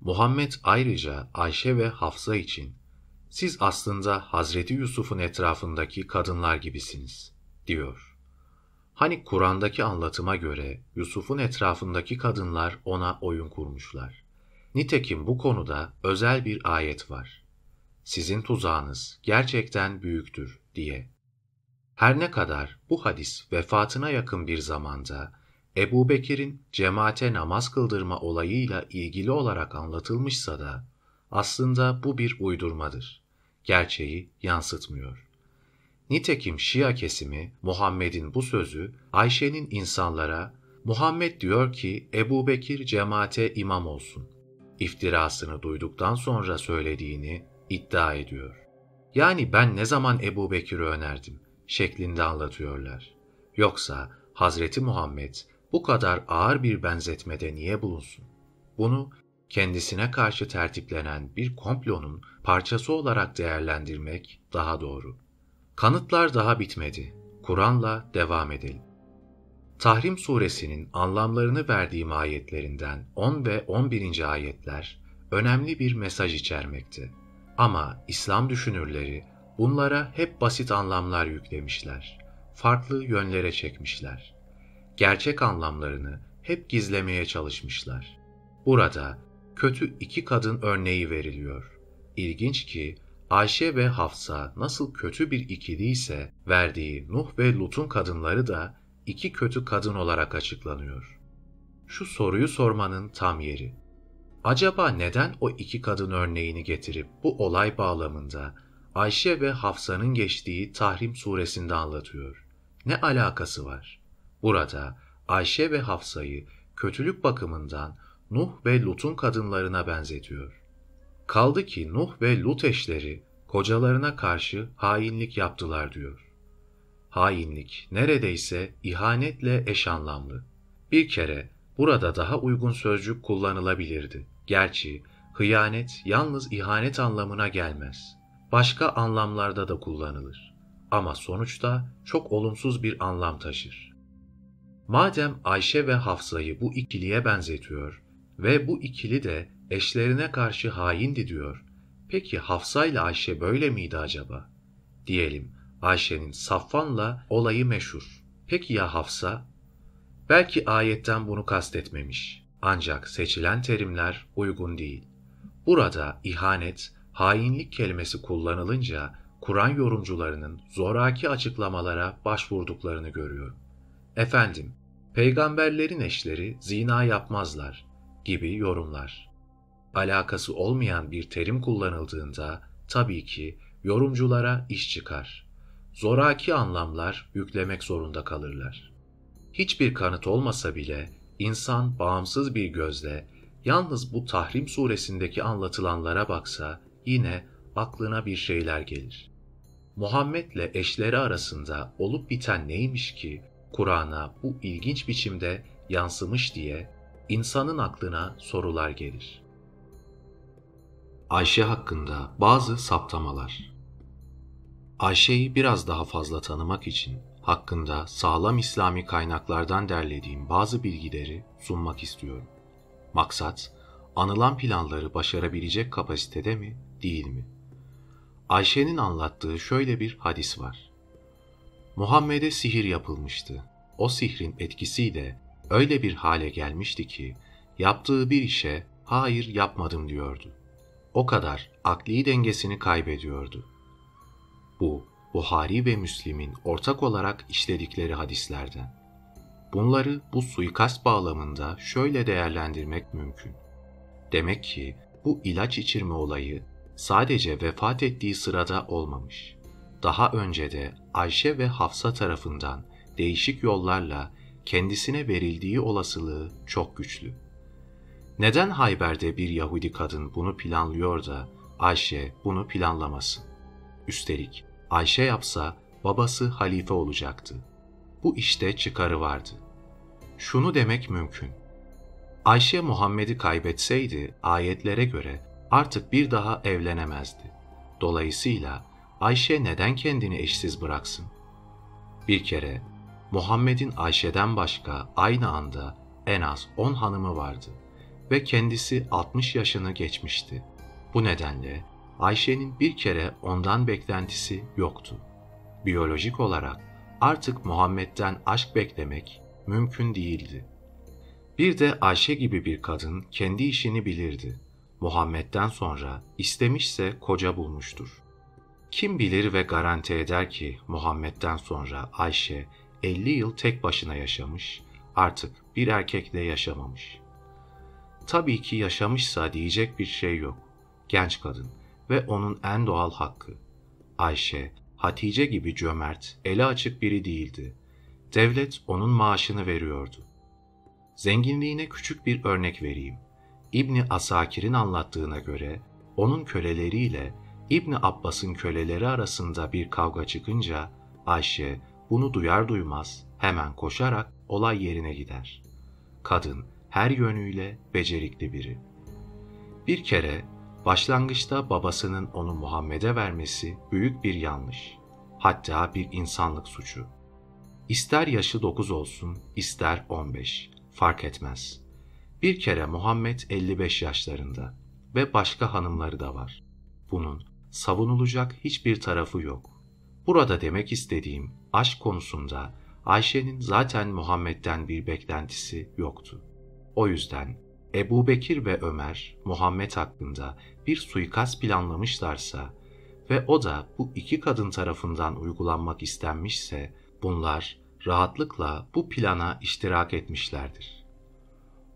Muhammed ayrıca Ayşe ve Hafsa için siz aslında Hazreti Yusuf'un etrafındaki kadınlar gibisiniz, diyor. Hani Kur'an'daki anlatıma göre Yusuf'un etrafındaki kadınlar ona oyun kurmuşlar. Nitekim bu konuda özel bir ayet var. Sizin tuzağınız gerçekten büyüktür diye. Her ne kadar bu hadis vefatına yakın bir zamanda Ebu Bekir'in cemaate namaz kıldırma olayıyla ilgili olarak anlatılmışsa da aslında bu bir uydurmadır. Gerçeği yansıtmıyor. Nitekim Şia kesimi Muhammed'in bu sözü Ayşe'nin insanlara Muhammed diyor ki Ebu Bekir cemaate imam olsun. İftirasını duyduktan sonra söylediğini iddia ediyor. Yani ben ne zaman Ebu Bekir'i önerdim şeklinde anlatıyorlar. Yoksa Hazreti Muhammed bu kadar ağır bir benzetmede niye bulunsun? Bunu kendisine karşı tertiplenen bir komplonun parçası olarak değerlendirmek daha doğru. Kanıtlar daha bitmedi. Kur'an'la devam edelim. Tahrim suresinin anlamlarını verdiğim ayetlerinden 10 ve 11. ayetler önemli bir mesaj içermekte. Ama İslam düşünürleri bunlara hep basit anlamlar yüklemişler. Farklı yönlere çekmişler. Gerçek anlamlarını hep gizlemeye çalışmışlar. Burada kötü iki kadın örneği veriliyor. İlginç ki Ayşe ve Hafsa nasıl kötü bir ikiliyse verdiği Nuh ve Lut'un kadınları da iki kötü kadın olarak açıklanıyor. Şu soruyu sormanın tam yeri. Acaba neden o iki kadın örneğini getirip bu olay bağlamında Ayşe ve Hafsa'nın geçtiği Tahrim suresinde anlatıyor? Ne alakası var? Burada Ayşe ve Hafsa'yı kötülük bakımından Nuh ve Lut'un kadınlarına benzetiyor. Kaldı ki Nuh ve Lut eşleri kocalarına karşı hainlik yaptılar diyor. Hainlik neredeyse ihanetle eş anlamlı. Bir kere burada daha uygun sözcük kullanılabilirdi. Gerçi hıyanet yalnız ihanet anlamına gelmez. Başka anlamlarda da kullanılır. Ama sonuçta çok olumsuz bir anlam taşır. Madem Ayşe ve Hafsa'yı bu ikiliye benzetiyor ve bu ikili de eşlerine karşı haindi diyor, peki Hafsa ile Ayşe böyle miydi acaba? Diyelim Ayşe'nin Safvan'la olayı meşhur. Peki ya Hafsa? Belki ayetten bunu kastetmemiş. Ancak seçilen terimler uygun değil. Burada ihanet, hainlik kelimesi kullanılınca Kur'an yorumcularının zoraki açıklamalara başvurduklarını görüyorum. Efendim, peygamberlerin eşleri zina yapmazlar gibi yorumlar. Alakası olmayan bir terim kullanıldığında tabii ki yorumculara iş çıkar. Zoraki anlamlar yüklemek zorunda kalırlar. Hiçbir kanıt olmasa bile insan bağımsız bir gözle yalnız bu Tahrim suresindeki anlatılanlara baksa yine aklına bir şeyler gelir. Muhammed'le eşleri arasında olup biten neymiş ki Kur'an'a bu ilginç biçimde yansımış diye insanın aklına sorular gelir. Ayşe hakkında bazı saptamalar Ayşe'yi biraz daha fazla tanımak için hakkında sağlam İslami kaynaklardan derlediğim bazı bilgileri sunmak istiyorum. Maksat, anılan planları başarabilecek kapasitede mi, değil mi? Ayşe'nin anlattığı şöyle bir hadis var. Muhammed'e sihir yapılmıştı. O sihrin etkisiyle öyle bir hale gelmişti ki yaptığı bir işe hayır yapmadım diyordu. O kadar akli dengesini kaybediyordu. Bu Buhari ve Müslim'in ortak olarak işledikleri hadislerden. Bunları bu suikast bağlamında şöyle değerlendirmek mümkün. Demek ki bu ilaç içirme olayı sadece vefat ettiği sırada olmamış. Daha önce de Ayşe ve Hafsa tarafından değişik yollarla kendisine verildiği olasılığı çok güçlü. Neden Hayber'de bir Yahudi kadın bunu planlıyor da Ayşe bunu planlamasın? Üstelik Ayşe yapsa babası halife olacaktı. Bu işte çıkarı vardı. Şunu demek mümkün. Ayşe Muhammed'i kaybetseydi ayetlere göre artık bir daha evlenemezdi. Dolayısıyla Ayşe neden kendini eşsiz bıraksın? Bir kere Muhammed'in Ayşe'den başka aynı anda en az 10 hanımı vardı ve kendisi 60 yaşını geçmişti. Bu nedenle Ayşe'nin bir kere ondan beklentisi yoktu. Biyolojik olarak artık Muhammed'den aşk beklemek mümkün değildi. Bir de Ayşe gibi bir kadın kendi işini bilirdi. Muhammed'den sonra istemişse koca bulmuştur. Kim bilir ve garanti eder ki Muhammed'den sonra Ayşe 50 yıl tek başına yaşamış, artık bir erkekle yaşamamış. Tabii ki yaşamışsa diyecek bir şey yok. Genç kadın ve onun en doğal hakkı. Ayşe, Hatice gibi cömert, eli açık biri değildi. Devlet onun maaşını veriyordu. Zenginliğine küçük bir örnek vereyim. İbni Asakir'in anlattığına göre onun köleleriyle İbni Abbas'ın köleleri arasında bir kavga çıkınca Ayşe bunu duyar duymaz hemen koşarak olay yerine gider. Kadın her yönüyle becerikli biri. Bir kere başlangıçta babasının onu Muhammed'e vermesi büyük bir yanlış. Hatta bir insanlık suçu. İster yaşı 9 olsun, ister 15, fark etmez. Bir kere Muhammed 55 yaşlarında ve başka hanımları da var. Bunun savunulacak hiçbir tarafı yok. Burada demek istediğim aşk konusunda Ayşe'nin zaten Muhammed'den bir beklentisi yoktu. O yüzden Ebu Bekir ve Ömer Muhammed hakkında bir suikast planlamışlarsa ve o da bu iki kadın tarafından uygulanmak istenmişse bunlar rahatlıkla bu plana iştirak etmişlerdir.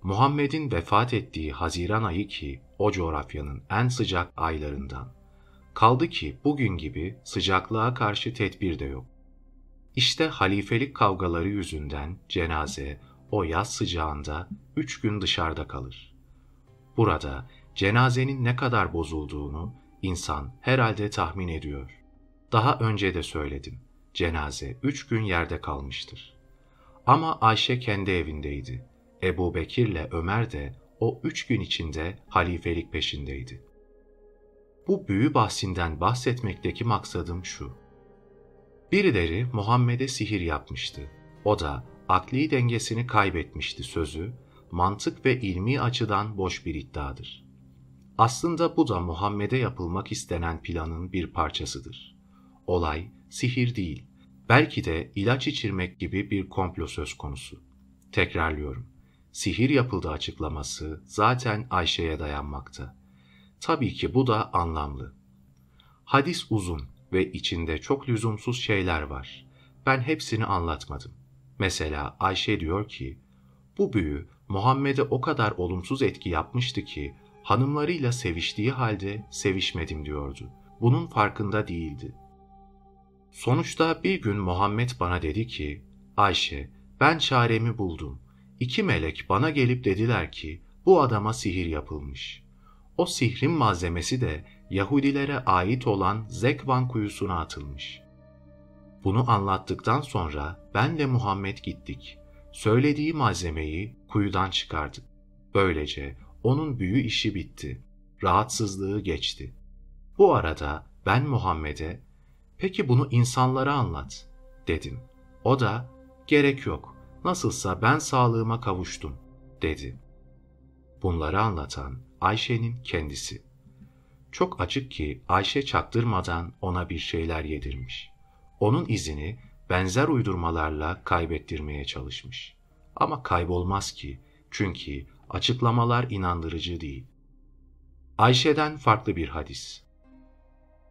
Muhammed'in vefat ettiği Haziran ayı ki o coğrafyanın en sıcak aylarından. Kaldı ki bugün gibi sıcaklığa karşı tedbir de yok. İşte halifelik kavgaları yüzünden cenaze o yaz sıcağında üç gün dışarıda kalır. Burada cenazenin ne kadar bozulduğunu insan herhalde tahmin ediyor. Daha önce de söyledim. Cenaze üç gün yerde kalmıştır. Ama Ayşe kendi evindeydi. Ebu Bekir'le Ömer de o üç gün içinde halifelik peşindeydi. Bu büyü bahsinden bahsetmekteki maksadım şu. Birileri Muhammed'e sihir yapmıştı. O da akli dengesini kaybetmişti sözü, mantık ve ilmi açıdan boş bir iddiadır. Aslında bu da Muhammed'e yapılmak istenen planın bir parçasıdır. olay sihir değil. Belki de ilaç içirmek gibi bir komplo söz konusu. Tekrarlıyorum. Sihir yapıldı açıklaması zaten Ayşe'ye dayanmakta. Tabii ki bu da anlamlı. Hadis uzun ve içinde çok lüzumsuz şeyler var. Ben hepsini anlatmadım. Mesela Ayşe diyor ki, bu büyü Muhammed'e o kadar olumsuz etki yapmıştı ki hanımlarıyla seviştiği halde sevişmedim diyordu. Bunun farkında değildi. Sonuçta bir gün Muhammed bana dedi ki, Ayşe ben çaremi buldum. İki melek bana gelip dediler ki bu adama sihir yapılmış. O sihrin malzemesi de Yahudilere ait olan Zekvan kuyusuna atılmış. Bunu anlattıktan sonra ben ve Muhammed gittik. Söylediği malzemeyi kuyudan çıkardık. Böylece onun büyü işi bitti. Rahatsızlığı geçti. Bu arada ben Muhammed'e "Peki bunu insanlara anlat." dedim. O da "Gerek yok. Nasılsa ben sağlığıma kavuştum." dedi. Bunları anlatan Ayşe'nin kendisi. Çok açık ki Ayşe çaktırmadan ona bir şeyler yedirmiş. Onun izini benzer uydurmalarla kaybettirmeye çalışmış. Ama kaybolmaz ki çünkü açıklamalar inandırıcı değil. Ayşe'den farklı bir hadis.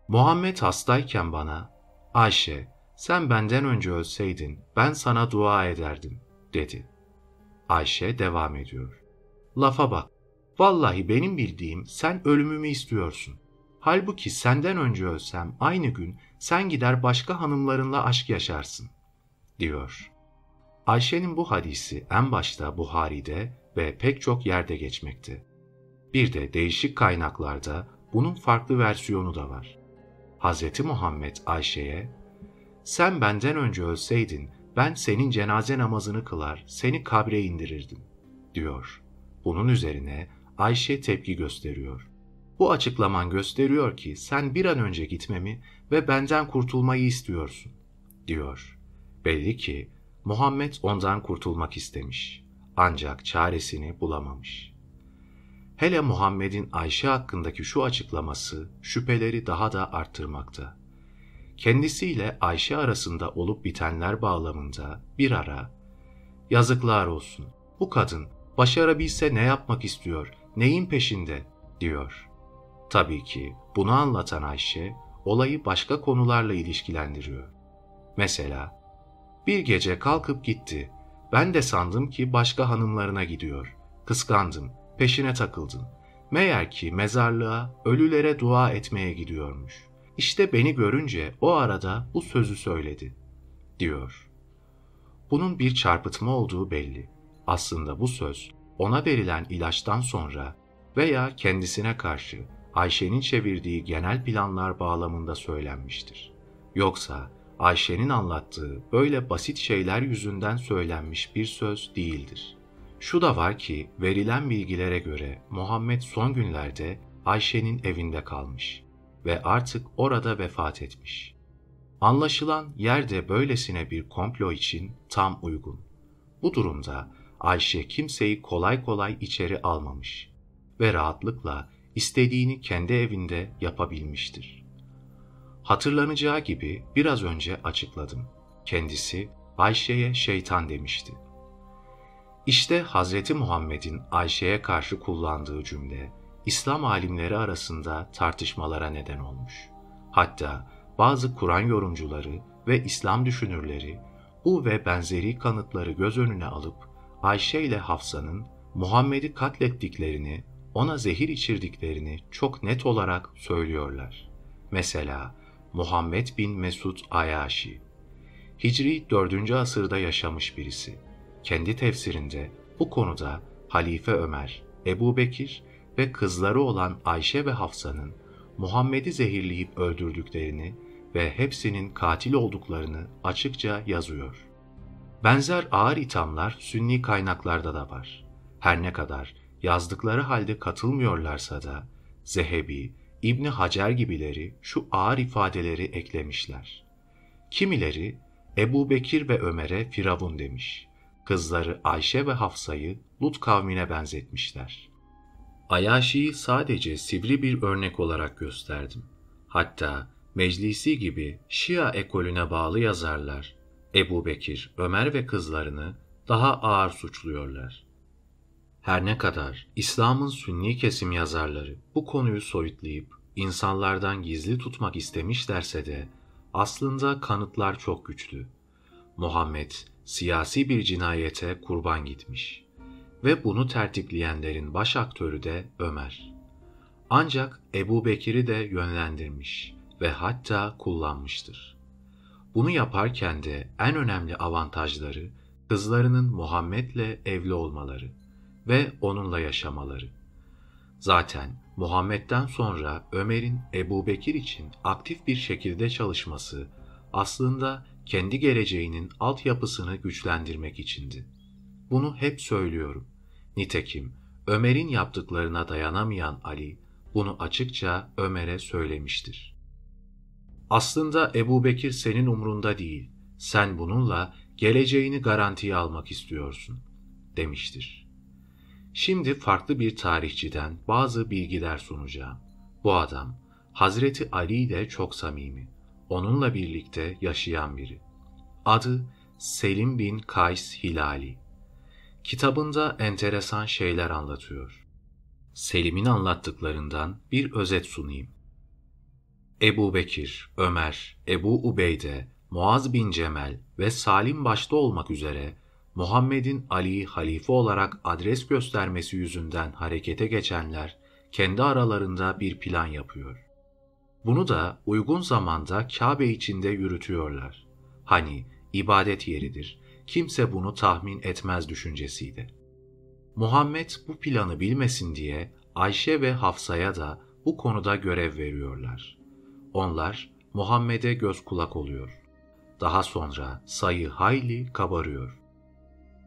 Muhammed hastayken bana, Ayşe sen benden önce ölseydin ben sana dua ederdim dedi. Ayşe devam ediyor. Lafa bak, vallahi benim bildiğim sen ölümümü istiyorsun. Halbuki senden önce ölsem aynı gün sen gider başka hanımlarınla aşk yaşarsın, diyor. Ayşe'nin bu hadisi en başta Buhari'de ve pek çok yerde geçmekte. Bir de değişik kaynaklarda bunun farklı versiyonu da var. Hz. Muhammed Ayşe'ye, sen benden önce ölseydin ben senin cenaze namazını kılar, seni kabre indirirdim, diyor. Bunun üzerine Ayşe tepki gösteriyor. Bu açıklaman gösteriyor ki sen bir an önce gitmemi ve benden kurtulmayı istiyorsun, diyor. Belli ki Muhammed ondan kurtulmak istemiş. Ancak çaresini bulamamış. Hele Muhammed'in Ayşe hakkındaki şu açıklaması şüpheleri daha da arttırmakta. Kendisiyle Ayşe arasında olup bitenler bağlamında bir ara ''Yazıklar olsun, bu kadın başarabilse ne yapmak istiyor, neyin peşinde?'' diyor. Tabii ki bunu anlatan Ayşe olayı başka konularla ilişkilendiriyor. Mesela bir gece kalkıp gitti. Ben de sandım ki başka hanımlarına gidiyor. Kıskandım, peşine takıldım. Meğer ki mezarlığa, ölülere dua etmeye gidiyormuş. İşte beni görünce o arada bu sözü söyledi, diyor. Bunun bir çarpıtma olduğu belli. Aslında bu söz ona verilen ilaçtan sonra veya kendisine karşı Ayşe'nin çevirdiği genel planlar bağlamında söylenmiştir. Yoksa Ayşe'nin anlattığı böyle basit şeyler yüzünden söylenmiş bir söz değildir. Şu da var ki verilen bilgilere göre Muhammed son günlerde Ayşe'nin evinde kalmış ve artık orada vefat etmiş. Anlaşılan yerde böylesine bir komplo için tam uygun. Bu durumda Ayşe kimseyi kolay kolay içeri almamış ve rahatlıkla istediğini kendi evinde yapabilmiştir. Hatırlanacağı gibi biraz önce açıkladım. Kendisi Ayşe'ye şeytan demişti. İşte Hz. Muhammed'in Ayşe'ye karşı kullandığı cümle, İslam alimleri arasında tartışmalara neden olmuş. Hatta bazı Kur'an yorumcuları ve İslam düşünürleri bu ve benzeri kanıtları göz önüne alıp Ayşe ile Hafsa'nın Muhammed'i katlettiklerini, ona zehir içirdiklerini çok net olarak söylüyorlar. Mesela Muhammed bin Mesud Ayaşi. Hicri 4. asırda yaşamış birisi. Kendi tefsirinde bu konuda Halife Ömer, Ebu Bekir ve kızları olan Ayşe ve Hafsa'nın Muhammed'i zehirleyip öldürdüklerini ve hepsinin katil olduklarını açıkça yazıyor. Benzer ağır ithamlar Sünni kaynaklarda da var. Her ne kadar yazdıkları halde katılmıyorlarsa da Zehebi, İbni Hacer gibileri şu ağır ifadeleri eklemişler. Kimileri Ebu Bekir ve Ömer'e Firavun demiş. Kızları Ayşe ve Hafsa'yı Lut kavmine benzetmişler. Ayaşi'yi sadece sivri bir örnek olarak gösterdim. Hatta Meclisi gibi Şia ekolüne bağlı yazarlar, Ebu Bekir, Ömer ve kızlarını daha ağır suçluyorlar. Her ne kadar İslam'ın sünni kesim yazarları bu konuyu soyutlayıp insanlardan gizli tutmak istemişlerse de aslında kanıtlar çok güçlü. Muhammed siyasi bir cinayete kurban gitmiş ve bunu tertipleyenlerin baş aktörü de Ömer. Ancak Ebu Bekir'i de yönlendirmiş ve hatta kullanmıştır. Bunu yaparken de en önemli avantajları kızlarının Muhammed'le evli olmaları ve onunla yaşamaları. Zaten Muhammed'den sonra Ömer'in Ebu Bekir için aktif bir şekilde çalışması aslında kendi geleceğinin altyapısını güçlendirmek içindi. Bunu hep söylüyorum. Nitekim Ömer'in yaptıklarına dayanamayan Ali bunu açıkça Ömer'e söylemiştir. Aslında Ebu Bekir senin umrunda değil, sen bununla geleceğini garantiye almak istiyorsun, demiştir. Şimdi farklı bir tarihçiden bazı bilgiler sunacağım. Bu adam, Hazreti Ali ile çok samimi, onunla birlikte yaşayan biri. Adı Selim bin Kays Hilali. Kitabında enteresan şeyler anlatıyor. Selim'in anlattıklarından bir özet sunayım. Ebu Bekir, Ömer, Ebu Ubeyde, Muaz bin Cemel ve Salim başta olmak üzere Muhammed'in Ali'yi halife olarak adres göstermesi yüzünden harekete geçenler kendi aralarında bir plan yapıyor. Bunu da uygun zamanda Kabe içinde yürütüyorlar. Hani ibadet yeridir, kimse bunu tahmin etmez düşüncesiydi. Muhammed bu planı bilmesin diye Ayşe ve Hafsa'ya da bu konuda görev veriyorlar. Onlar Muhammed'e göz kulak oluyor. Daha sonra sayı hayli kabarıyor.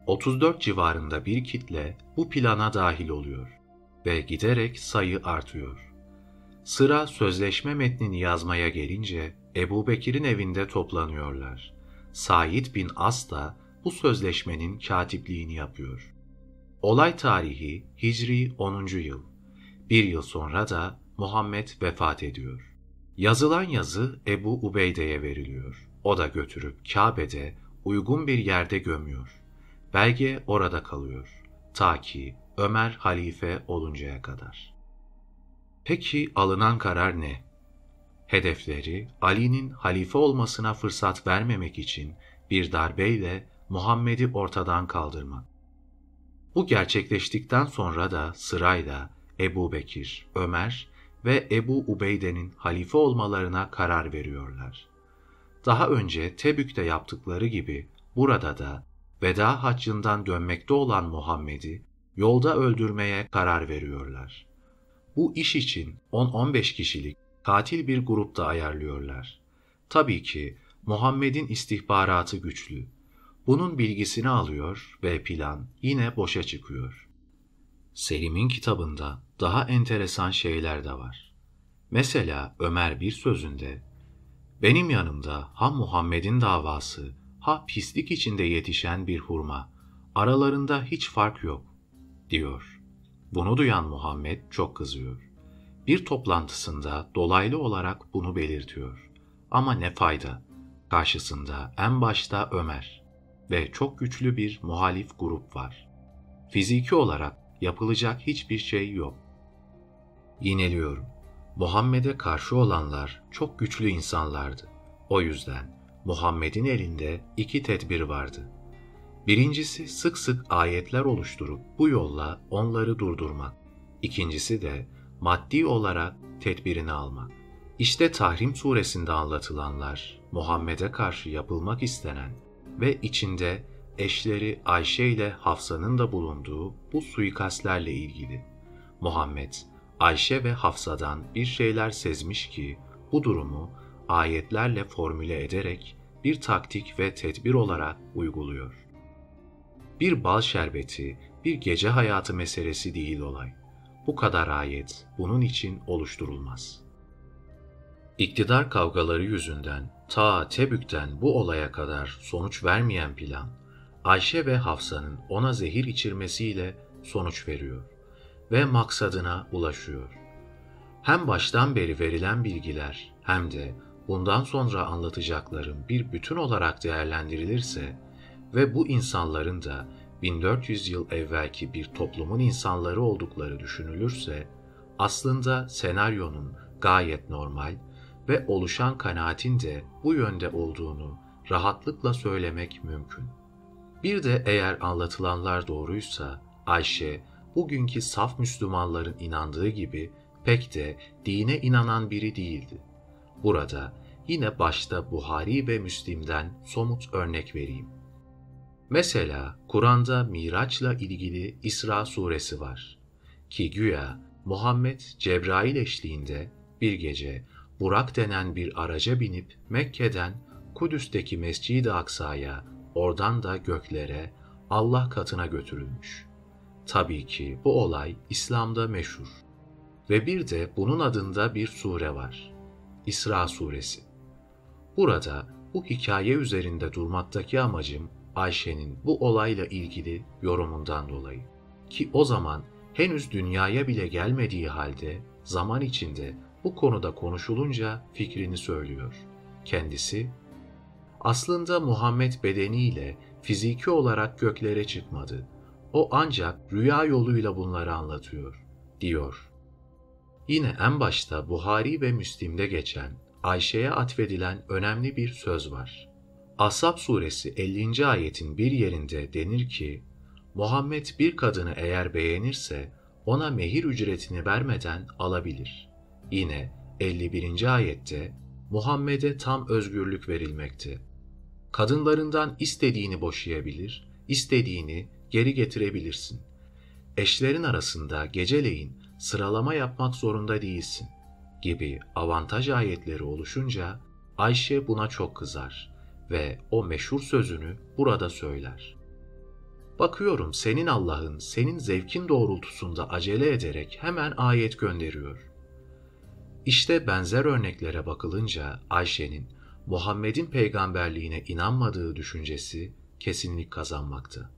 34 civarında bir kitle bu plana dahil oluyor ve giderek sayı artıyor. Sıra sözleşme metnini yazmaya gelince Ebu Bekir'in evinde toplanıyorlar. Said bin As da bu sözleşmenin katipliğini yapıyor. Olay tarihi Hicri 10. yıl. Bir yıl sonra da Muhammed vefat ediyor. Yazılan yazı Ebu Ubeyde'ye veriliyor. O da götürüp Kabe'de uygun bir yerde gömüyor. Belge orada kalıyor. Ta ki Ömer halife oluncaya kadar. Peki alınan karar ne? Hedefleri Ali'nin halife olmasına fırsat vermemek için bir darbeyle Muhammed'i ortadan kaldırmak. Bu gerçekleştikten sonra da sırayla Ebu Bekir, Ömer ve Ebu Ubeyde'nin halife olmalarına karar veriyorlar. Daha önce Tebük'te yaptıkları gibi burada da veda haccından dönmekte olan Muhammed'i yolda öldürmeye karar veriyorlar. Bu iş için 10-15 kişilik katil bir grupta ayarlıyorlar. Tabii ki Muhammed'in istihbaratı güçlü. Bunun bilgisini alıyor ve plan yine boşa çıkıyor. Selim'in kitabında daha enteresan şeyler de var. Mesela Ömer bir sözünde, benim yanımda ha Muhammed'in davası, ha pislik içinde yetişen bir hurma, aralarında hiç fark yok, diyor. Bunu duyan Muhammed çok kızıyor. Bir toplantısında dolaylı olarak bunu belirtiyor. Ama ne fayda? Karşısında en başta Ömer ve çok güçlü bir muhalif grup var. Fiziki olarak yapılacak hiçbir şey yok. Yineliyorum. Muhammed'e karşı olanlar çok güçlü insanlardı. O yüzden Muhammed'in elinde iki tedbir vardı. Birincisi sık sık ayetler oluşturup bu yolla onları durdurmak. İkincisi de maddi olarak tedbirini almak. İşte Tahrim suresinde anlatılanlar Muhammed'e karşı yapılmak istenen ve içinde eşleri Ayşe ile Hafsa'nın da bulunduğu bu suikastlerle ilgili. Muhammed, Ayşe ve Hafsa'dan bir şeyler sezmiş ki bu durumu ayetlerle formüle ederek bir taktik ve tedbir olarak uyguluyor. Bir bal şerbeti, bir gece hayatı meselesi değil olay. Bu kadar ayet bunun için oluşturulmaz. İktidar kavgaları yüzünden ta Tebük'ten bu olaya kadar sonuç vermeyen plan, Ayşe ve Hafsa'nın ona zehir içirmesiyle sonuç veriyor ve maksadına ulaşıyor. Hem baştan beri verilen bilgiler hem de bundan sonra anlatacaklarım bir bütün olarak değerlendirilirse ve bu insanların da 1400 yıl evvelki bir toplumun insanları oldukları düşünülürse, aslında senaryonun gayet normal ve oluşan kanaatin de bu yönde olduğunu rahatlıkla söylemek mümkün. Bir de eğer anlatılanlar doğruysa, Ayşe, bugünkü saf Müslümanların inandığı gibi pek de dine inanan biri değildi. Burada yine başta Buhari ve Müslim'den somut örnek vereyim. Mesela Kur'an'da Miraç'la ilgili İsra suresi var. Ki güya Muhammed Cebrail eşliğinde bir gece Burak denen bir araca binip Mekke'den Kudüs'teki Mescid-i Aksa'ya, oradan da göklere, Allah katına götürülmüş. Tabii ki bu olay İslam'da meşhur. Ve bir de bunun adında bir sure var. İsra suresi. Burada bu hikaye üzerinde durmaktaki amacım Ayşe'nin bu olayla ilgili yorumundan dolayı. Ki o zaman henüz dünyaya bile gelmediği halde zaman içinde bu konuda konuşulunca fikrini söylüyor. Kendisi, aslında Muhammed bedeniyle fiziki olarak göklere çıkmadı. O ancak rüya yoluyla bunları anlatıyor, diyor. Yine en başta Buhari ve Müslim'de geçen Ayşe'ye atfedilen önemli bir söz var. Ashab suresi 50. ayetin bir yerinde denir ki, Muhammed bir kadını eğer beğenirse ona mehir ücretini vermeden alabilir. Yine 51. ayette Muhammed'e tam özgürlük verilmekte. Kadınlarından istediğini boşayabilir, istediğini geri getirebilirsin. Eşlerin arasında geceleyin sıralama yapmak zorunda değilsin gibi avantaj ayetleri oluşunca Ayşe buna çok kızar ve o meşhur sözünü burada söyler. Bakıyorum senin Allah'ın senin zevkin doğrultusunda acele ederek hemen ayet gönderiyor. İşte benzer örneklere bakılınca Ayşe'nin Muhammed'in peygamberliğine inanmadığı düşüncesi kesinlik kazanmakta.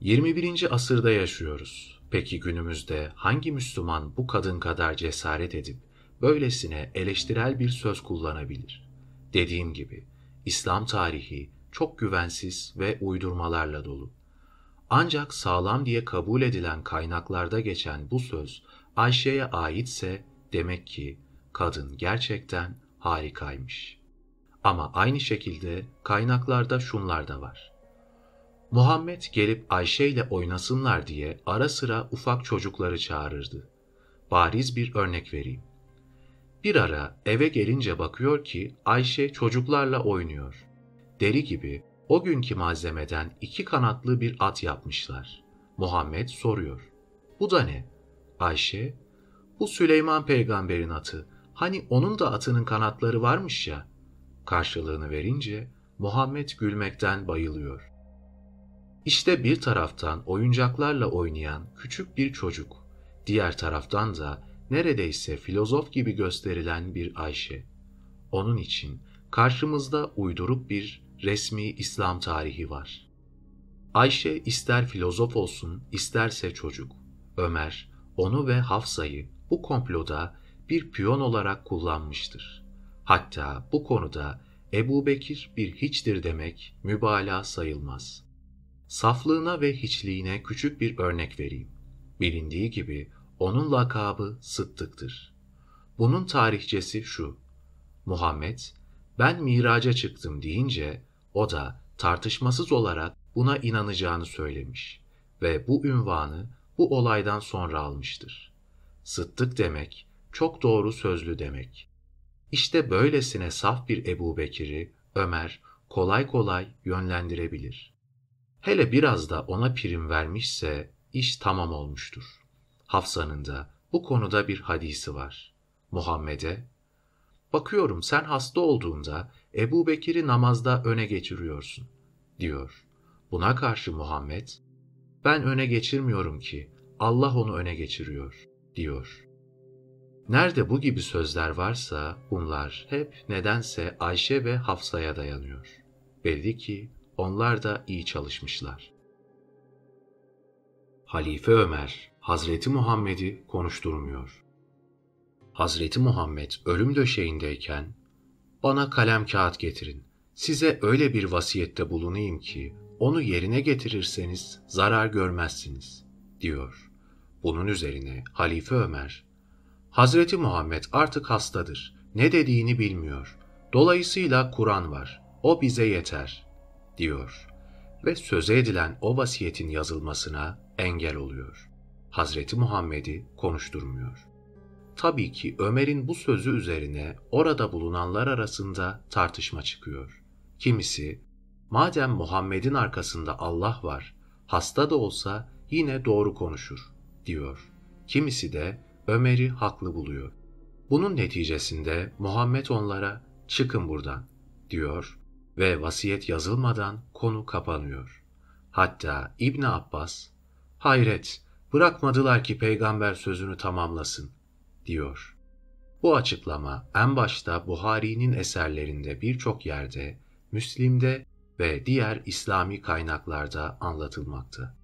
21. asırda yaşıyoruz. Peki günümüzde hangi Müslüman bu kadın kadar cesaret edip böylesine eleştirel bir söz kullanabilir? Dediğim gibi İslam tarihi çok güvensiz ve uydurmalarla dolu. Ancak sağlam diye kabul edilen kaynaklarda geçen bu söz Ayşe'ye aitse demek ki kadın gerçekten harikaymış. Ama aynı şekilde kaynaklarda şunlar da var. Muhammed gelip Ayşe ile oynasınlar diye ara sıra ufak çocukları çağırırdı. Bariz bir örnek vereyim. Bir ara eve gelince bakıyor ki Ayşe çocuklarla oynuyor. Deri gibi o günkü malzemeden iki kanatlı bir at yapmışlar. Muhammed soruyor. Bu da ne? Ayşe, bu Süleyman peygamberin atı. Hani onun da atının kanatları varmış ya. Karşılığını verince Muhammed gülmekten bayılıyor. İşte bir taraftan oyuncaklarla oynayan küçük bir çocuk, diğer taraftan da neredeyse filozof gibi gösterilen bir Ayşe. Onun için karşımızda uyduruk bir resmi İslam tarihi var. Ayşe ister filozof olsun, isterse çocuk. Ömer, onu ve Hafsa'yı bu komploda bir piyon olarak kullanmıştır. Hatta bu konuda Ebu Bekir bir hiçtir demek mübalağa sayılmaz. Saflığına ve hiçliğine küçük bir örnek vereyim. Bilindiği gibi onun lakabı Sıddık'tır. Bunun tarihçesi şu. Muhammed, ben miraca çıktım deyince o da tartışmasız olarak buna inanacağını söylemiş ve bu ünvanı bu olaydan sonra almıştır. Sıddık demek, çok doğru sözlü demek. İşte böylesine saf bir Ebu Bekir'i Ömer kolay kolay yönlendirebilir. Hele biraz da ona prim vermişse iş tamam olmuştur. Hafsa'nın da bu konuda bir hadisi var. Muhammed'e, bakıyorum sen hasta olduğunda Ebu Bekir'i namazda öne geçiriyorsun, diyor. Buna karşı Muhammed, ben öne geçirmiyorum ki, Allah onu öne geçiriyor, diyor. Nerede bu gibi sözler varsa bunlar hep nedense Ayşe ve Hafsa'ya dayanıyor. Belli ki onlar da iyi çalışmışlar. Halife Ömer, Hazreti Muhammed'i konuşturmuyor. Hazreti Muhammed ölüm döşeğindeyken bana kalem kağıt getirin. Size öyle bir vasiyette bulunayım ki onu yerine getirirseniz zarar görmezsiniz diyor. Bunun üzerine Halife Ömer, Hazreti Muhammed artık hastadır. Ne dediğini bilmiyor. Dolayısıyla Kur'an var. O bize yeter diyor ve söze edilen o vasiyetin yazılmasına engel oluyor. Hazreti Muhammed'i konuşturmuyor. Tabii ki Ömer'in bu sözü üzerine orada bulunanlar arasında tartışma çıkıyor. Kimisi, madem Muhammed'in arkasında Allah var, hasta da olsa yine doğru konuşur, diyor. Kimisi de Ömer'i haklı buluyor. Bunun neticesinde Muhammed onlara çıkın buradan, diyor ve vasiyet yazılmadan konu kapanıyor. Hatta İbn Abbas, hayret, bırakmadılar ki peygamber sözünü tamamlasın diyor. Bu açıklama en başta Buhari'nin eserlerinde birçok yerde, Müslim'de ve diğer İslami kaynaklarda anlatılmakta.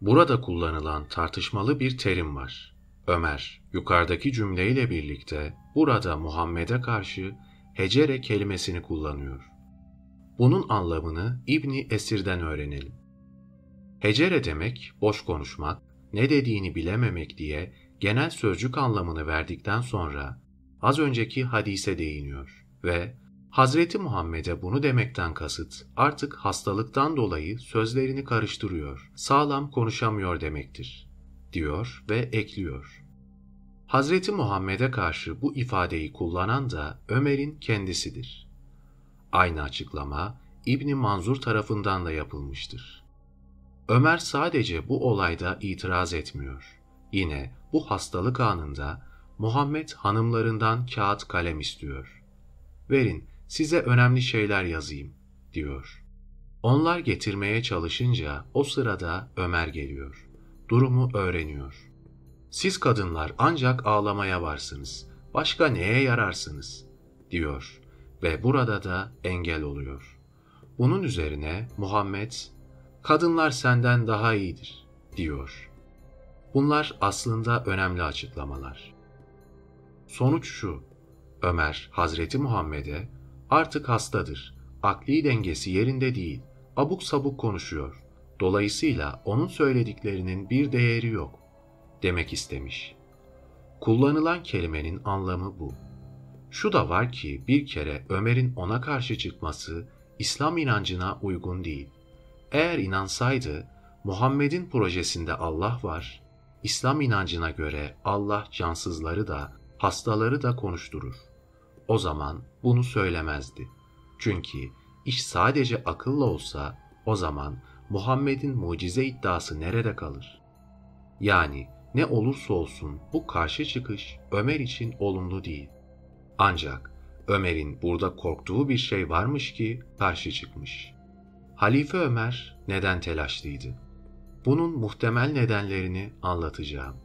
Burada kullanılan tartışmalı bir terim var. Ömer, yukarıdaki cümleyle birlikte burada Muhammed'e karşı hecere kelimesini kullanıyor. Bunun anlamını İbni Esir'den öğrenelim. Hecere demek boş konuşmak, ne dediğini bilememek diye genel sözcük anlamını verdikten sonra az önceki hadise değiniyor ve Hazreti Muhammed'e bunu demekten kasıt artık hastalıktan dolayı sözlerini karıştırıyor, sağlam konuşamıyor demektir, diyor ve ekliyor. Hazreti Muhammed'e karşı bu ifadeyi kullanan da Ömer'in kendisidir. Aynı açıklama İbni Manzur tarafından da yapılmıştır. Ömer sadece bu olayda itiraz etmiyor. Yine bu hastalık anında Muhammed hanımlarından kağıt kalem istiyor. Verin size önemli şeyler yazayım diyor. Onlar getirmeye çalışınca o sırada Ömer geliyor. Durumu öğreniyor. Siz kadınlar ancak ağlamaya varsınız. Başka neye yararsınız? diyor ve burada da engel oluyor. Bunun üzerine Muhammed, kadınlar senden daha iyidir diyor. Bunlar aslında önemli açıklamalar. Sonuç şu, Ömer Hazreti Muhammed'e artık hastadır, akli dengesi yerinde değil, abuk sabuk konuşuyor. Dolayısıyla onun söylediklerinin bir değeri yok demek istemiş. Kullanılan kelimenin anlamı bu. Şu da var ki bir kere Ömer'in ona karşı çıkması İslam inancına uygun değil. Eğer inansaydı Muhammed'in projesinde Allah var, İslam inancına göre Allah cansızları da, hastaları da konuşturur. O zaman bunu söylemezdi. Çünkü iş sadece akılla olsa o zaman Muhammed'in mucize iddiası nerede kalır? Yani ne olursa olsun bu karşı çıkış Ömer için olumlu değil. Ancak Ömer'in burada korktuğu bir şey varmış ki karşı çıkmış. Halife Ömer neden telaşlıydı? Bunun muhtemel nedenlerini anlatacağım.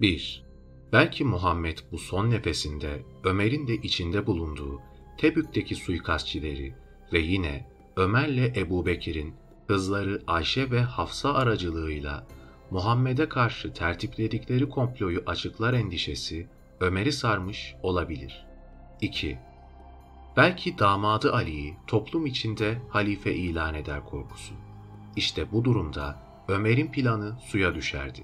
1. Belki Muhammed bu son nefesinde Ömer'in de içinde bulunduğu Tebük'teki suikastçileri ve yine Ömer'le Ebu Bekir'in kızları Ayşe ve Hafsa aracılığıyla Muhammed'e karşı tertipledikleri komployu açıklar endişesi Ömer'i sarmış olabilir. 2. Belki damadı Ali'yi toplum içinde halife ilan eder korkusu. İşte bu durumda Ömer'in planı suya düşerdi.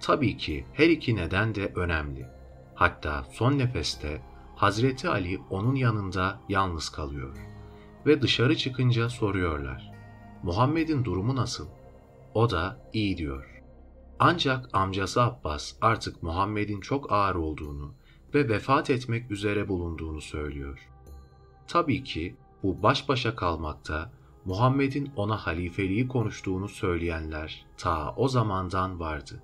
Tabii ki her iki neden de önemli. Hatta son nefeste Hazreti Ali onun yanında yalnız kalıyor ve dışarı çıkınca soruyorlar. Muhammed'in durumu nasıl? O da iyi diyor. Ancak amcası Abbas artık Muhammed'in çok ağır olduğunu ve vefat etmek üzere bulunduğunu söylüyor. Tabii ki bu baş başa kalmakta Muhammed'in ona halifeliği konuştuğunu söyleyenler ta o zamandan vardı.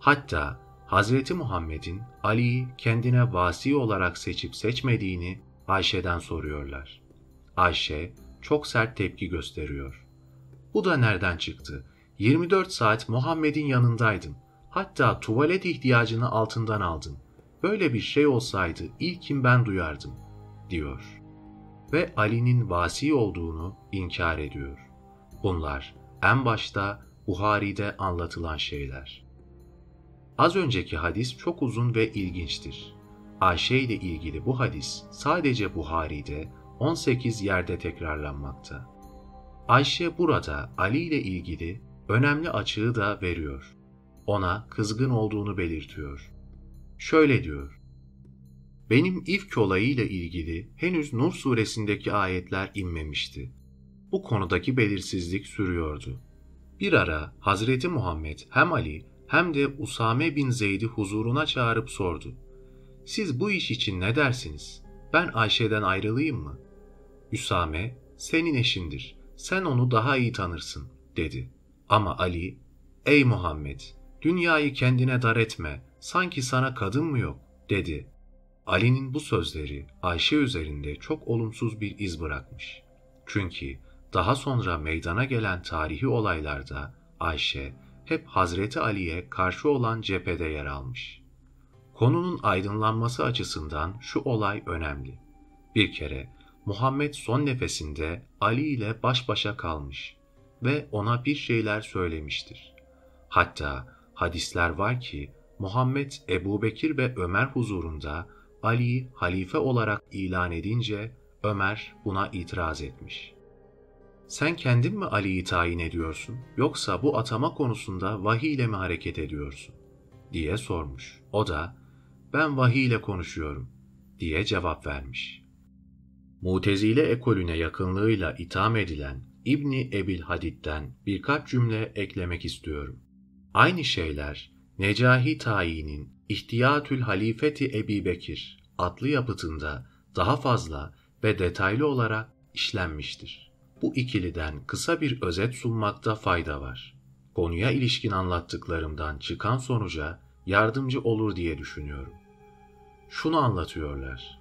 Hatta Hazreti Muhammed'in Ali'yi kendine vasi olarak seçip seçmediğini Ayşe'den soruyorlar. Ayşe çok sert tepki gösteriyor. Bu da nereden çıktı? 24 saat Muhammed'in yanındaydım. Hatta tuvalet ihtiyacını altından aldım. Böyle bir şey olsaydı ilkin ben duyardım, diyor. Ve Ali'nin vasi olduğunu inkar ediyor. Bunlar en başta Buhari'de anlatılan şeyler. Az önceki hadis çok uzun ve ilginçtir. Ayşe ile ilgili bu hadis sadece Buhari'de 18 yerde tekrarlanmakta. Ayşe burada Ali ile ilgili önemli açığı da veriyor. Ona kızgın olduğunu belirtiyor. Şöyle diyor. Benim ifk olayıyla ilgili henüz Nur suresindeki ayetler inmemişti. Bu konudaki belirsizlik sürüyordu. Bir ara Hazreti Muhammed hem Ali hem de Usame bin Zeyd'i huzuruna çağırıp sordu. Siz bu iş için ne dersiniz? Ben Ayşe'den ayrılayım mı? Üsame, senin eşindir. Sen onu daha iyi tanırsın, dedi. Ama Ali, ey Muhammed, dünyayı kendine dar etme, sanki sana kadın mı yok, dedi. Ali'nin bu sözleri Ayşe üzerinde çok olumsuz bir iz bırakmış. Çünkü daha sonra meydana gelen tarihi olaylarda Ayşe hep Hazreti Ali'ye karşı olan cephede yer almış. Konunun aydınlanması açısından şu olay önemli. Bir kere Muhammed son nefesinde Ali ile baş başa kalmış ve ona bir şeyler söylemiştir. Hatta hadisler var ki Muhammed Ebu Bekir ve Ömer huzurunda Ali'yi halife olarak ilan edince Ömer buna itiraz etmiş. Sen kendin mi Ali'yi tayin ediyorsun yoksa bu atama konusunda vahiy ile mi hareket ediyorsun? diye sormuş. O da ben vahiy ile konuşuyorum diye cevap vermiş. Mutezile ekolüne yakınlığıyla itham edilen İbni Ebil Hadid'den birkaç cümle eklemek istiyorum. Aynı şeyler Necahi Tayi'nin İhtiyatül Halifeti Ebi Bekir adlı yapıtında daha fazla ve detaylı olarak işlenmiştir. Bu ikiliden kısa bir özet sunmakta fayda var. Konuya ilişkin anlattıklarımdan çıkan sonuca yardımcı olur diye düşünüyorum. Şunu anlatıyorlar.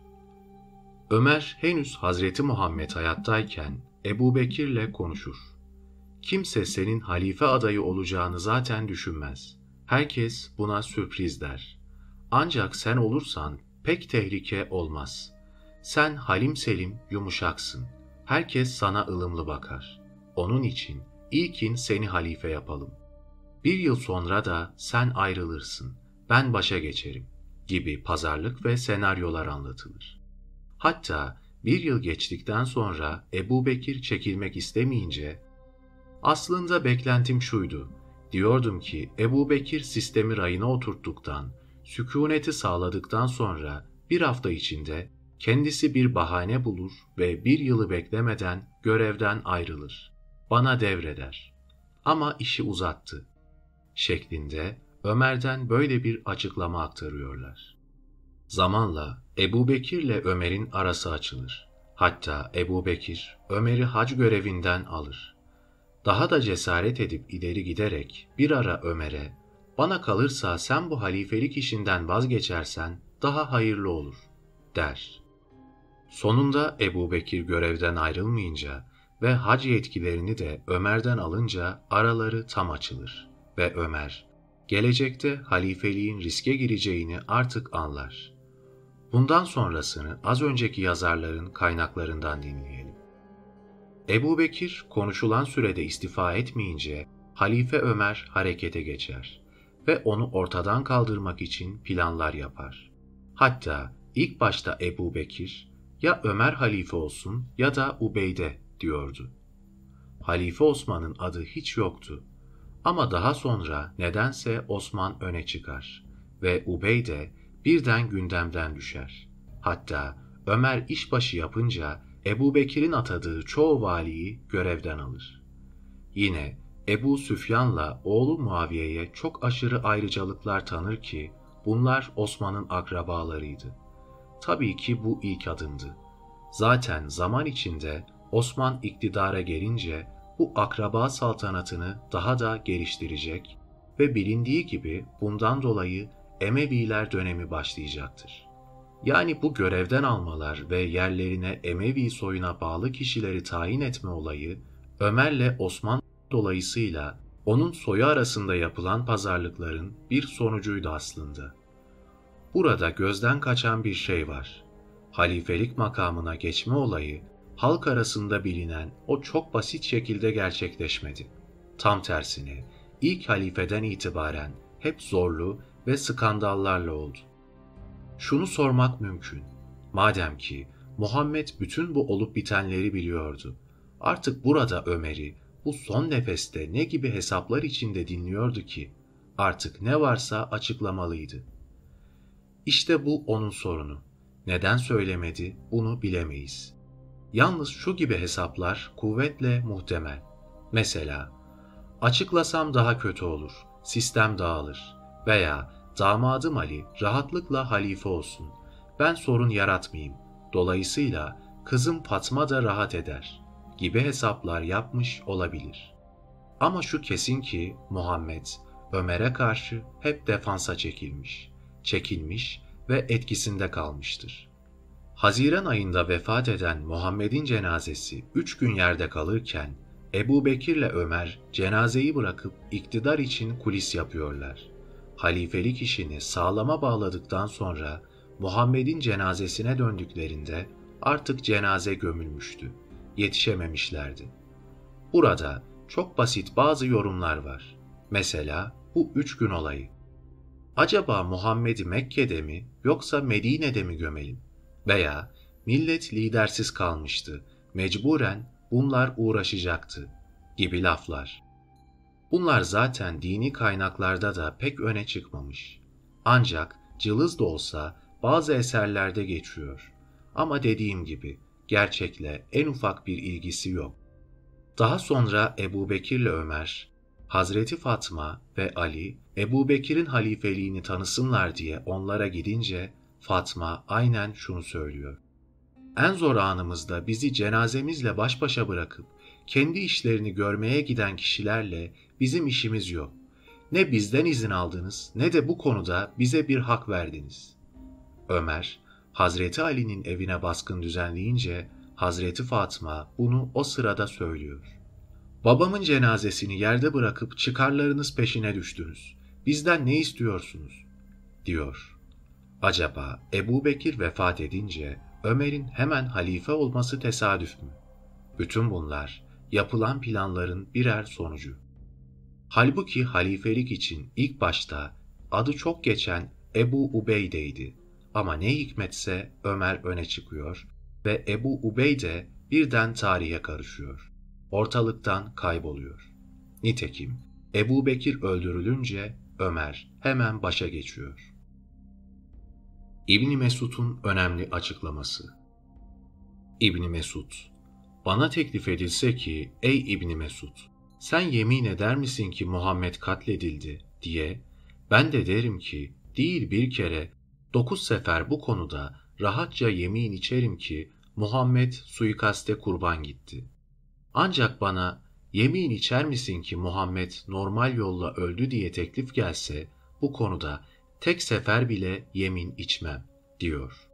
Ömer henüz Hazreti Muhammed hayattayken Ebu Bekir'le konuşur. Kimse senin halife adayı olacağını zaten düşünmez. Herkes buna sürpriz der. Ancak sen olursan pek tehlike olmaz. Sen halim selim, yumuşaksın. Herkes sana ılımlı bakar. Onun için ilkin seni halife yapalım. Bir yıl sonra da sen ayrılırsın. Ben başa geçerim gibi pazarlık ve senaryolar anlatılır. Hatta bir yıl geçtikten sonra Ebu Bekir çekilmek istemeyince aslında beklentim şuydu. Diyordum ki Ebu Bekir sistemi rayına oturttuktan, sükuneti sağladıktan sonra bir hafta içinde kendisi bir bahane bulur ve bir yılı beklemeden görevden ayrılır. Bana devreder. Ama işi uzattı. Şeklinde Ömer'den böyle bir açıklama aktarıyorlar. Zamanla Ebu Bekir ile Ömer'in arası açılır. Hatta Ebu Bekir Ömer'i hac görevinden alır. Daha da cesaret edip ileri giderek bir ara Ömer'e bana kalırsa sen bu halifelik işinden vazgeçersen daha hayırlı olur der. Sonunda Ebu Bekir görevden ayrılmayınca ve hac yetkilerini de Ömer'den alınca araları tam açılır ve Ömer gelecekte halifeliğin riske gireceğini artık anlar. Bundan sonrasını az önceki yazarların kaynaklarından dinleyelim. Ebu Bekir konuşulan sürede istifa etmeyince Halife Ömer harekete geçer ve onu ortadan kaldırmak için planlar yapar. Hatta ilk başta Ebu Bekir ya Ömer halife olsun ya da Ubeyde diyordu. Halife Osman'ın adı hiç yoktu. Ama daha sonra nedense Osman öne çıkar ve Ubeyde birden gündemden düşer. Hatta Ömer işbaşı yapınca Ebu Bekir'in atadığı çoğu valiyi görevden alır. Yine Ebu Süfyan'la oğlu Muaviye'ye çok aşırı ayrıcalıklar tanır ki bunlar Osman'ın akrabalarıydı. Tabii ki bu ilk adımdı. Zaten zaman içinde Osman iktidara gelince bu akraba saltanatını daha da geliştirecek ve bilindiği gibi bundan dolayı Emeviler dönemi başlayacaktır. Yani bu görevden almalar ve yerlerine Emevi soyuna bağlı kişileri tayin etme olayı Ömer'le Osman dolayısıyla onun soyu arasında yapılan pazarlıkların bir sonucuydu aslında. Burada gözden kaçan bir şey var. Halifelik makamına geçme olayı halk arasında bilinen o çok basit şekilde gerçekleşmedi. Tam tersine ilk halifeden itibaren hep zorlu ve skandallarla oldu. Şunu sormak mümkün. Madem ki Muhammed bütün bu olup bitenleri biliyordu. Artık burada Ömer'i bu son nefeste ne gibi hesaplar içinde dinliyordu ki artık ne varsa açıklamalıydı. İşte bu onun sorunu. Neden söylemedi bunu bilemeyiz. Yalnız şu gibi hesaplar kuvvetle muhtemel. Mesela açıklasam daha kötü olur, sistem dağılır veya damadım Ali rahatlıkla halife olsun. Ben sorun yaratmayayım. Dolayısıyla kızım Fatma da rahat eder gibi hesaplar yapmış olabilir. Ama şu kesin ki Muhammed Ömer'e karşı hep defansa çekilmiş, çekilmiş ve etkisinde kalmıştır. Haziran ayında vefat eden Muhammed'in cenazesi üç gün yerde kalırken Ebu Bekir'le Ömer cenazeyi bırakıp iktidar için kulis yapıyorlar. Halifelik işini sağlama bağladıktan sonra Muhammed'in cenazesine döndüklerinde artık cenaze gömülmüştü. Yetişememişlerdi. Burada çok basit bazı yorumlar var. Mesela bu üç gün olayı. Acaba Muhammed'i Mekke'de mi yoksa Medine'de mi gömelim? Veya millet lidersiz kalmıştı, mecburen bunlar uğraşacaktı gibi laflar. Bunlar zaten dini kaynaklarda da pek öne çıkmamış. Ancak cılız da olsa bazı eserlerde geçiyor. Ama dediğim gibi gerçekle en ufak bir ilgisi yok. Daha sonra Ebu Bekir'le Ömer, Hazreti Fatma ve Ali, Ebu Bekir'in halifeliğini tanısınlar diye onlara gidince Fatma aynen şunu söylüyor. En zor anımızda bizi cenazemizle baş başa bırakıp kendi işlerini görmeye giden kişilerle bizim işimiz yok. Ne bizden izin aldınız ne de bu konuda bize bir hak verdiniz. Ömer, Hazreti Ali'nin evine baskın düzenleyince Hazreti Fatma bunu o sırada söylüyor. Babamın cenazesini yerde bırakıp çıkarlarınız peşine düştünüz. Bizden ne istiyorsunuz? diyor. Acaba Ebu Bekir vefat edince Ömer'in hemen halife olması tesadüf mü? Bütün bunlar yapılan planların birer sonucu. Halbuki halifelik için ilk başta adı çok geçen Ebu Ubeyde'ydi. Ama ne hikmetse Ömer öne çıkıyor ve Ebu Ubeyde birden tarihe karışıyor. Ortalıktan kayboluyor. Nitekim Ebu Bekir öldürülünce Ömer hemen başa geçiyor. İbni Mesud'un önemli açıklaması İbni Mesud, bana teklif edilse ki ey İbni Mesud, sen yemin eder misin ki Muhammed katledildi diye, ben de derim ki değil bir kere dokuz sefer bu konuda rahatça yemin içerim ki Muhammed suikaste kurban gitti. Ancak bana yemin içer misin ki Muhammed normal yolla öldü diye teklif gelse bu konuda tek sefer bile yemin içmem diyor.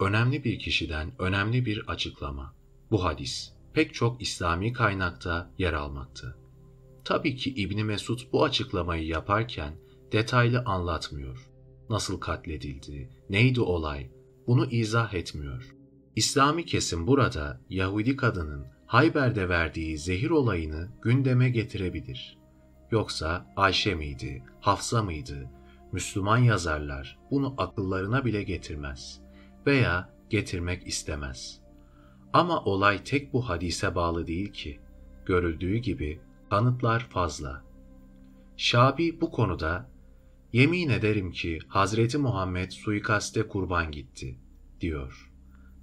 Önemli bir kişiden önemli bir açıklama. Bu hadis pek çok İslami kaynakta yer almakta. Tabii ki İbni Mesud bu açıklamayı yaparken detaylı anlatmıyor. Nasıl katledildi, neydi olay, bunu izah etmiyor. İslami kesim burada Yahudi kadının Hayber'de verdiği zehir olayını gündeme getirebilir. Yoksa Ayşe miydi, Hafsa mıydı, Müslüman yazarlar bunu akıllarına bile getirmez veya getirmek istemez. Ama olay tek bu hadise bağlı değil ki. Görüldüğü gibi kanıtlar fazla. Şabi bu konuda yemin ederim ki Hazreti Muhammed suikaste kurban gitti diyor.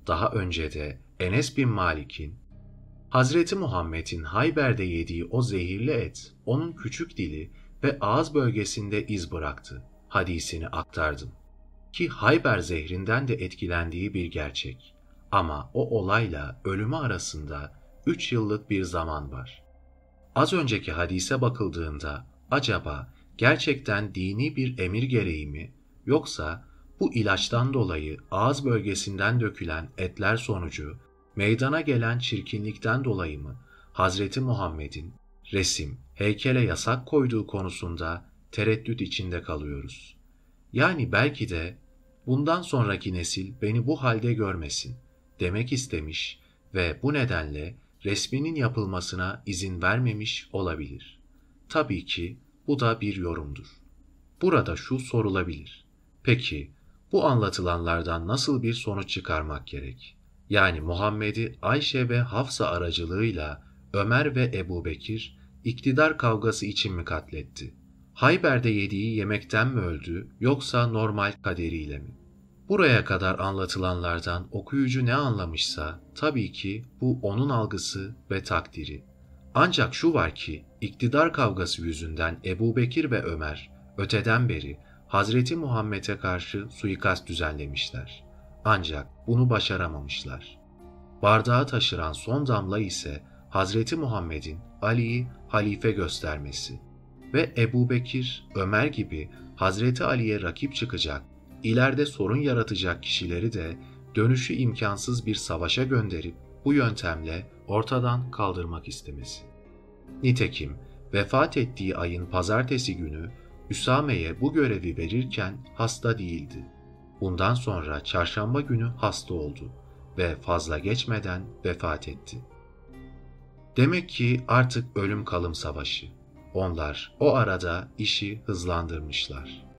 Daha önce de Enes bin Malik'in Hazreti Muhammed'in Hayber'de yediği o zehirli et onun küçük dili ve ağız bölgesinde iz bıraktı hadisini aktardım. Ki Hayber zehrinden de etkilendiği bir gerçek. Ama o olayla ölümü arasında üç yıllık bir zaman var. Az önceki hadise bakıldığında acaba gerçekten dini bir emir gereği mi yoksa bu ilaçtan dolayı ağız bölgesinden dökülen etler sonucu meydana gelen çirkinlikten dolayı mı Hazreti Muhammed'in resim, heykele yasak koyduğu konusunda tereddüt içinde kalıyoruz. Yani belki de bundan sonraki nesil beni bu halde görmesin demek istemiş ve bu nedenle resminin yapılmasına izin vermemiş olabilir. Tabii ki bu da bir yorumdur. Burada şu sorulabilir. Peki bu anlatılanlardan nasıl bir sonuç çıkarmak gerek? Yani Muhammed'i Ayşe ve Hafsa aracılığıyla Ömer ve Ebu Bekir iktidar kavgası için mi katletti? Hayber'de yediği yemekten mi öldü yoksa normal kaderiyle mi? Buraya kadar anlatılanlardan okuyucu ne anlamışsa tabii ki bu onun algısı ve takdiri. Ancak şu var ki iktidar kavgası yüzünden Ebu Bekir ve Ömer öteden beri Hazreti Muhammed'e karşı suikast düzenlemişler. Ancak bunu başaramamışlar. Bardağı taşıran son damla ise Hazreti Muhammed'in Ali'yi halife göstermesi ve Ebu Bekir, Ömer gibi Hazreti Ali'ye rakip çıkacak, ileride sorun yaratacak kişileri de dönüşü imkansız bir savaşa gönderip bu yöntemle ortadan kaldırmak istemesi. Nitekim vefat ettiği ayın pazartesi günü Üsame'ye bu görevi verirken hasta değildi. Bundan sonra çarşamba günü hasta oldu ve fazla geçmeden vefat etti. Demek ki artık ölüm kalım savaşı. Onlar o arada işi hızlandırmışlar.